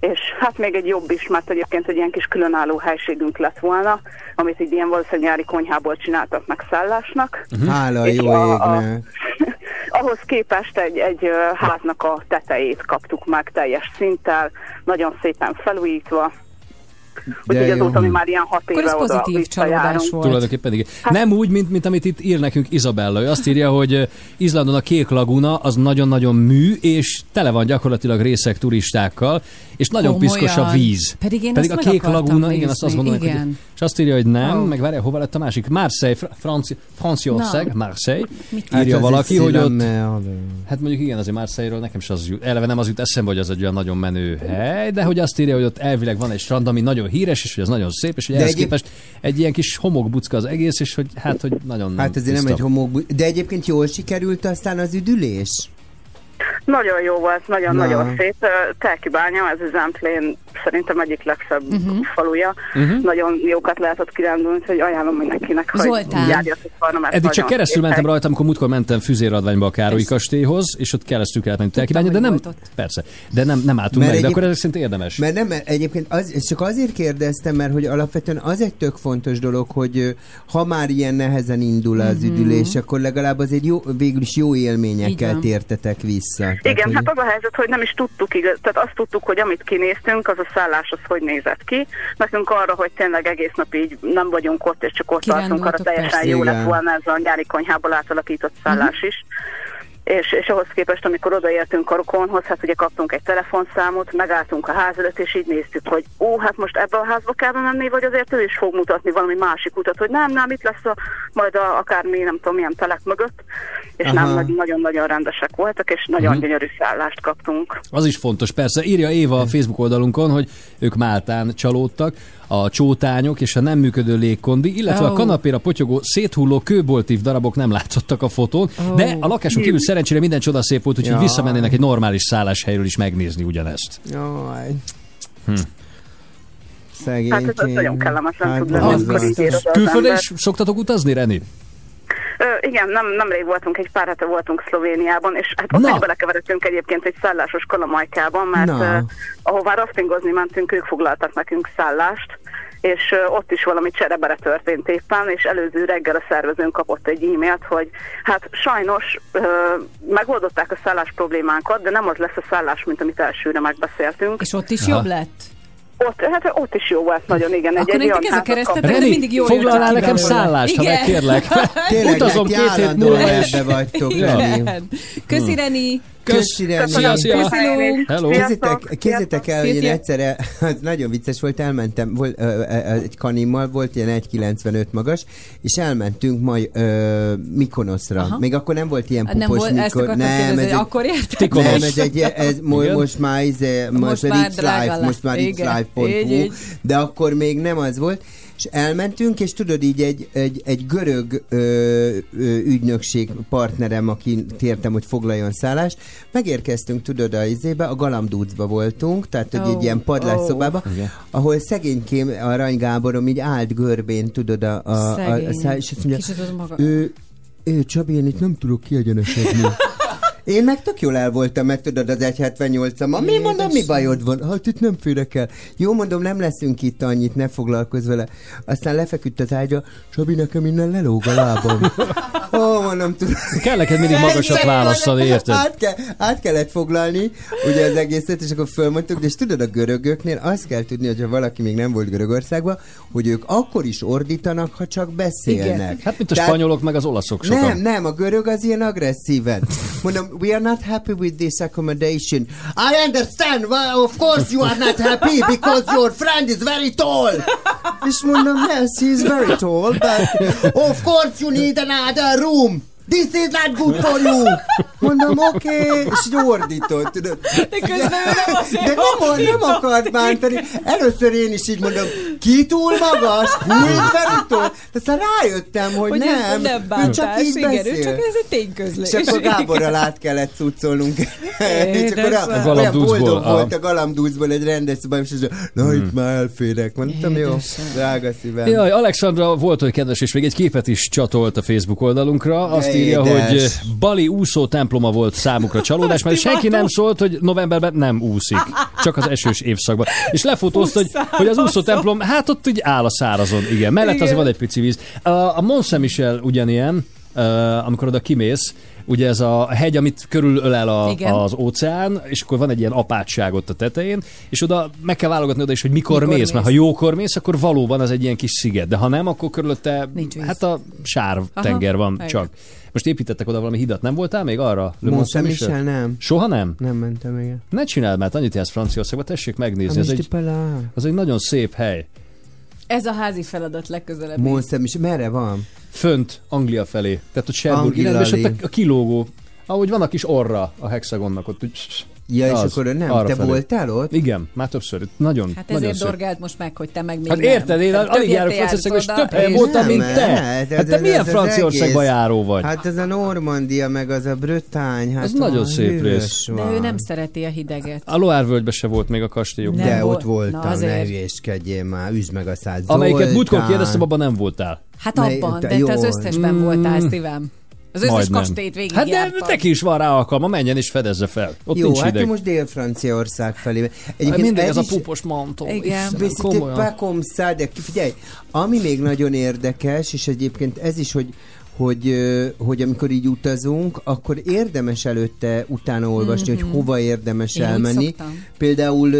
és hát még egy jobb is, mert egyébként egy ilyen kis különálló helységünk lett volna, amit egy ilyen valószínűleg nyári konyhából csináltak meg szállásnak. Hála És jó a- a- égnek. [LAUGHS] Ahhoz képest egy, egy háznak a tetejét kaptuk meg teljes szinttel, nagyon szépen felújítva, Úgyhogy azóta mi már ilyen hat Akkor éve ez oda pozitív csalódás volt. Tulajdonképpen igen. Nem úgy, mint, mint amit itt ír nekünk Izabella. Ő azt írja, hogy Izlandon a Kék Laguna az nagyon-nagyon mű, és tele van gyakorlatilag részek turistákkal, és nagyon Komolyan? piszkos a víz. Pedig én Pedig a Kék Laguna, igen, azt azt nézni, gondolom, hogy igen. és azt írja, hogy nem, Ó. meg várja, hova lett a másik? Marseille, Fr- Franci, Franciaország. Marseille. Mit Írja Hát az valaki, egy hogy ott Hát mondjuk igen, azért Marseille-ről nekem is az jut, eleve nem az jut eszembe, hogy az egy olyan nagyon menő hely, de hogy azt írja, hogy ott elvileg van egy strand, ami nagyon híres, és hogy az nagyon szép, és hogy De ehhez egyéb- képest egy ilyen kis homokbucka az egész, és hogy hát, hogy nagyon Hát nem tiszta. egy homok... De egyébként jól sikerült aztán az üdülés? Nagyon jó volt, nagyon-nagyon Na. szép. Telkibánya, ez az Zemplén szerintem egyik legszebb uh-huh. faluja. Uh-huh. Nagyon jókat lehet ott kirándulni, hogy ajánlom mindenkinek, Zoltán. hogy járjatok volna, mert Eddig csak keresztül mentem rajta, amikor múltkor mentem füzéradványba a Károlyi kastélyhoz, és ott keresztül kellett menni Telkibánya, de nem, persze, de nem, nem álltunk Mert meg, de akkor ez szerint érdemes. Mert nem, mert egyébként az, csak azért kérdeztem, mert hogy alapvetően az egy tök fontos dolog, hogy ha már ilyen nehezen indul az üdülés, akkor legalább azért jó, végül is jó élményekkel tértetek vissza. Tehát, Igen, hogy... hát az a helyzet, hogy nem is tudtuk, igaz, tehát azt tudtuk, hogy amit kinéztünk, az a szállás az hogy nézett ki. Nekünk arra, hogy tényleg egész nap így nem vagyunk ott, és csak ott tartunk, arra teljesen persze. jó lett volna ez a nyári konyhából átalakított szállás is. És, és ahhoz képest, amikor odaértünk a rokonhoz, hát ugye kaptunk egy telefonszámot, megálltunk a ház előtt, és így néztük, hogy ó, hát most ebbe a házba kell menni, vagy azért ő is fog mutatni valami másik utat, hogy nem, nem, itt lesz a, majd a, akármi, nem tudom, milyen telek mögött, és Aha. nem, nagy- nagyon-nagyon rendesek voltak, és nagyon Mhm. gyönyörű szállást kaptunk. Az is fontos, persze. Írja Éva a Facebook oldalunkon, hogy ők Máltán csalódtak, a csótányok és a nem működő légkondi, illetve a Ó. kanapéra potyogó, széthulló kőboltív darabok nem látszottak a fotón, Ó. de a lakáson kívül szerencsére minden csoda szép volt, úgyhogy Jaj. visszamennének egy normális szálláshelyről is megnézni ugyanezt. Jaj. Hm. Szegénykém. Hát ez- nagyon kellemetlen tud Hát lenni, ér az Külföldre is szoktatok utazni, Reni? Ö, igen, nem, nemrég voltunk, egy pár hete voltunk Szlovéniában, és hát ott Na. is belekeveredtünk egyébként egy szállásos kalamajkában, mert Na. uh, ahová raftingozni mentünk, ők foglaltak nekünk szállást, és uh, ott is valami cserebere történt éppen, és előző reggel a szervezőnk kapott egy e-mailt, hogy hát sajnos uh, megoldották a szállás problémánkat, de nem az lesz a szállás, mint amit elsőre megbeszéltünk. És ott is Aha. jobb lett? Ott, hát ott is jó volt nagyon, igen. Akkor egy nektek olyan ez a kaptunk. de Reni, mindig jól foglalnál nekem szállást, ha megkérlek. [LAUGHS] Tényleg, Utazom neki két hét múlva ebbe vagytok. Reni. Köszi, Reni! Köszi, Reni. Szia! Hello. Képzeljétek, képzeljétek el, hogy én egyszerre, [LAUGHS] az nagyon vicces volt, elmentem, volt, ö, egy kanimmal, volt ilyen 1,95 magas, és elmentünk majd ö, Mikonoszra. Aha. Még akkor nem volt ilyen Hát Nem pupos volt, akartam nem, kérdezni, ez egy, akkor érted? Nem, ez egy, ez mo- most már, izé, most, Most már Life, most már Life.hu, de akkor még nem az volt, és elmentünk, és tudod, így egy, egy, egy görög ö, ö, ügynökség partnerem, aki kértem, hogy foglaljon szállást, megérkeztünk, tudod, a izébe, a Galamdúcba voltunk, tehát hogy Ó, egy ilyen padlásszobába, Igen. ahol szegénykém Arany Gáborom így állt görbén, tudod, a, a, a, a Szegény. szá, és azt mondja, ő, ő, Csabi, én itt nem tudok kiegyenesedni. [LAUGHS] Én meg tök jól el voltam, mert tudod, az 1.78-am. Mi mondom, mi bajod van? Hát itt nem férek el. Jó, mondom, nem leszünk itt annyit, ne foglalkozz vele. Aztán lefeküdt az ágyra, Csabi, nekem innen lelóg a lábam. [LAUGHS] Ó, mondom, tudod. Kell neked mindig magasat választani, érted? Át, kell, át kellett foglalni, ugye az egészet, és akkor fölmondtuk, de és tudod, a görögöknél azt kell tudni, hogyha valaki még nem volt Görögországban, hogy ők akkor is ordítanak, ha csak beszélnek. Igen. Hát mint a Tehát- spanyolok, meg az olaszok sokan. nem, nem, a görög az ilyen agresszíven. Mondom, we are not happy with this accommodation. I understand, well, of course you are not happy [LAUGHS] because your friend is very tall. És mondom, yes, he is very tall, but [LAUGHS] of course you need another room. This is not good for you. Mondom, oké, okay. és így ordított, tudod. De közben ő nem azért De nem, nem akart bántani. Először én is így mondom, ki túl magas? Is very tall? Aztán rájöttem, hogy, Hogy nem. ez nem ő bántás, csak így igen, beszél. ő csak ez egy tényközlés. És akkor Gáborral át kellett cuccolnunk. és akkor a, A olyan boldog a- volt a galamdúcból egy rendes szobám, és na itt már elférek. Mondtam, jó, drága szívem. Jaj, Alexandra volt, hogy kedves, és még egy képet is csatolt a Facebook oldalunkra. Azt írja, hogy Bali úszó temploma volt számukra csalódás, mert [LAUGHS] senki nem szólt, hogy novemberben nem úszik. Csak az esős évszakban. És lefotózta, hogy, hogy az úszó templom, hát ott így áll a szárazon, igen. Mellett Igen. azért van egy pici víz. A, a Mont Saint Michel ugyanilyen, uh, amikor oda kimész, ugye ez a hegy, amit körülölel a, Igen. az óceán, és akkor van egy ilyen apátság ott a tetején, és oda meg kell válogatni oda is, hogy mikor, Mikor mész, mész. mert ha jókor mész, akkor valóban az egy ilyen kis sziget, de ha nem, akkor körülötte Nincs víz. hát a sár Aha, tenger van igen. csak. Most építettek oda valami hidat, nem voltál még arra? Mont Saint-Michel? Saint-Michel nem. Soha nem? Nem mentem, igen. Ne csináld, mert annyit jársz Franciaországba, tessék megnézni. Ez Ami egy, az egy nagyon szép hely. Ez a házi feladat legközelebb. Mont Saint-Michel, merre van? Fönt, Anglia felé. Tehát ott Anglia irányba, és ott a, a kilógó, ahogy van a kis orra a hexagonnak, ott úgy, Ja, és az, akkor nem, te felé. voltál ott? Igen, már többször. Nagyon, Hát nagyon ezért szép. dorgált most meg, hogy te meg még Hát nem. érted, én alig járok Franciaországba, és több helyen és- voltam, mint Nem, te. hát Hát ez- te ez- milyen ez Franciaországba járó vagy? Hát ez a Normandia, meg az a Brötány, hát Az nagyon szép rész. De ő nem szereti a hideget. A Loire völgybe se volt még a kastélyok. De volt. ott voltam, Na, ne azért. hülyéskedjél már, üzd meg a szád. Amelyiket múltkor kérdeztem, abban nem voltál. Hát abban, de te az összesben voltál, szívem. Az összes Majdnem. kastélyt végig Hát de neki is van rá alkalma, menjen és fedezze fel. Ott Jó, nincs hát hideg. ő most Dél-Franciaország felé. Hát mindig ez, a is- pupos mantó. Igen. Komolyan. figyelj, ami még nagyon érdekes, és egyébként ez is, hogy hogy, hogy amikor így utazunk, akkor érdemes előtte utána olvasni, Mhm. hogy hova érdemes Én elmenni. szoktam. Például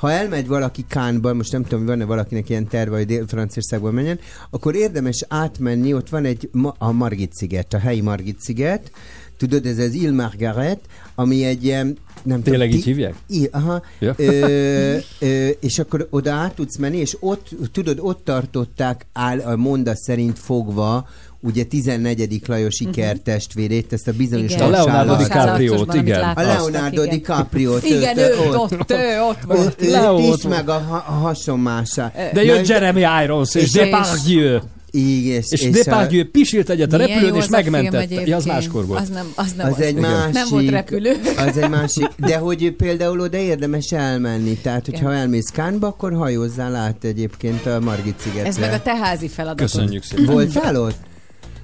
ha elmegy valaki Kánba, most nem tudom, van-e valakinek ilyen terve, hogy Dél-Franciaországba menjen, akkor érdemes átmenni, ott van egy, a Margit sziget, a helyi Margit sziget, tudod, ez az Ile Margaret, ami egy ilyen, nem Tényleg tudom, így hívják? I, aha. Ja. Ö, [LAUGHS] ö, és akkor oda át tudsz menni, és ott, tudod, ott tartották áll, a monda szerint fogva, ugye 14. Lajos Iker testvérét, ezt a bizonyos Igen. A Leonardo DiCaprio-t, igen. A Leonardo igen. DiCaprio-t. Igen, őt, ő ott, ő ott volt. Ő, ő Leo is, ott meg a, ha- a hasonmása. De jött Jeremy Irons és és- Depardieu. Igen, És Depardieu pisilt egyet a Milyen repülőn, és a megmentette. Ja, az máskor volt. Az nem, az nem az az. egy másik. Nem volt repülő. Az egy másik. De hogy például oda érdemes elmenni. Tehát, hogyha elmész Kánba, akkor hajózzál át egyébként a Margit szigetre. Ez meg a te házi feladatod. Köszönjük szépen. Voltál ott?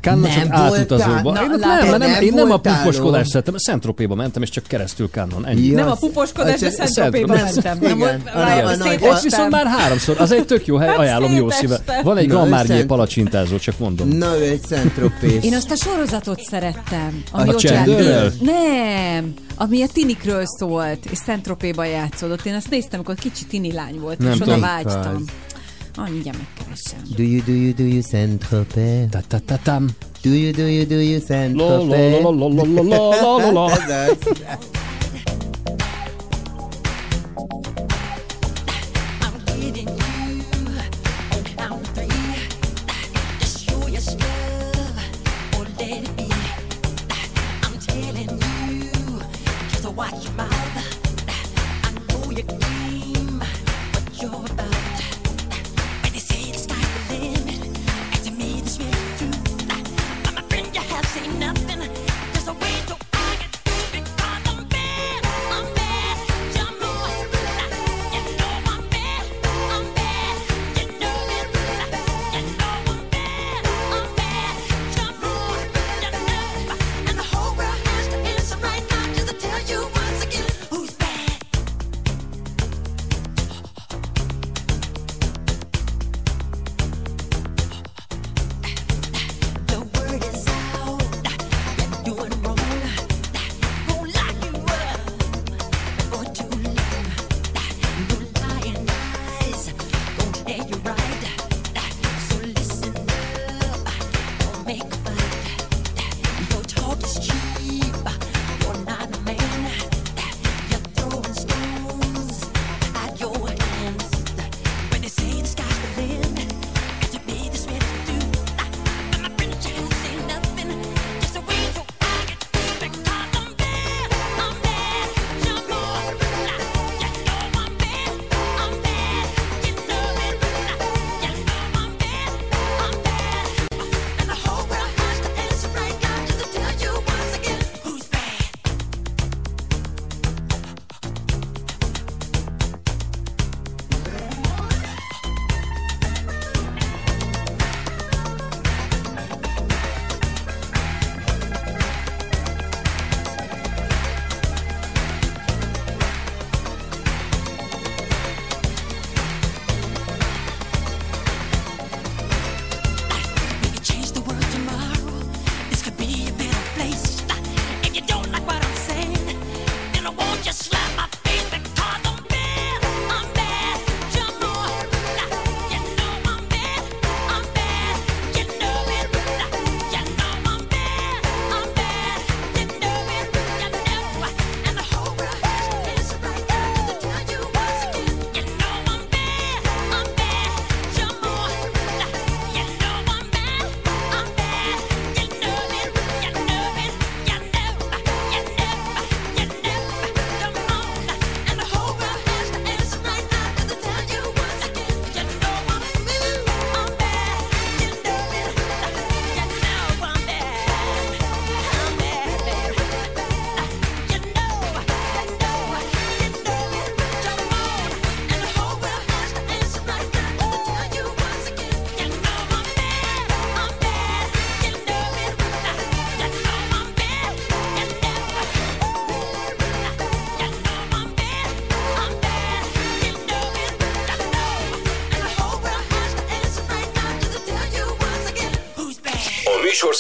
Kánna csak Nem átutazóba. voltál. Én Na, ott látod, nem, nem, nem én nem a voltál puposkodást ott. szeretem, Szentropéba mentem, és csak keresztül Kánnon. Ennyi. Ja, Nem a puposkodás, de Szentropéba Szent- mentem. Nem A- a Ott viszont már háromszor. Az egy tök jó hely, Hát ajánlom jó szíve. Van egy Na, Szent- palacsintázó, csak mondom. Na, ő egy szentropés. Én azt a sorozatot szerettem. A játszott. Nem, ami a tinikről szólt, és Szentropéban játszódott. Én azt néztem, amikor kicsi tini lány volt, Nem és oda vágytam. Ah, mindjárt megkeresem. Do you, do you, do you Saint-Tropez? Ta ta ta tam. Do you, do you, do you Lo, Saint-Tropez? lo, lo, lo, lo, lo, lo, lo, lo. Ez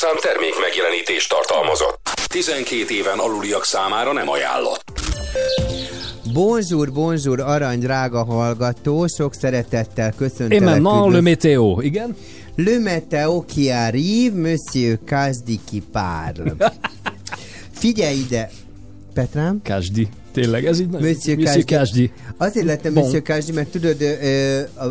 műsorszám termék megjelenítést tartalmazott. 12 éven aluliak számára nem ajánlott. Bonjour, bonjour, arany drága hallgató, sok szeretettel köszöntelek. Én már le météo, igen? Le météo qui arrive, monsieur Kazdi qui parle. [LAUGHS] Figyelj ide, Petrám. Kásdi. Tényleg, ez így nagyon- Monsieur. Kásdi. Azért lettem Bon. Monsieur Kásdi, mert tudod, ö, a,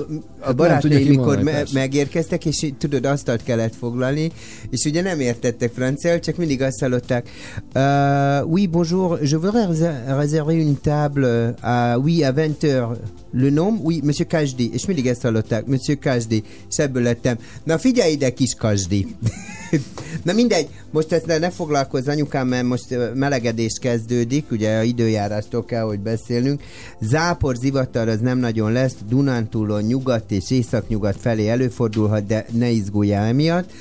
a tudja barátaim mikor me- megérkeztek, és tudod, asztalt kellett foglalni, és ugye nem értettek franciául, csak mindig azt hallották, uh, oui, bonjour, je voudrais réser- réserver une table à, oui, à 20 heures. Le nom? Oui, Monsieur Kásdi. És mindig ezt hallották, Monsieur Kásdi. És ebből lettem, na figyelj ide, kis Kásdi. [LAUGHS] Na mindegy, most ezt ne, ne foglalkozz anyukám, mert most melegedés kezdődik, ugye a időjárástól kell, hogy beszélnünk. Zápor, zivatar az nem nagyon lesz, Dunántúlon nyugat és északnyugat felé előfordulhat, de ne izguljál emiatt.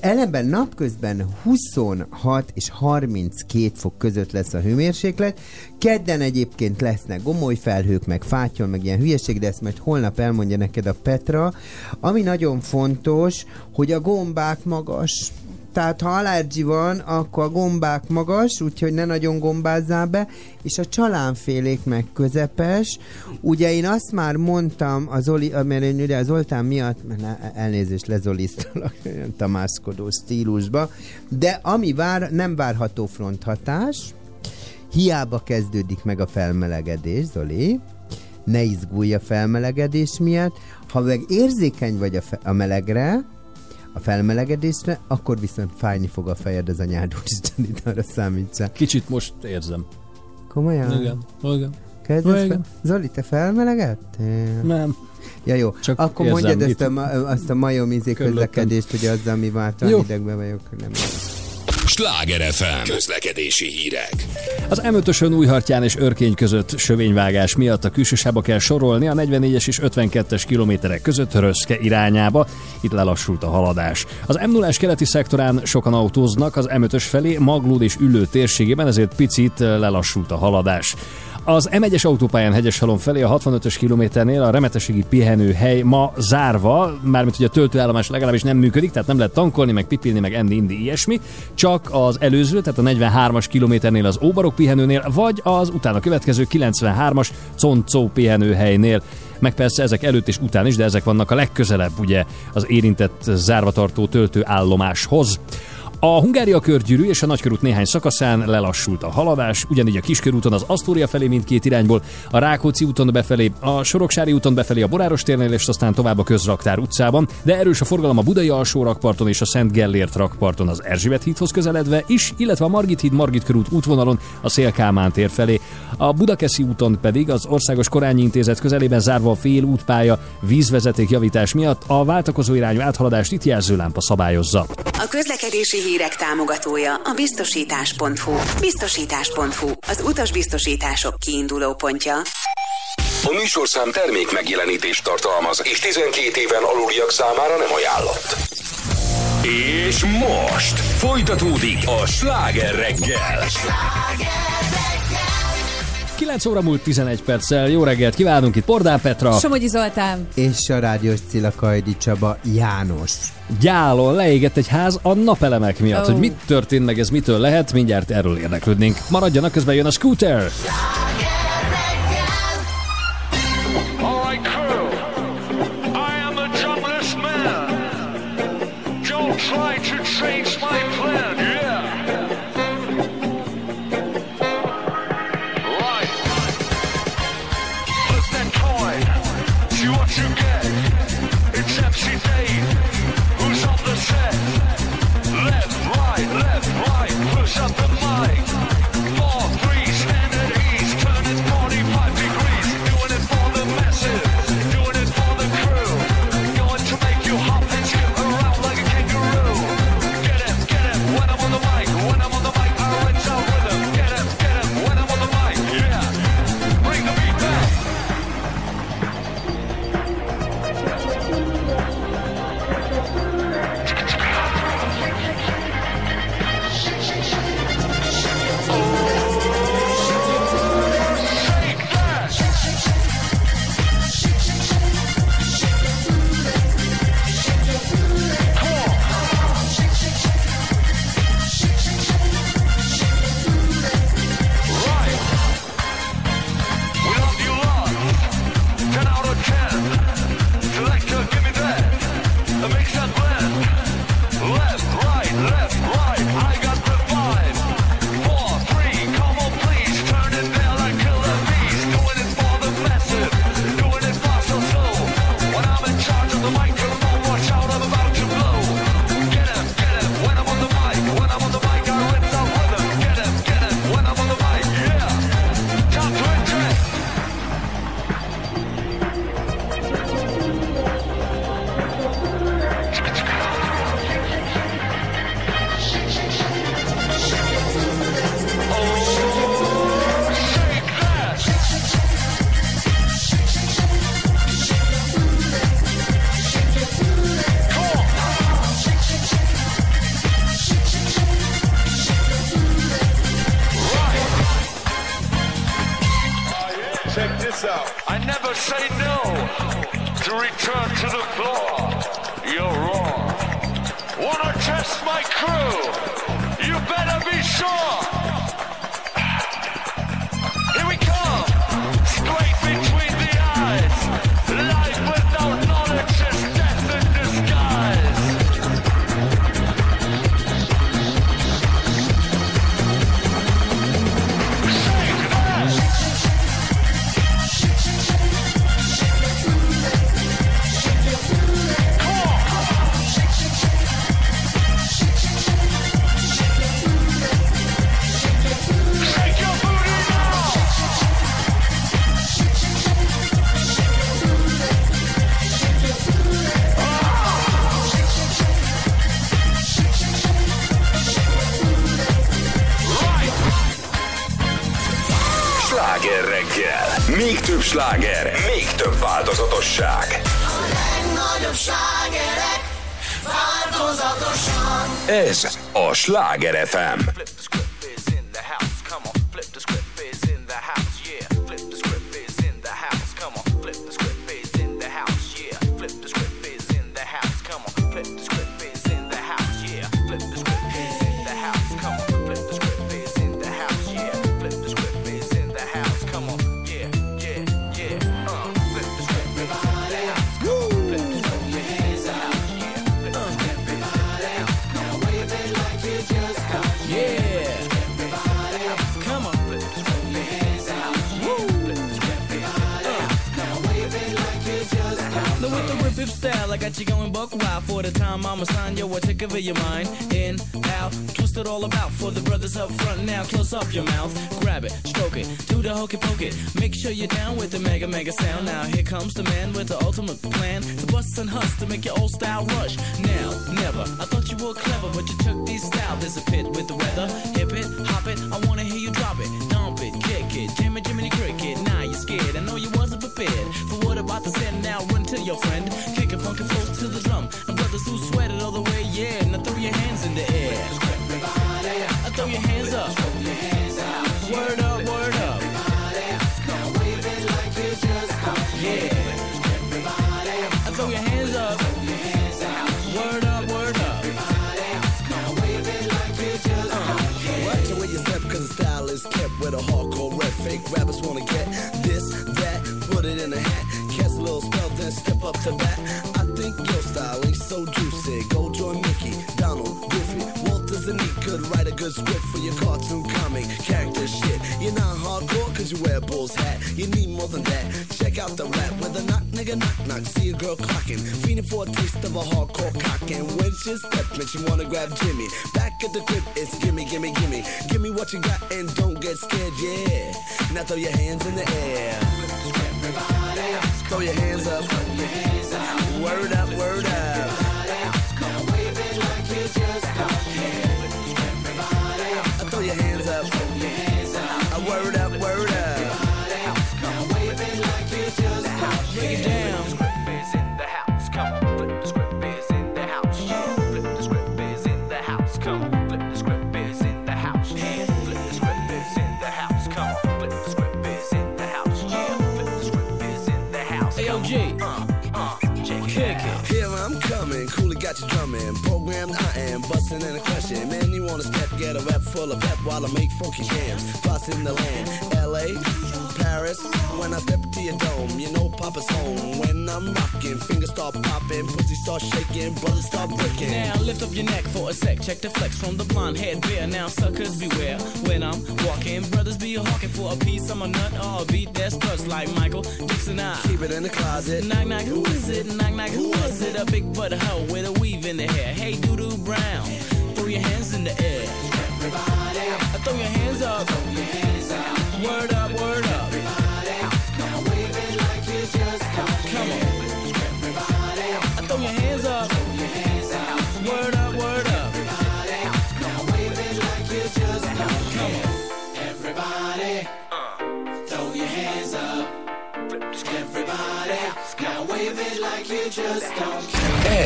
Ellenben napközben 26 és 32 fok között lesz a hőmérséklet, kedden egyébként lesznek gomoly felhők, meg fátyol, meg ilyen hülyeség, de ezt majd holnap elmondja neked a Petra. Ami nagyon fontos, hogy a gombák magas. Tehát ha allergi van, akkor a gombák magas, úgyhogy ne nagyon gombázzál be, és a csalánfélék meg közepes. Ugye én azt már mondtam az Oli, mert én ugye az Oltán miatt, mert elnézést lezolisztalak, olyan [LAUGHS] tamászkodó stílusba, de ami vár, nem várható fronthatás, hiába kezdődik meg a felmelegedés, Zoli, ne izgulj a felmelegedés miatt, ha meg érzékeny vagy a, fe- a melegre, a felmelegedésre, akkor viszont fájni fog a fejed az anyád, úristen, itt arra számítsál. Kicsit most érzem. Komolyan? Igen, igen. Kezdesz Igen. fel? Zoli, te felmelegedtél? Nem. Ja jó, Csak akkor érzem, mondjad ezt a, ma- azt a majomizé Körülöttem. közlekedést, hogy azzal, ami váltan Jó. idegbe vagyok, nem. Sláger FM. Közlekedési hírek. Az M5-ösön Újhartyán és Örkény között sövényvágás miatt a külsősába kell sorolni a 44-es és 52-es kilométerek között Röszke irányába. Itt lelassult a haladás. Az m 0 keleti szektorán sokan autóznak az M5-ös felé, Maglód és Üllő térségében, ezért picit lelassult a haladás. Az M1-es autópályán Hegyeshalom felé a 65-ös kilométernél a remetességi pihenőhely ma zárva, mármint hogy a töltőállomás legalábbis nem működik, tehát nem lehet tankolni, meg pipilni, meg enni, indi, ilyesmi, csak az előző, tehát a 43-as kilométernél az Óbarok pihenőnél, vagy az utána következő 93-as Concó pihenőhelynél. Meg persze ezek előtt és után is, de ezek vannak a legközelebb ugye az érintett zárvatartó töltőállomáshoz. A Hungária körgyűrű és a Nagykörút néhány szakaszán lelassult a haladás, ugyanígy a Kiskörúton az Asztória felé mindkét irányból, a Rákóczi úton befelé, a Soroksári úton befelé a Boráros térnél és aztán tovább a Közraktár utcában, de erős a forgalom a Budai alsó rakparton és a Szent Gellért rakparton az Erzsébet hídhoz közeledve is, illetve a Margit híd Margit körút útvonalon a Szélkámán tér felé. A Budakeszi úton pedig az Országos Korányi Intézet közelében zárva a fél útpálya vízvezeték javítás miatt a váltakozó irányú áthaladást itt jelzőlámpa szabályozza. A közlekedési hírek támogatója a biztosítás.hu. Biztosítás.hu, az utasbiztosítások kiinduló pontja. A műsorszám termék megjelenítést tartalmaz, és 12 éven aluliak számára nem ajánlott. És most folytatódik a sláger reggel. 9 óra múlt 11 perccel. Jó reggelt kívánunk itt Pordán Petra. Somogyi Zoltán. És a rádiós Cilla Kajdi Csaba János. Gyálon leégett egy ház a napelemek miatt. Ó. Hogy mit történt meg, ez mitől lehet, mindjárt erről érdeklődnénk. Maradjanak, közben jön a scooter. Alright, Sláger FM.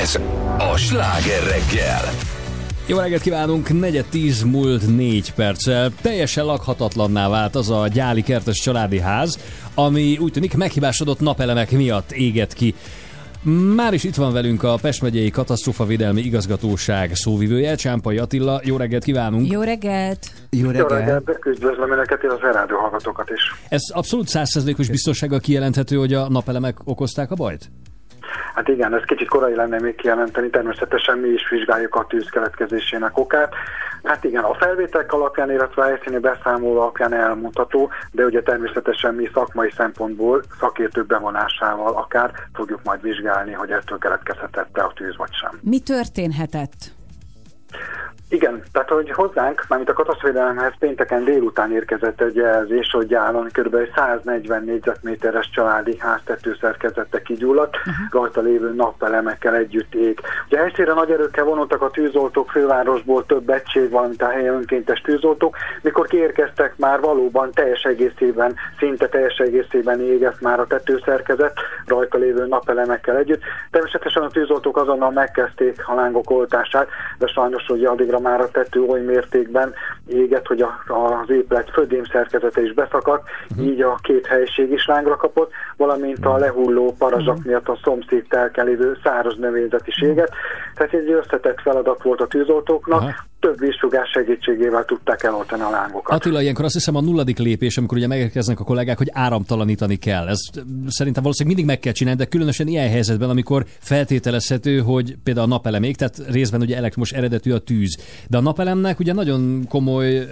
Ez a Sláger reggel. Jó reggelt kívánunk, negyed tíz múlt négy perccel. Teljesen lakhatatlanná vált az a gyáli kertes családi ház, ami úgy tűnik meghibásodott napelemek miatt éget ki. Már is itt van velünk a Pest megyei Katasztrófavédelmi Igazgatóság szóvivője, Csámpai Attila. Jó reggelt kívánunk! Jó reggelt! Jó Jó reggelt, üdvözlöm Önöket, és az rádió hallgatókat is. Ez abszolút százszerzékos biztonsággal kijelenthető, hogy a napelemek okozták a bajt? Hát igen, ez kicsit korai lenne még kijelenteni, természetesen mi is vizsgáljuk a tűz keletkezésének okát. Hát igen, a felvételek alapján, illetve a helyszíni beszámoló alapján elmondható, de ugye természetesen mi szakmai szempontból, szakértők bevonásával akár fogjuk majd vizsgálni, hogy ettől keletkezhetett-e a tűz vagy sem. Mi történhetett? Igen, tehát hogy hozzánk, mármint a katasztrófavédelemhez pénteken délután érkezett egy jelzés, hogy Gyálon kb. 140 négyzetméteres családi háztetőszerkezete kigyulladt, uh-huh. rajta lévő nappelemekkel együtt ég. Ugye helyszínre nagy erőkkel vonultak a tűzoltók fővárosból több egység, valamint a helyi önkéntes tűzoltók, mikor kiérkeztek már valóban teljes egészében, szinte teljes egészében égett már a tetőszerkezet, rajta lévő napelemekkel együtt. Természetesen a tűzoltók azonnal megkezdték a lángok oltását, de sajnos hogy addigra már a tető oly mértékben éget, hogy a, az épület födém szerkezete is beszakadt, uh-huh. így a két helység is lángra kapott, valamint a lehulló parazsak uh-huh. miatt a szomszéd telken lévő száraz növényzet is éget. Tehát egy összetett feladat volt a tűzoltóknak, uh-huh több vízsugás segítségével tudták eloltani a lángokat. Attila, ilyenkor azt hiszem a nulladik lépés, amikor ugye megérkeznek a kollégák, hogy áramtalanítani kell. Ez szerintem valószínűleg mindig meg kell csinálni, de különösen ilyen helyzetben, amikor feltételezhető, hogy például a napelemék, tehát részben ugye elektromos eredetű a tűz. De a napelemnek ugye nagyon komoly,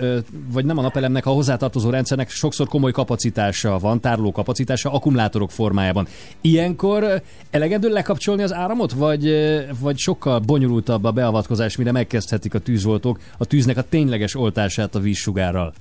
vagy nem a napelemnek, a hozzátartozó rendszernek sokszor komoly kapacitása van, tároló kapacitása akkumulátorok formájában. Ilyenkor elegendő lekapcsolni az áramot, vagy, vagy sokkal bonyolultabb a beavatkozás, mire megkezdhetik a tűzoltók a tűznek a tényleges oltását a vízsugárral?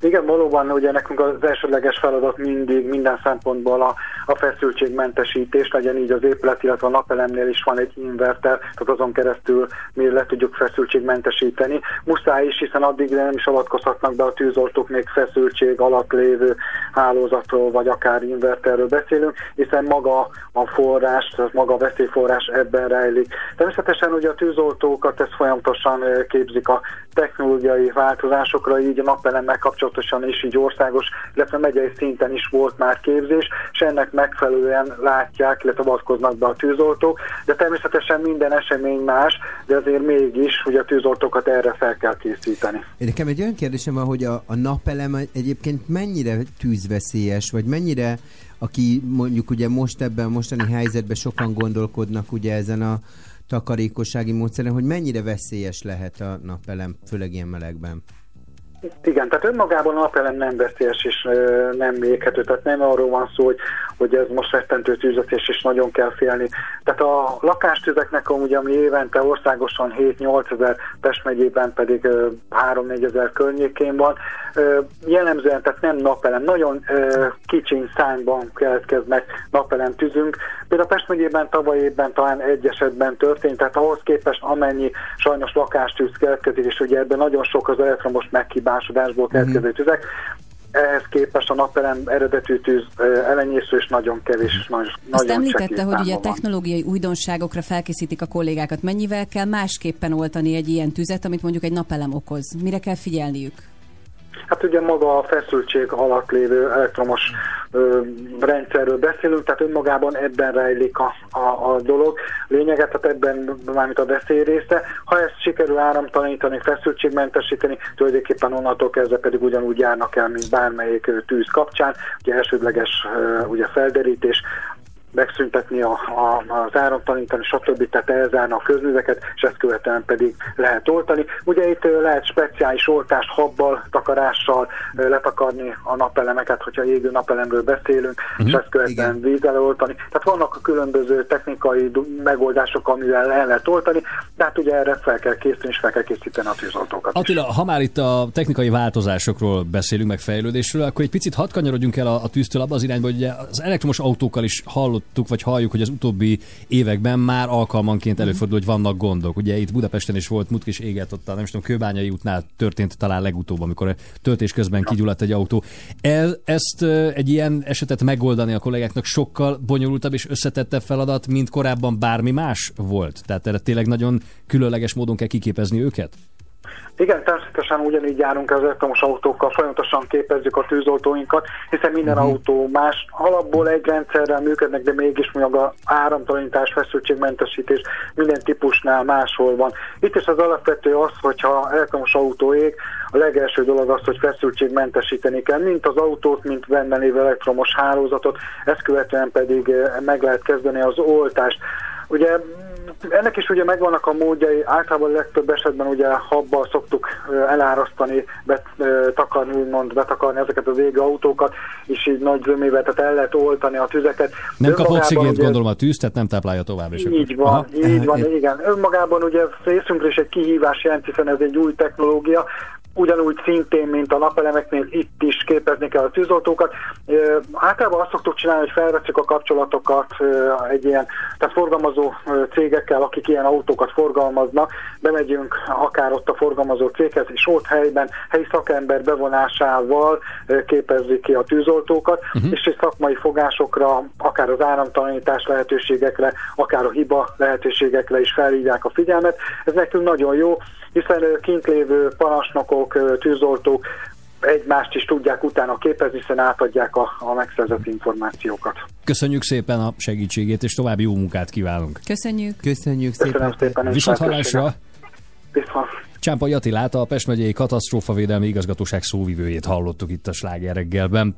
Igen, valóban ugye nekünk az elsődleges feladat mindig minden szempontból a, a feszültségmentesítés, legyen így az épület, illetve a napelemnél is van egy inverter, tehát azon keresztül mi le tudjuk feszültségmentesíteni. Muszáj is, hiszen addig nem is avatkozhatnak be a tűzoltók, még feszültség alatt lévő hálózatról, vagy akár inverterről beszélünk, hiszen maga a forrás, tehát maga a veszélyforrás ebben rejlik. Természetesen ugye a tűzoltókat ez folyamatosan képzik a technológiai változásokra, így a napelemmel kapcsolatosan is így országos, illetve megyei szinten is volt már képzés, és ennek megfelelően látják, illetve avatkoznak be a tűzoltók, de természetesen minden esemény más, de azért mégis, hogy a tűzoltókat erre fel kell készíteni. Nekem egy olyan kérdésem van, hogy a, a napelem egyébként mennyire tűzveszélyes, vagy mennyire, aki mondjuk ugye most ebben a mostani helyzetben sokan gondolkodnak ugye ezen a takarékossági módszeren, hogy mennyire veszélyes lehet a napelem, főleg ilyen melegben? Igen, tehát önmagában a napelem nem veszélyes és nem éghető, tehát nem arról van szó, hogy, hogy ez most rettentő tűzvetés és nagyon kell félni. Tehát a lakástüzeknek amúgy, ami évente országosan 7-8 ezer, Pest megyében pedig 3-4 ezer környékén van, jellemzően, tehát nem napelem, nagyon kicsiny szányban keletkeznek napelem tüzünk. Például Pest megyében tavaly évben talán egy esetben történt, tehát ahhoz képest amennyi sajnos lakástűz keletkezik, és ugye ebben nagyon sok az elektromos meghibás hibásodásból keletkező tüzek. Ehhez képest a napelem eredetű tűz elenyésző és nagyon kevés, és nagyon, Azt nagyon említette, hogy ugye technológiai újdonságokra felkészítik a kollégákat. Mennyivel kell másképpen oltani egy ilyen tüzet, amit mondjuk egy napelem okoz? Mire kell figyelniük? Hát ugye maga a feszültség alatt lévő elektromos ö, rendszerről beszélünk, tehát önmagában ebben rejlik a, a, a dolog. Lényeget, tehát ebben mármint a veszély része. Ha ezt sikerül áramtalanítani, feszültségmentesíteni, tulajdonképpen onnantól kezdve pedig ugyanúgy járnak el, mint bármelyik tűz kapcsán. Ugye elsődleges ugye felderítés, megszüntetni a, a, az áramtalanítani, stb. Tehát elzárni a közműveket, és ezt követően pedig lehet oltani. Ugye itt lehet speciális oltást habbal, takarással letakarni a napelemeket, hogyha égő napelemről beszélünk, uh-huh. és ezt követően vízzel oltani. Tehát vannak a különböző technikai megoldások, amivel el lehet oltani, tehát ugye erre fel kell készíteni, és fel kell készíteni a tűzoltókat. is. Attila, ha már itt a technikai változásokról beszélünk, meg fejlődésről, akkor egy picit hadd kanyarodjunk el a, a tűztől abba az irányba, hogy ugye az elektromos autókkal is hallottunk hallottuk, vagy halljuk, hogy az utóbbi években már alkalmanként előfordul, hogy vannak gondok. Ugye itt Budapesten is volt mutk és égett ott nem is tudom, Kőbányai útnál történt talán legutóbb, amikor a töltés közben kigyulladt egy autó. El, ezt egy ilyen esetet megoldani a kollégáknak sokkal bonyolultabb és összetettebb feladat, mint korábban bármi más volt. Tehát erre tényleg nagyon különleges módon kell kiképezni őket? Igen, természetesen ugyanígy járunk az elektromos autókkal, folyamatosan képezzük a tűzoltóinkat, hiszen minden uh-huh. autó más, alapból egy rendszerrel működnek, de mégis mondjuk a áramtalanítás, feszültségmentesítés minden típusnál máshol van. Itt is az alapvető az, hogyha elektromos autó ég, a legelső dolog az, hogy feszültségmentesíteni kell, mint az autót, mint benne lévő elektromos hálózatot, ezt követően pedig eh, meg lehet kezdeni az oltást. Ugye ennek is ugye megvannak a módjai, általában legtöbb esetben ugye habbal szoktuk elárasztani, bet, takarni, úgymond betakarni ezeket az égő autókat, és így nagy zömével, tehát el lehet oltani a tüzeket. Nem kap oxigént, gondolom a tűz, tehát nem táplálja tovább. És így van, Aha. így van, igen. Önmagában ugye részünkre is egy kihívás jelent, hiszen ez egy új technológia, ugyanúgy szintén, mint a napelemeknél itt is képezni kell a tűzoltókat. Általában azt szoktuk csinálni, hogy felveszünk a kapcsolatokat egy ilyen, tehát forgalmazó cégekkel, akik ilyen autókat forgalmaznak, bemegyünk akár ott a forgalmazó céghez, és ott helyben helyi szakember bevonásával képezzük ki a tűzoltókat, uh-huh. és egy szakmai fogásokra, akár az áramtalanítás lehetőségekre, akár a hiba lehetőségekre is felhívják a figyelmet. Ez nekünk nagyon jó, hiszen kint lévő parancsnokok, ö, tűzoltók egymást is tudják utána képezni, hiszen átadják a, a megszerzett információkat. Köszönjük szépen a segítségét, és további jó munkát kívánunk. Köszönjük. Köszönjük Köszönöm szépen. Viszont hallásra! Viszont. Csámpai Attilát, a Pest megyei katasztrófavédelmi igazgatóság szóvivőjét hallottuk itt a sláger reggelben.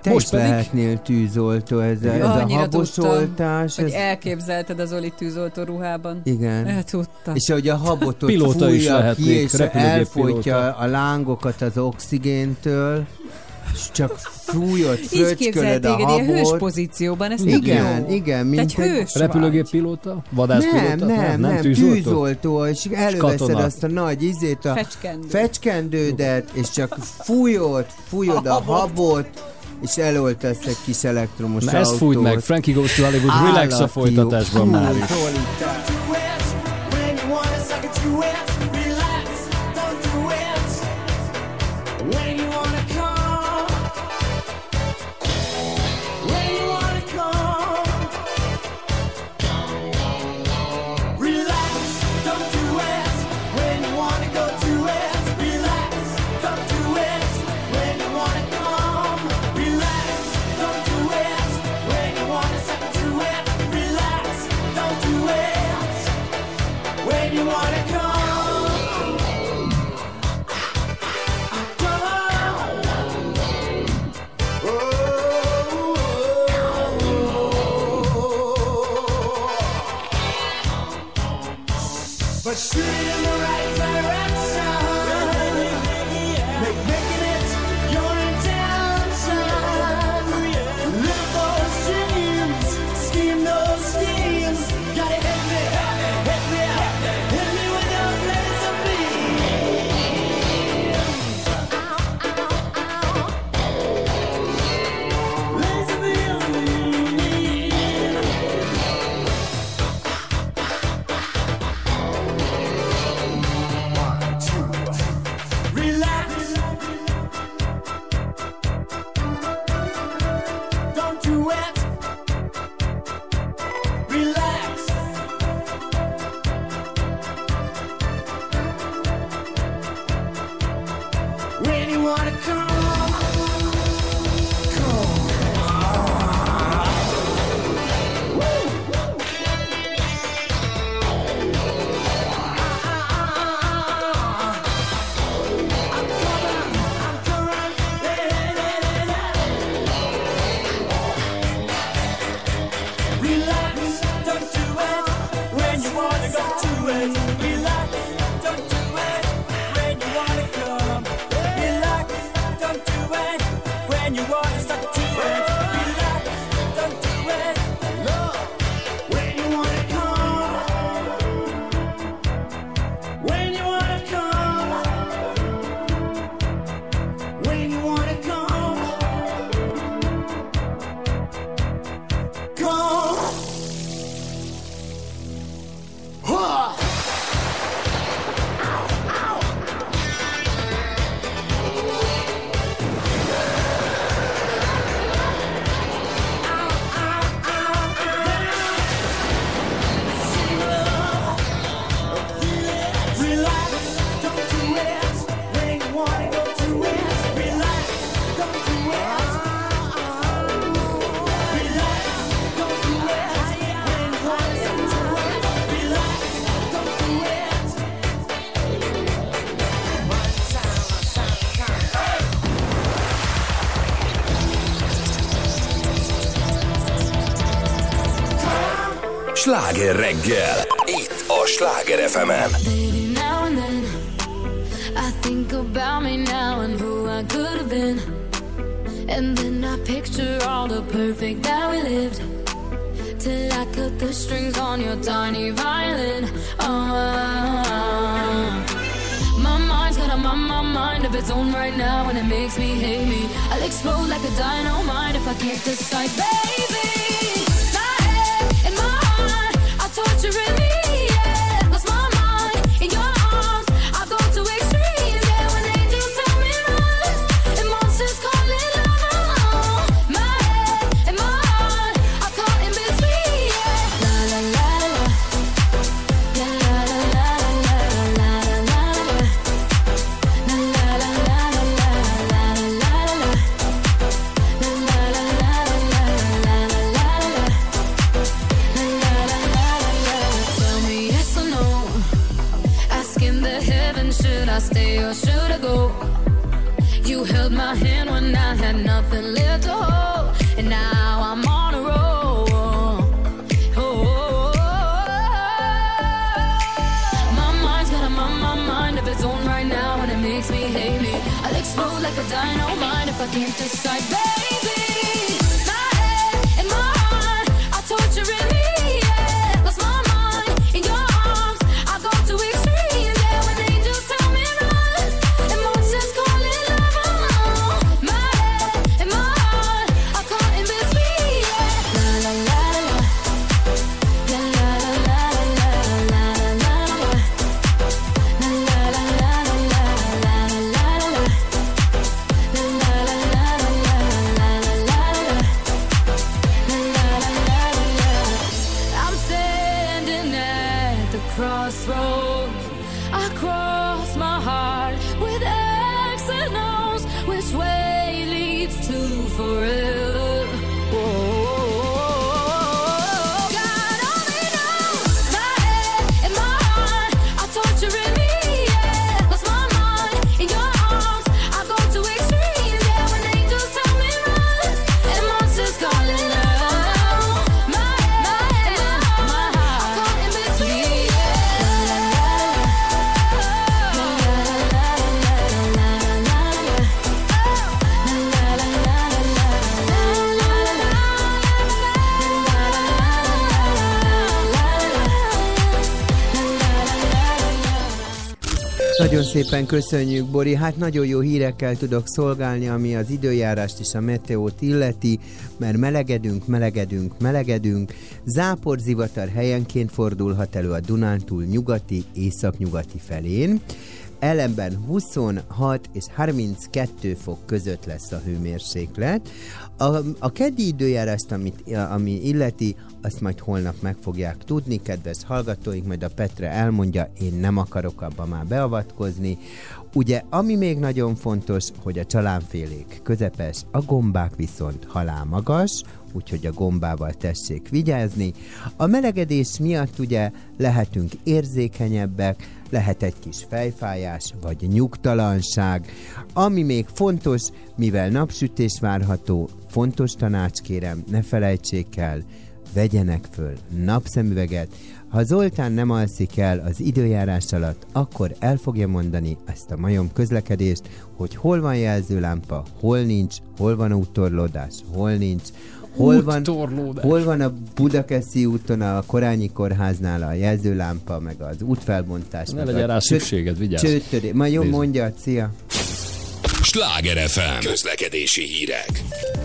Te Most is pedig... lehetnél tűzoltó, ez, a- ez a Annyira habos tudtam, hogy Ez... elképzelted az Oli tűzoltó ruhában. Igen. El tudtam. És ahogy a habotot Pilóta is fújja lehetnék, ki, és elfolytja pilóta. a lángokat az oxigéntől, és csak fújod, Így képzeld fröcskölöd a téged ilyen hős habot. pozícióban, ez Igen, jó. igen, mint egy egy- hős Repülőgép pilóta? Vadászpilóta? Nem, nem, nem, tűzoltó? tűzoltó, és előveszed azt a nagy izét, a Fecskendő. fecskendődet, és csak fújod, fújod a A habot. habot, és eloltasz egy kis elektromos Na autót. ezt fújd meg, Frankie Goes to Hollywood, relax a folytatásban már is. But she Sláger Baby, now and then I think about me now and who I could have been. And then I picture all the perfect that we lived. Till I cut the strings on your tiny violin. Oh, my mind's got a my, my mind of its own right now, and it makes me hate me. I'll explode like a dynamite if I can't decide, baby. My head and my heart are torturing me. Can't decide, szépen köszönjük, Bori. Hát nagyon jó hírekkel tudok szolgálni, ami az időjárást és a meteót illeti, mert melegedünk, melegedünk, melegedünk. Záporzivatar helyenként fordulhat elő a Dunántúl nyugati, északnyugati felén. Ellenben 26 és 32 fok között lesz a hőmérséklet. A, a keddi időjárást, amit, ami illeti, azt majd holnap meg fogják tudni, kedves hallgatóink, majd a Petre elmondja, én nem akarok abba már beavatkozni. Ugye, ami még nagyon fontos, hogy a csalánfélék közepes, a gombák viszont halál magas, úgyhogy a gombával tessék vigyázni. A melegedés miatt ugye lehetünk érzékenyebbek, lehet egy kis fejfájás, vagy nyugtalanság. Ami még fontos, mivel napsütés várható, fontos tanács kérem, ne felejtsék el, vegyenek föl napszemüveget. Ha Zoltán nem alszik el az időjárás alatt, akkor el fogja mondani ezt a majom közlekedést, hogy hol van jelzőlámpa, hol nincs, hol van úttorlódás, hol nincs, hol van, hol van a Budakeszi úton a Korányi Kórháznál a jelzőlámpa, meg az útfelbontás. Ne legyen a rá szükséged, vigyázz. Csőtöré. Ma jó, Nézd. mondja, szia. Sláger FM közlekedési hírek.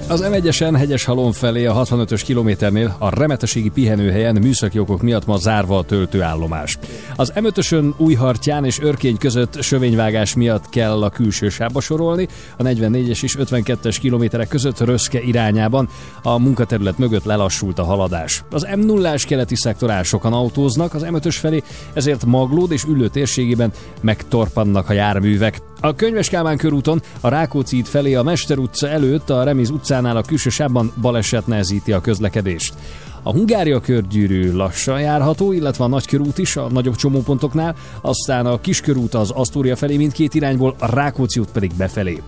Az M1-esen hegyes halom felé a 65-ös kilométernél a remeteségi pihenőhelyen műszaki okok miatt ma zárva a töltőállomás. Az M5-ösön Újhartyán és Örkény között sövényvágás miatt kell a külső sávba sorolni, a 44-es és 52-es kilométerek között Röszke irányában a munkaterület mögött lelassult a haladás. Az m 0 keleti szektorán sokan autóznak az M5-ös felé, ezért Maglód és Üllő térségében megtorpannak a járművek. A Könyves Kálmán körúton a Rákóczi út felé a Mester utca előtt a Remiz utcánál a külső sávban baleset nehezíti a közlekedést. A Hungária körgyűrű lassan járható, illetve a nagykörút is a nagyobb csomópontoknál, aztán a kiskörút az Asztória felé mindkét irányból, a Rákóczi út pedig befelé.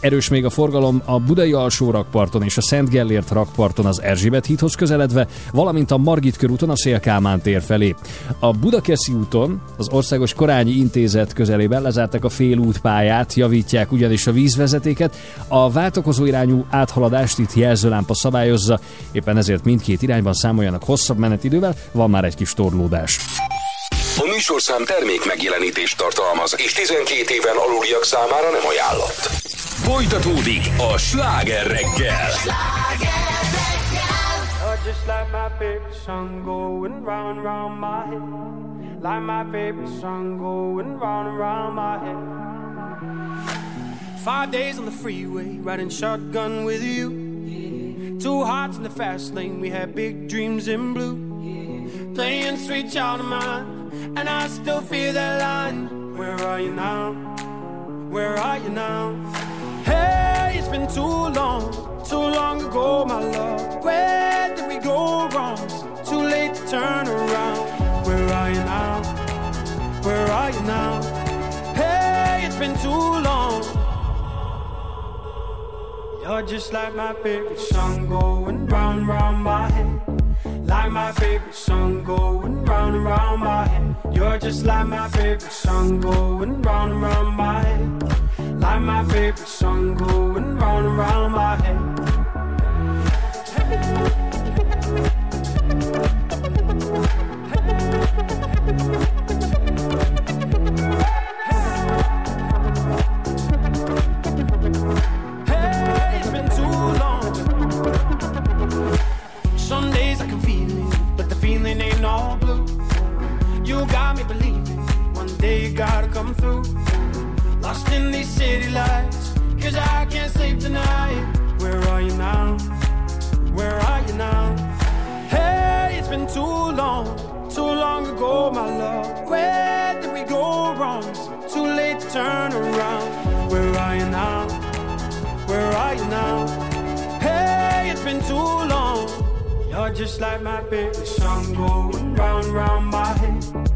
Erős még a forgalom a Budai alsó rakparton és a Szent Gellért rakparton az Erzsébet hídhoz közeledve, valamint a Margit körúton a Szélkámán tér felé. A Budakeszi úton az Országos Korányi Intézet közelében lezárták a félútpályát, javítják ugyanis a vízvezetéket, a váltakozó irányú áthaladást itt jelzőlámpa szabályozza, éppen ezért mindkét irányban számoljanak hosszabb menetidővel, van már egy kis torlódás. A műsorszám termék megjelenítést tartalmaz, és 12 éven aluliak számára nem ajánlott. Folytatódik a sláger reggel. You're just like my favorite song going round and round my head. Like my favorite song going round and round my head. Five days on the freeway, riding shotgun with you. Two hearts in the fast lane, we had big dreams in blue. Playing sweet child of mine, and I still feel that line. Where are you now? Where are you now? Hey, it's been too long, too long ago, my love. Where did we go wrong? Too late to turn around. Where are you now? Where are you now? Hey, it's been too long. You're just like my favorite song going round, round my head. Like my favorite song going round round my head. You're just like my favorite song going round round my head. Like my favorite song going round round my head. In these city lights, cause I can't sleep tonight. Where are you now? Where are you now? Hey, it's been too long, too long ago, my love. Where did we go wrong? Too late to turn around. Where are you now? Where are you now? Hey, it's been too long. You're just like my favorite song going round, round my head.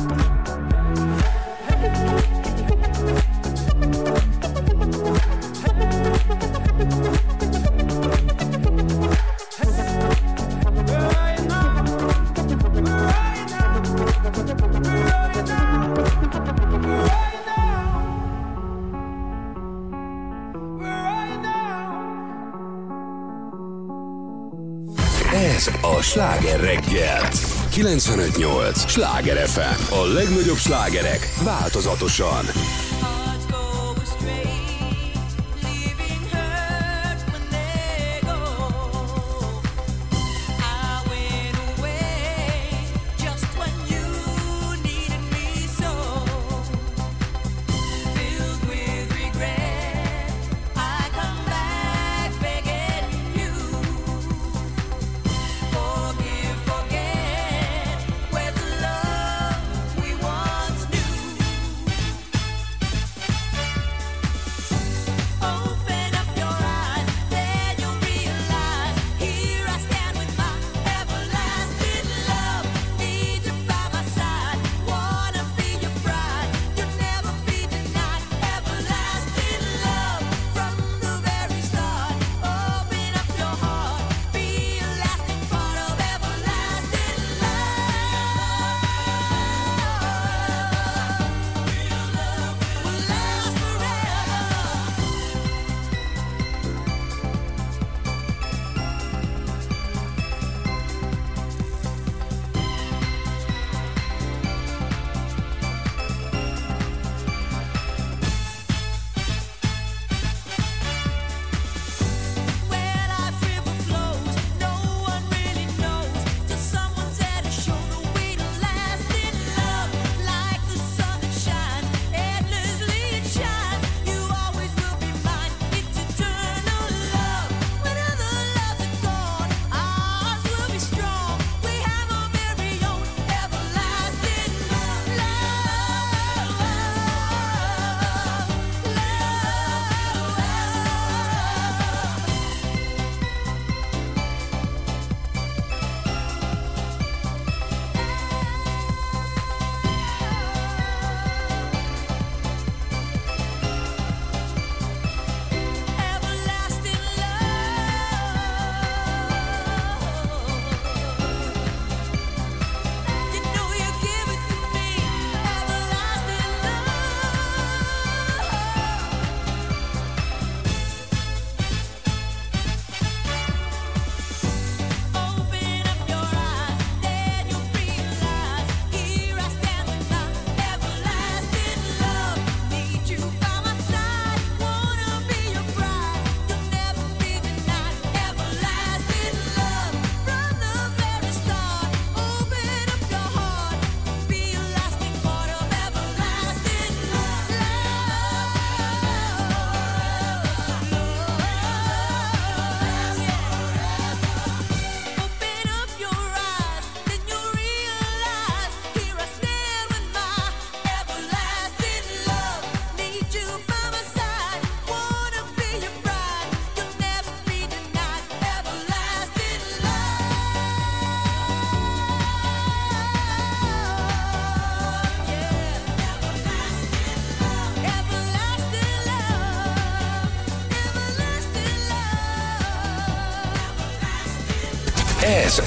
A sláger reggel. 95.8 sláger FM. A legnagyobb slágerek változatosan.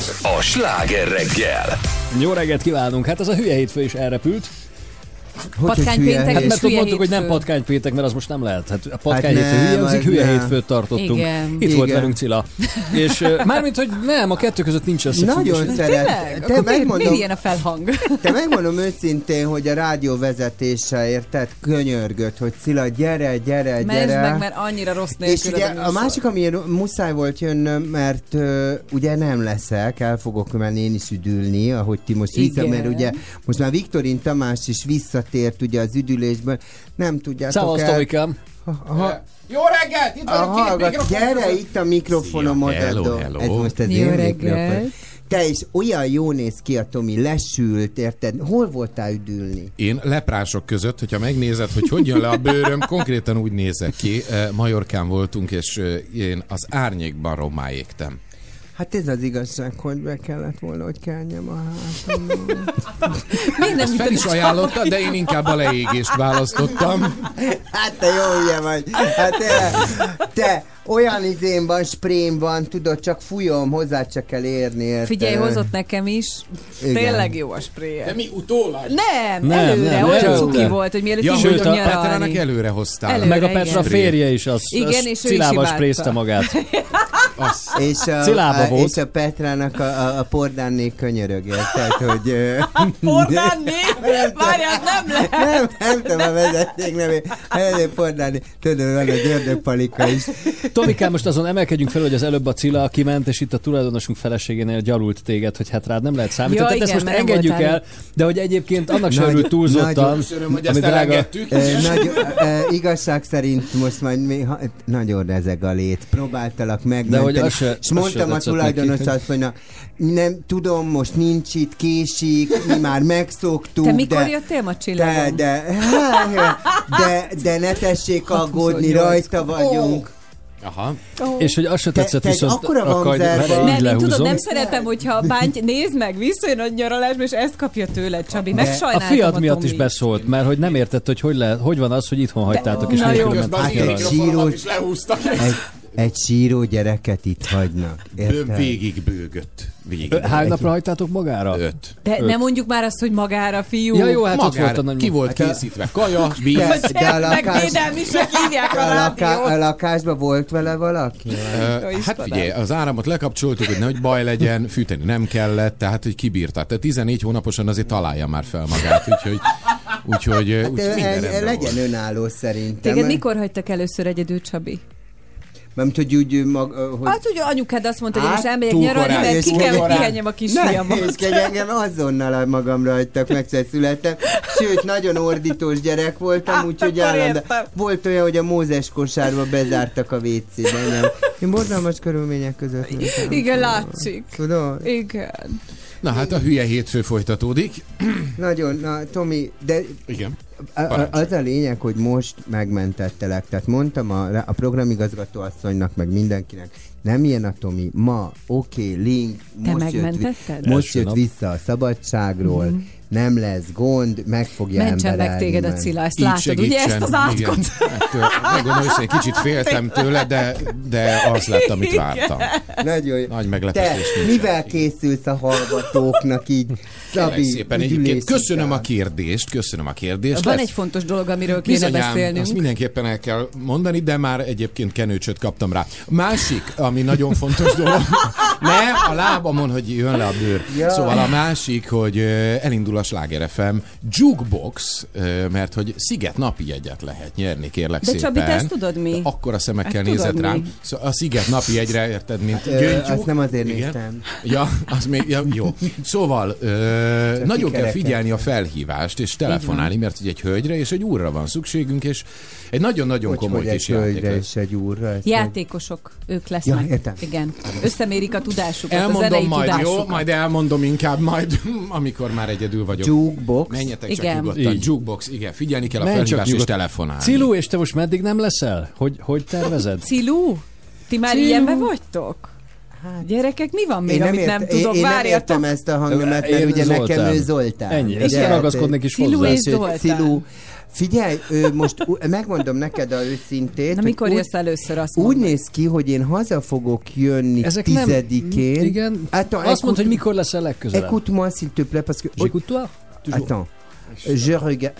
Ez a sláger reggel. Jó reggelt kívánunk! Hát az a hülye hétfő is elrepült. Patkánypéntek Hát és mert hülye mondtuk, hogy nem patkánypéntek, mert az most nem lehet. Hát a patkány Hát hétfő nem, hülye, hangzik, az hülye hétfőt tartottunk. Igen. Itt volt Igen. velünk Cilla. És ö, [LAUGHS] mármint, hogy nem, a kettő között nincs összefüggés. Nagyon szeret. Te Akkor megmondom, ilyen a felhang? [LAUGHS] te megmondom őszintén, hogy a rádió vezetése, érted, könyörgött, hogy Cilla, gyere, gyere, Menj gyere. meg, mert annyira rossz És nélküled ugye a másik, amiért muszáj volt jönnöm, mert uh, ugye nem leszek, el fogok menni én is üdülni, ahogy ti most vissza, mert ugye most már Viktorin Tamás is visszatért ugye az üdülésből, nem tudjátok Szevasz, el... Tomikám! Ha, Jó reggelt! Itt a vagyok hallgat, mikrofon gyere itt a mikrofonom Szia, hello, hello. Ez most az Jó én reggelt. mikrofon. Te is olyan jó néz ki a Tomi, lesült, érted? Hol voltál üdülni? Én leprások között, hogyha megnézed, hogy hogy jön le a bőröm, [LAUGHS] konkrétan úgy nézek ki. Eh, Majorkán voltunk, és eh, én az árnyékban rommá égtem. Hát ez az igazság, hogy be kellett volna, hogy keljem a hátamon. [LAUGHS] Minden, Ezt fel is ajánlotta, de én inkább a leégést választottam. [LAUGHS] Hát te jó ugye vagy. Hát te, te olyan izén van, sprém van, tudod, csak fújom, hozzá csak kell érni. Érte. Figyelj, hozott nekem is. Igen. Tényleg jó a spray. De mi utólag? Nem, Nem, előre, nem, olyan előre. cuki volt, hogy mielőtt Ja, Sőt, a Petrának előre hoztál. Előre, Meg a Petra igen. férje is, az, Igen, az és Cilával sprézte magát. [LAUGHS] Az. És a, Cilába a, volt. és a Petrának a, a, a pordánné könyörögött, tehát hogy... ö, [LAUGHS] Fordánni? [LAUGHS] Várjál, nem lehet. Nem, nem tudom a vezeték nevét. Helyező Pordánné. Tudod, van egy ördögpalika is. Tomikám, most azon emelkedjünk fel, hogy az előbb a Cilla kiment, és itt a tulajdonosunk feleségénél gyarult téged, hogy hát rád nem lehet számítani. Ja, Tehát ezt most engedjük voltál el, de hogy egyébként annak se Nagy- örült túlzottan, hogy ami ezt drága, elengedtük. E, [LAUGHS] nagy, e, igazság szerint most majd mi, ha, nagyon rezeg a lét. Próbáltalak megmenteni. hogy az se- és mondtam a tulajdonos asszonynak, nem tudom, most nincs itt, késik, mi már megszoktuk, Te mikor de... jöttél ma De, csillagon? de, [LAUGHS] de, de ne tessék aggódni, 28. rajta vagyunk. Aha. és hogy az se Te- tetszett, te viszont akkora akkor vamzárban- vele így Nem, én lehúzom. tudod, nem szeretem, hogyha bántj, nézd meg, visszajön a nyaralásba, és ezt kapja tőled, Csabi. A Megsajnáltam fiat miatt Tomi. is beszólt, mert hogy nem értett, hogy hogy, lehet, hogy van az, hogy itthon hagytátok, és na nélkül jó. ment Közben az én nyaralni. Egy, egy síró gyereket itt hagynak. Érted? végig bőgött. Végig. Ö, Hány napra hagytátok magára? Öt. De Öt. nem mondjuk már azt, hogy magára, fiú. Ja, jó, hát ott volt Magára, a nagy ki volt Hát készítve kaja, víz. De, de a Meg lakás, hívják a a, laká, a lakásban volt vele valaki? Hát figyelj, az áramot lekapcsoltuk, hogy nehogy baj legyen, fűteni nem kellett, tehát hogy kibírta. Tehát 14 hónaposan azért találja már fel magát, úgyhogy, úgyhogy hát úgy De, minden legyen volt. önálló szerintem. Téged mikor hagytak először egyedül, Csabi? Nem hogy úgy, mag, hogy... Hát ugye anyukád azt mondta, hogy én most Hát, elmegyek nyaralni, mert és ki kell, korán. kikenjem a Ne, kisfiamat. és hogy engem azonnal a magamra hagytak, meg születtem. Sőt, nagyon ordítós gyerek voltam, Hát, úgyhogy akkor állandó. értem. Volt olyan, hogy a Mózes kosárba bezártak a WC-ben. Nem. Én borzalmas körülmények között voltam. Igen, látszik. Tudod? Igen. Na hát a hülye hétfő folytatódik. Nagyon, na Tomi, de Igen. A- a- Az a lényeg, hogy most megmentettelek. Tehát mondtam a, a programigazgató asszonynak, meg mindenkinek, nem ilyen a Tomi, ma, oké, okay, link, Te most jött, most jött vissza a szabadságról, Mhm. nem lesz gond, meg fogja Mentsen meg téged a majd. Cilla, ezt Így látod, ugye segítsen. ezt az átkot? Megmondom őszintén, kicsit féltem tőle, de, de az lett, amit vártam. Nagyon jó. Nagy Te meglepetés. nincs. mivel készülsz a hallgatóknak így? Szabi, szépen egyébként köszönöm a kérdést, köszönöm a kérdést. Van Lesz- egy fontos dolog, amiről kéne Bizonyám, beszélnünk. azt mindenképpen el kell mondani, de már egyébként kenőcsöt kaptam rá. Másik, ami nagyon fontos [LAUGHS] dolog, ne a lábamon, hogy jön le a bőr. Ja. Szóval a másik, hogy elindul a Sláger FM Jukebox, mert hogy Sziget napi jegyet lehet nyerni, kérlek De szépen. Csabi, te ezt tudod mi? Akkor a szemekkel tudod nézett mi? rám. Szóval a Sziget napi jegyre, érted, mint Ö, gyöngytyúk. azt nem azért Igen. néztem. Ja, az még, ja, jó. Szóval ö, nagyon kell figyelni a felhívást, és telefonálni, mert ugye egy hölgyre és egy úrra van szükségünk, és egy nagyon-nagyon komoly kis játék és egy úrra. ezt Játékosok, ők lesznek. Ja, értem. Igen. Összemérik a tudásukat, a Elmondom zenei majd, tudásukat. jó? Majd elmondom inkább majd, [LAUGHS] amikor már egyedül vagyok. Jukebox. Menjetek csak Igen. nyugodtan. Így. Jukebox, igen. Figyelni kell a Menj csak felhívást és telefonálni. Cilu, és te most meddig nem leszel? Hogy, hogy tervezed? Cilu? Ti már Cilu. ilyenben vagytok? Gyerekek, mi van még, Én nem, amit ért, nem én, tudok? én nem Várjatok. értem ezt a hangnemet, Én mert ugye Zoltán. nekem ő Zoltán. Ennyi, ezt hát, ragaszkodnék is Cilu hozzá. és Zoltán. Cilu, Figyelj, ő most megmondom neked a őszintét. Na hogy mikor úgy- jössz először, azt Úgy mondd. néz ki, hogy én haza fogok jönni Ezek nem- tizedikén. Igen. Attends, Azt mondd, écoute- hogy mikor leszel legközelebb. Écoute-moi, s'il te plaît, parce que... J'écoute toi. Attends. Je regarde...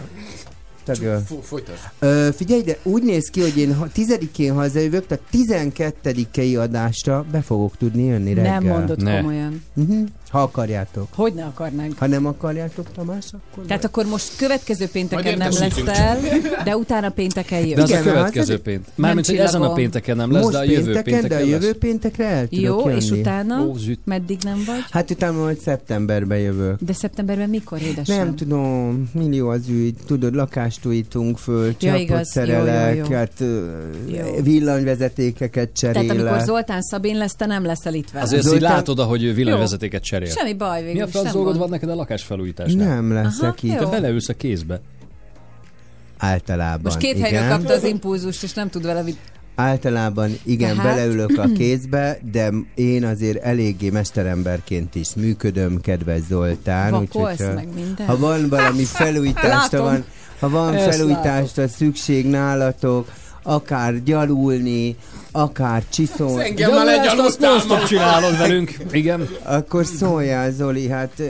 Ta gueule. Fo- Folytasd. Ö, figyelj, de úgy néz ki, hogy én ha- tizedikén hazajövök, tehát 12 adásra be fogok tudni jönni reggel. Nem mondod Ne. komolyan. Uh-huh. Ha akarjátok. Hogy ne akarnánk? Ha nem akarjátok, Tamás, akkor... Tehát akkor most következő pénteken nem értesítünk leszel, de utána pénteken De jössz. az a Igen, következő hát- péntek. Mármint, hogy ezen a pénteken nem lesz, Most de a jövő pénteken, de a pénteken jövő lesz. péntekre el tudok Jó, jönni. és utána? Ó, züt. Meddig nem vagy? Hát utána majd szeptemberben jövök. De szeptemberben mikor, édesem? Nem tudom, millió az ügy, tudod, lakást újítunk föl, Ja, csapot igaz. Jó, szerelek, jó, jó. hát ö, Jó. villanyvezetékeket Tehát amikor cserélek. Zoltán Szabin lesz, te nem leszel itt vele. Azért Zoltán- látod, ahogy ő villanyvezetéket cserél. Semmi baj, végül Mi a franc dolgod van neked a lakásfelújításnál? Nem leszek Aha, itt. jó. Te beleülsz a kézbe. Általában, Most két igen. helyről kapta az impulzust, és nem tud vele vit... Általában igen, Tehát? beleülök a [CLEARS THROAT] kézbe, de én azért eléggé mesteremberként is működöm, kedves Zoltán. Vakolsz úgyhogy, ha- meg minden. Ha van valami [LAUGHS] felújításra van, ha van Ezt felújításra szükség nálatok, akár gyalulni, akár csiszolni, Engem már legyalultál ma. csinálod velünk. [LAUGHS] Igen. akkor szóljál Zoli, hát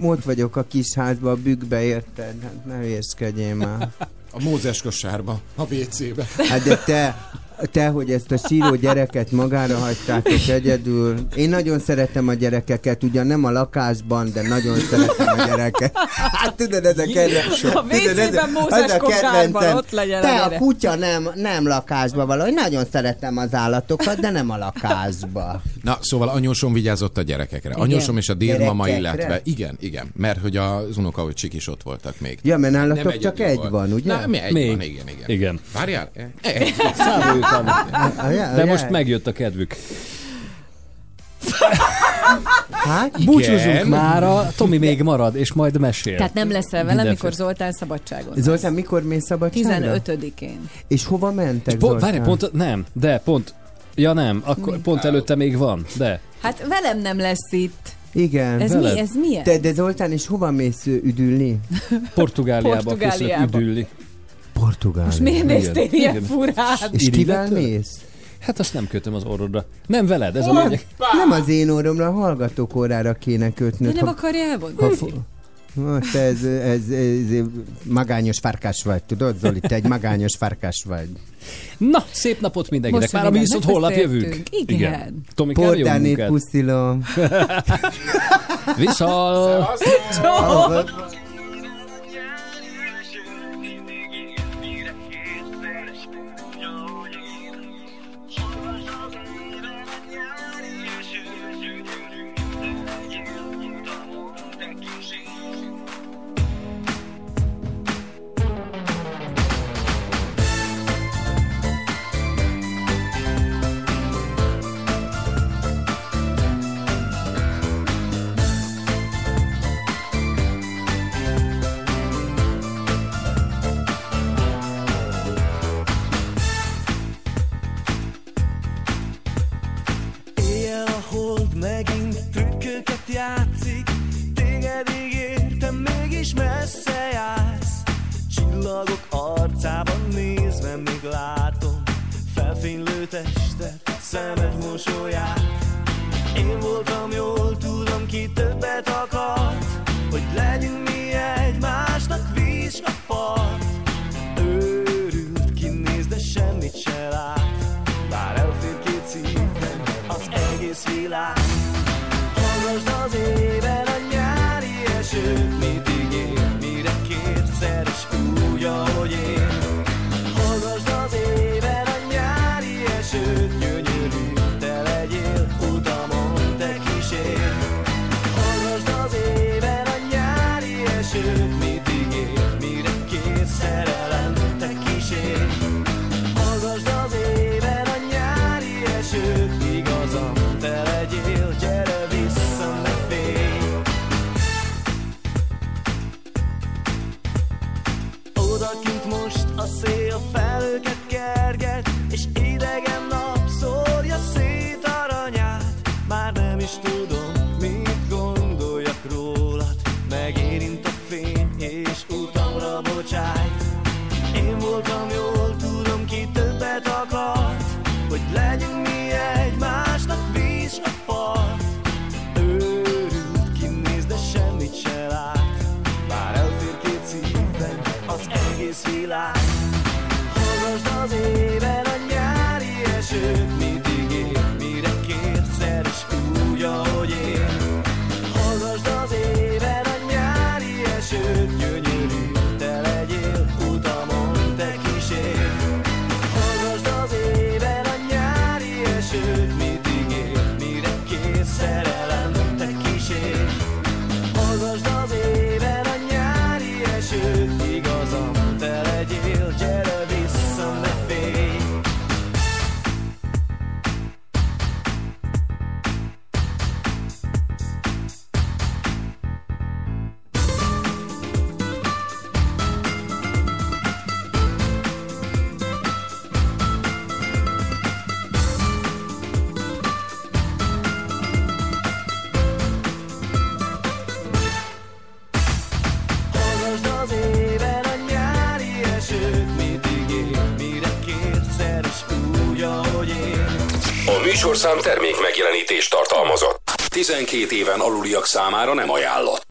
ott vagyok a kis házba, a bükkbe, érted? Hát ne hülyeskedjél már. A Mózes kosárba, a WC-be. Hát de te, te, hogy ezt a síró gyereket magára hagytátok egyedül. Én nagyon szeretem a gyerekeket, ugyan nem a lakásban, de nagyon szeretem a gyereket. Hát tudod, ez a kedvenc. A WC-ben Mózes kosárban ott legyen a Te a gyerek. kutya nem, nem lakásba való. Én nagyon szeretem az állatokat, de nem a lakásba. Na, szóval anyósom vigyázott a gyerekekre. Igen. Anyósom és a Gyerekekre? illetve igen, igen, mert hogy az unokaöcsik is ott voltak még. Ja, mert nálatok Nem csak egy volt. van, ugye? Na, mi egy Még. van, igen, igen. Igen. Várjál? Egy. Számoljuk Ah, ja, De most megjött a kedvük. Hát, Búcsúzunk már, a Tomi még marad, és majd mesél. Tehát nem leszel vele, Mindenféle. mikor Zoltán szabadságon. lesz. Zoltán, mikor mész szabadságra? 15-én. És hova mentek, Po- Zoltán? várj, pont, nem, de pont, ja nem, akkor Mi? pont előtte még van, de. Hát velem nem lesz itt. Igen. Ez veled. mi? Ez milyen? Te, de Zoltán, és hova mész üdülni? Portugáliába, Portugáliába. készülök üdülni. Portugál. Most miért Igen. néztél ilyen Igen. furán? És kivel mész? Hát azt nem kötöm az orrodra. Nem veled, ez a lényeg. Nem az én orromra, a hallgatók órára kéne De kötnöd. nem Ha, akarja elvonni? ha, fo- Ha, te ez, ez, ez, magányos farkás vagy, tudod, Zoli? Te egy magányos farkás vagy. Na, szép napot mindenkinek. Most, Már ami viszont holnap jövünk. Igen. Tomi, kell jó Pordánét puszilom. [LAUGHS] Viszal! Éjjel játszik. Téged ígértem, mégis messze jársz. Csillagok 12 éven aluliak számára nem ajánlott.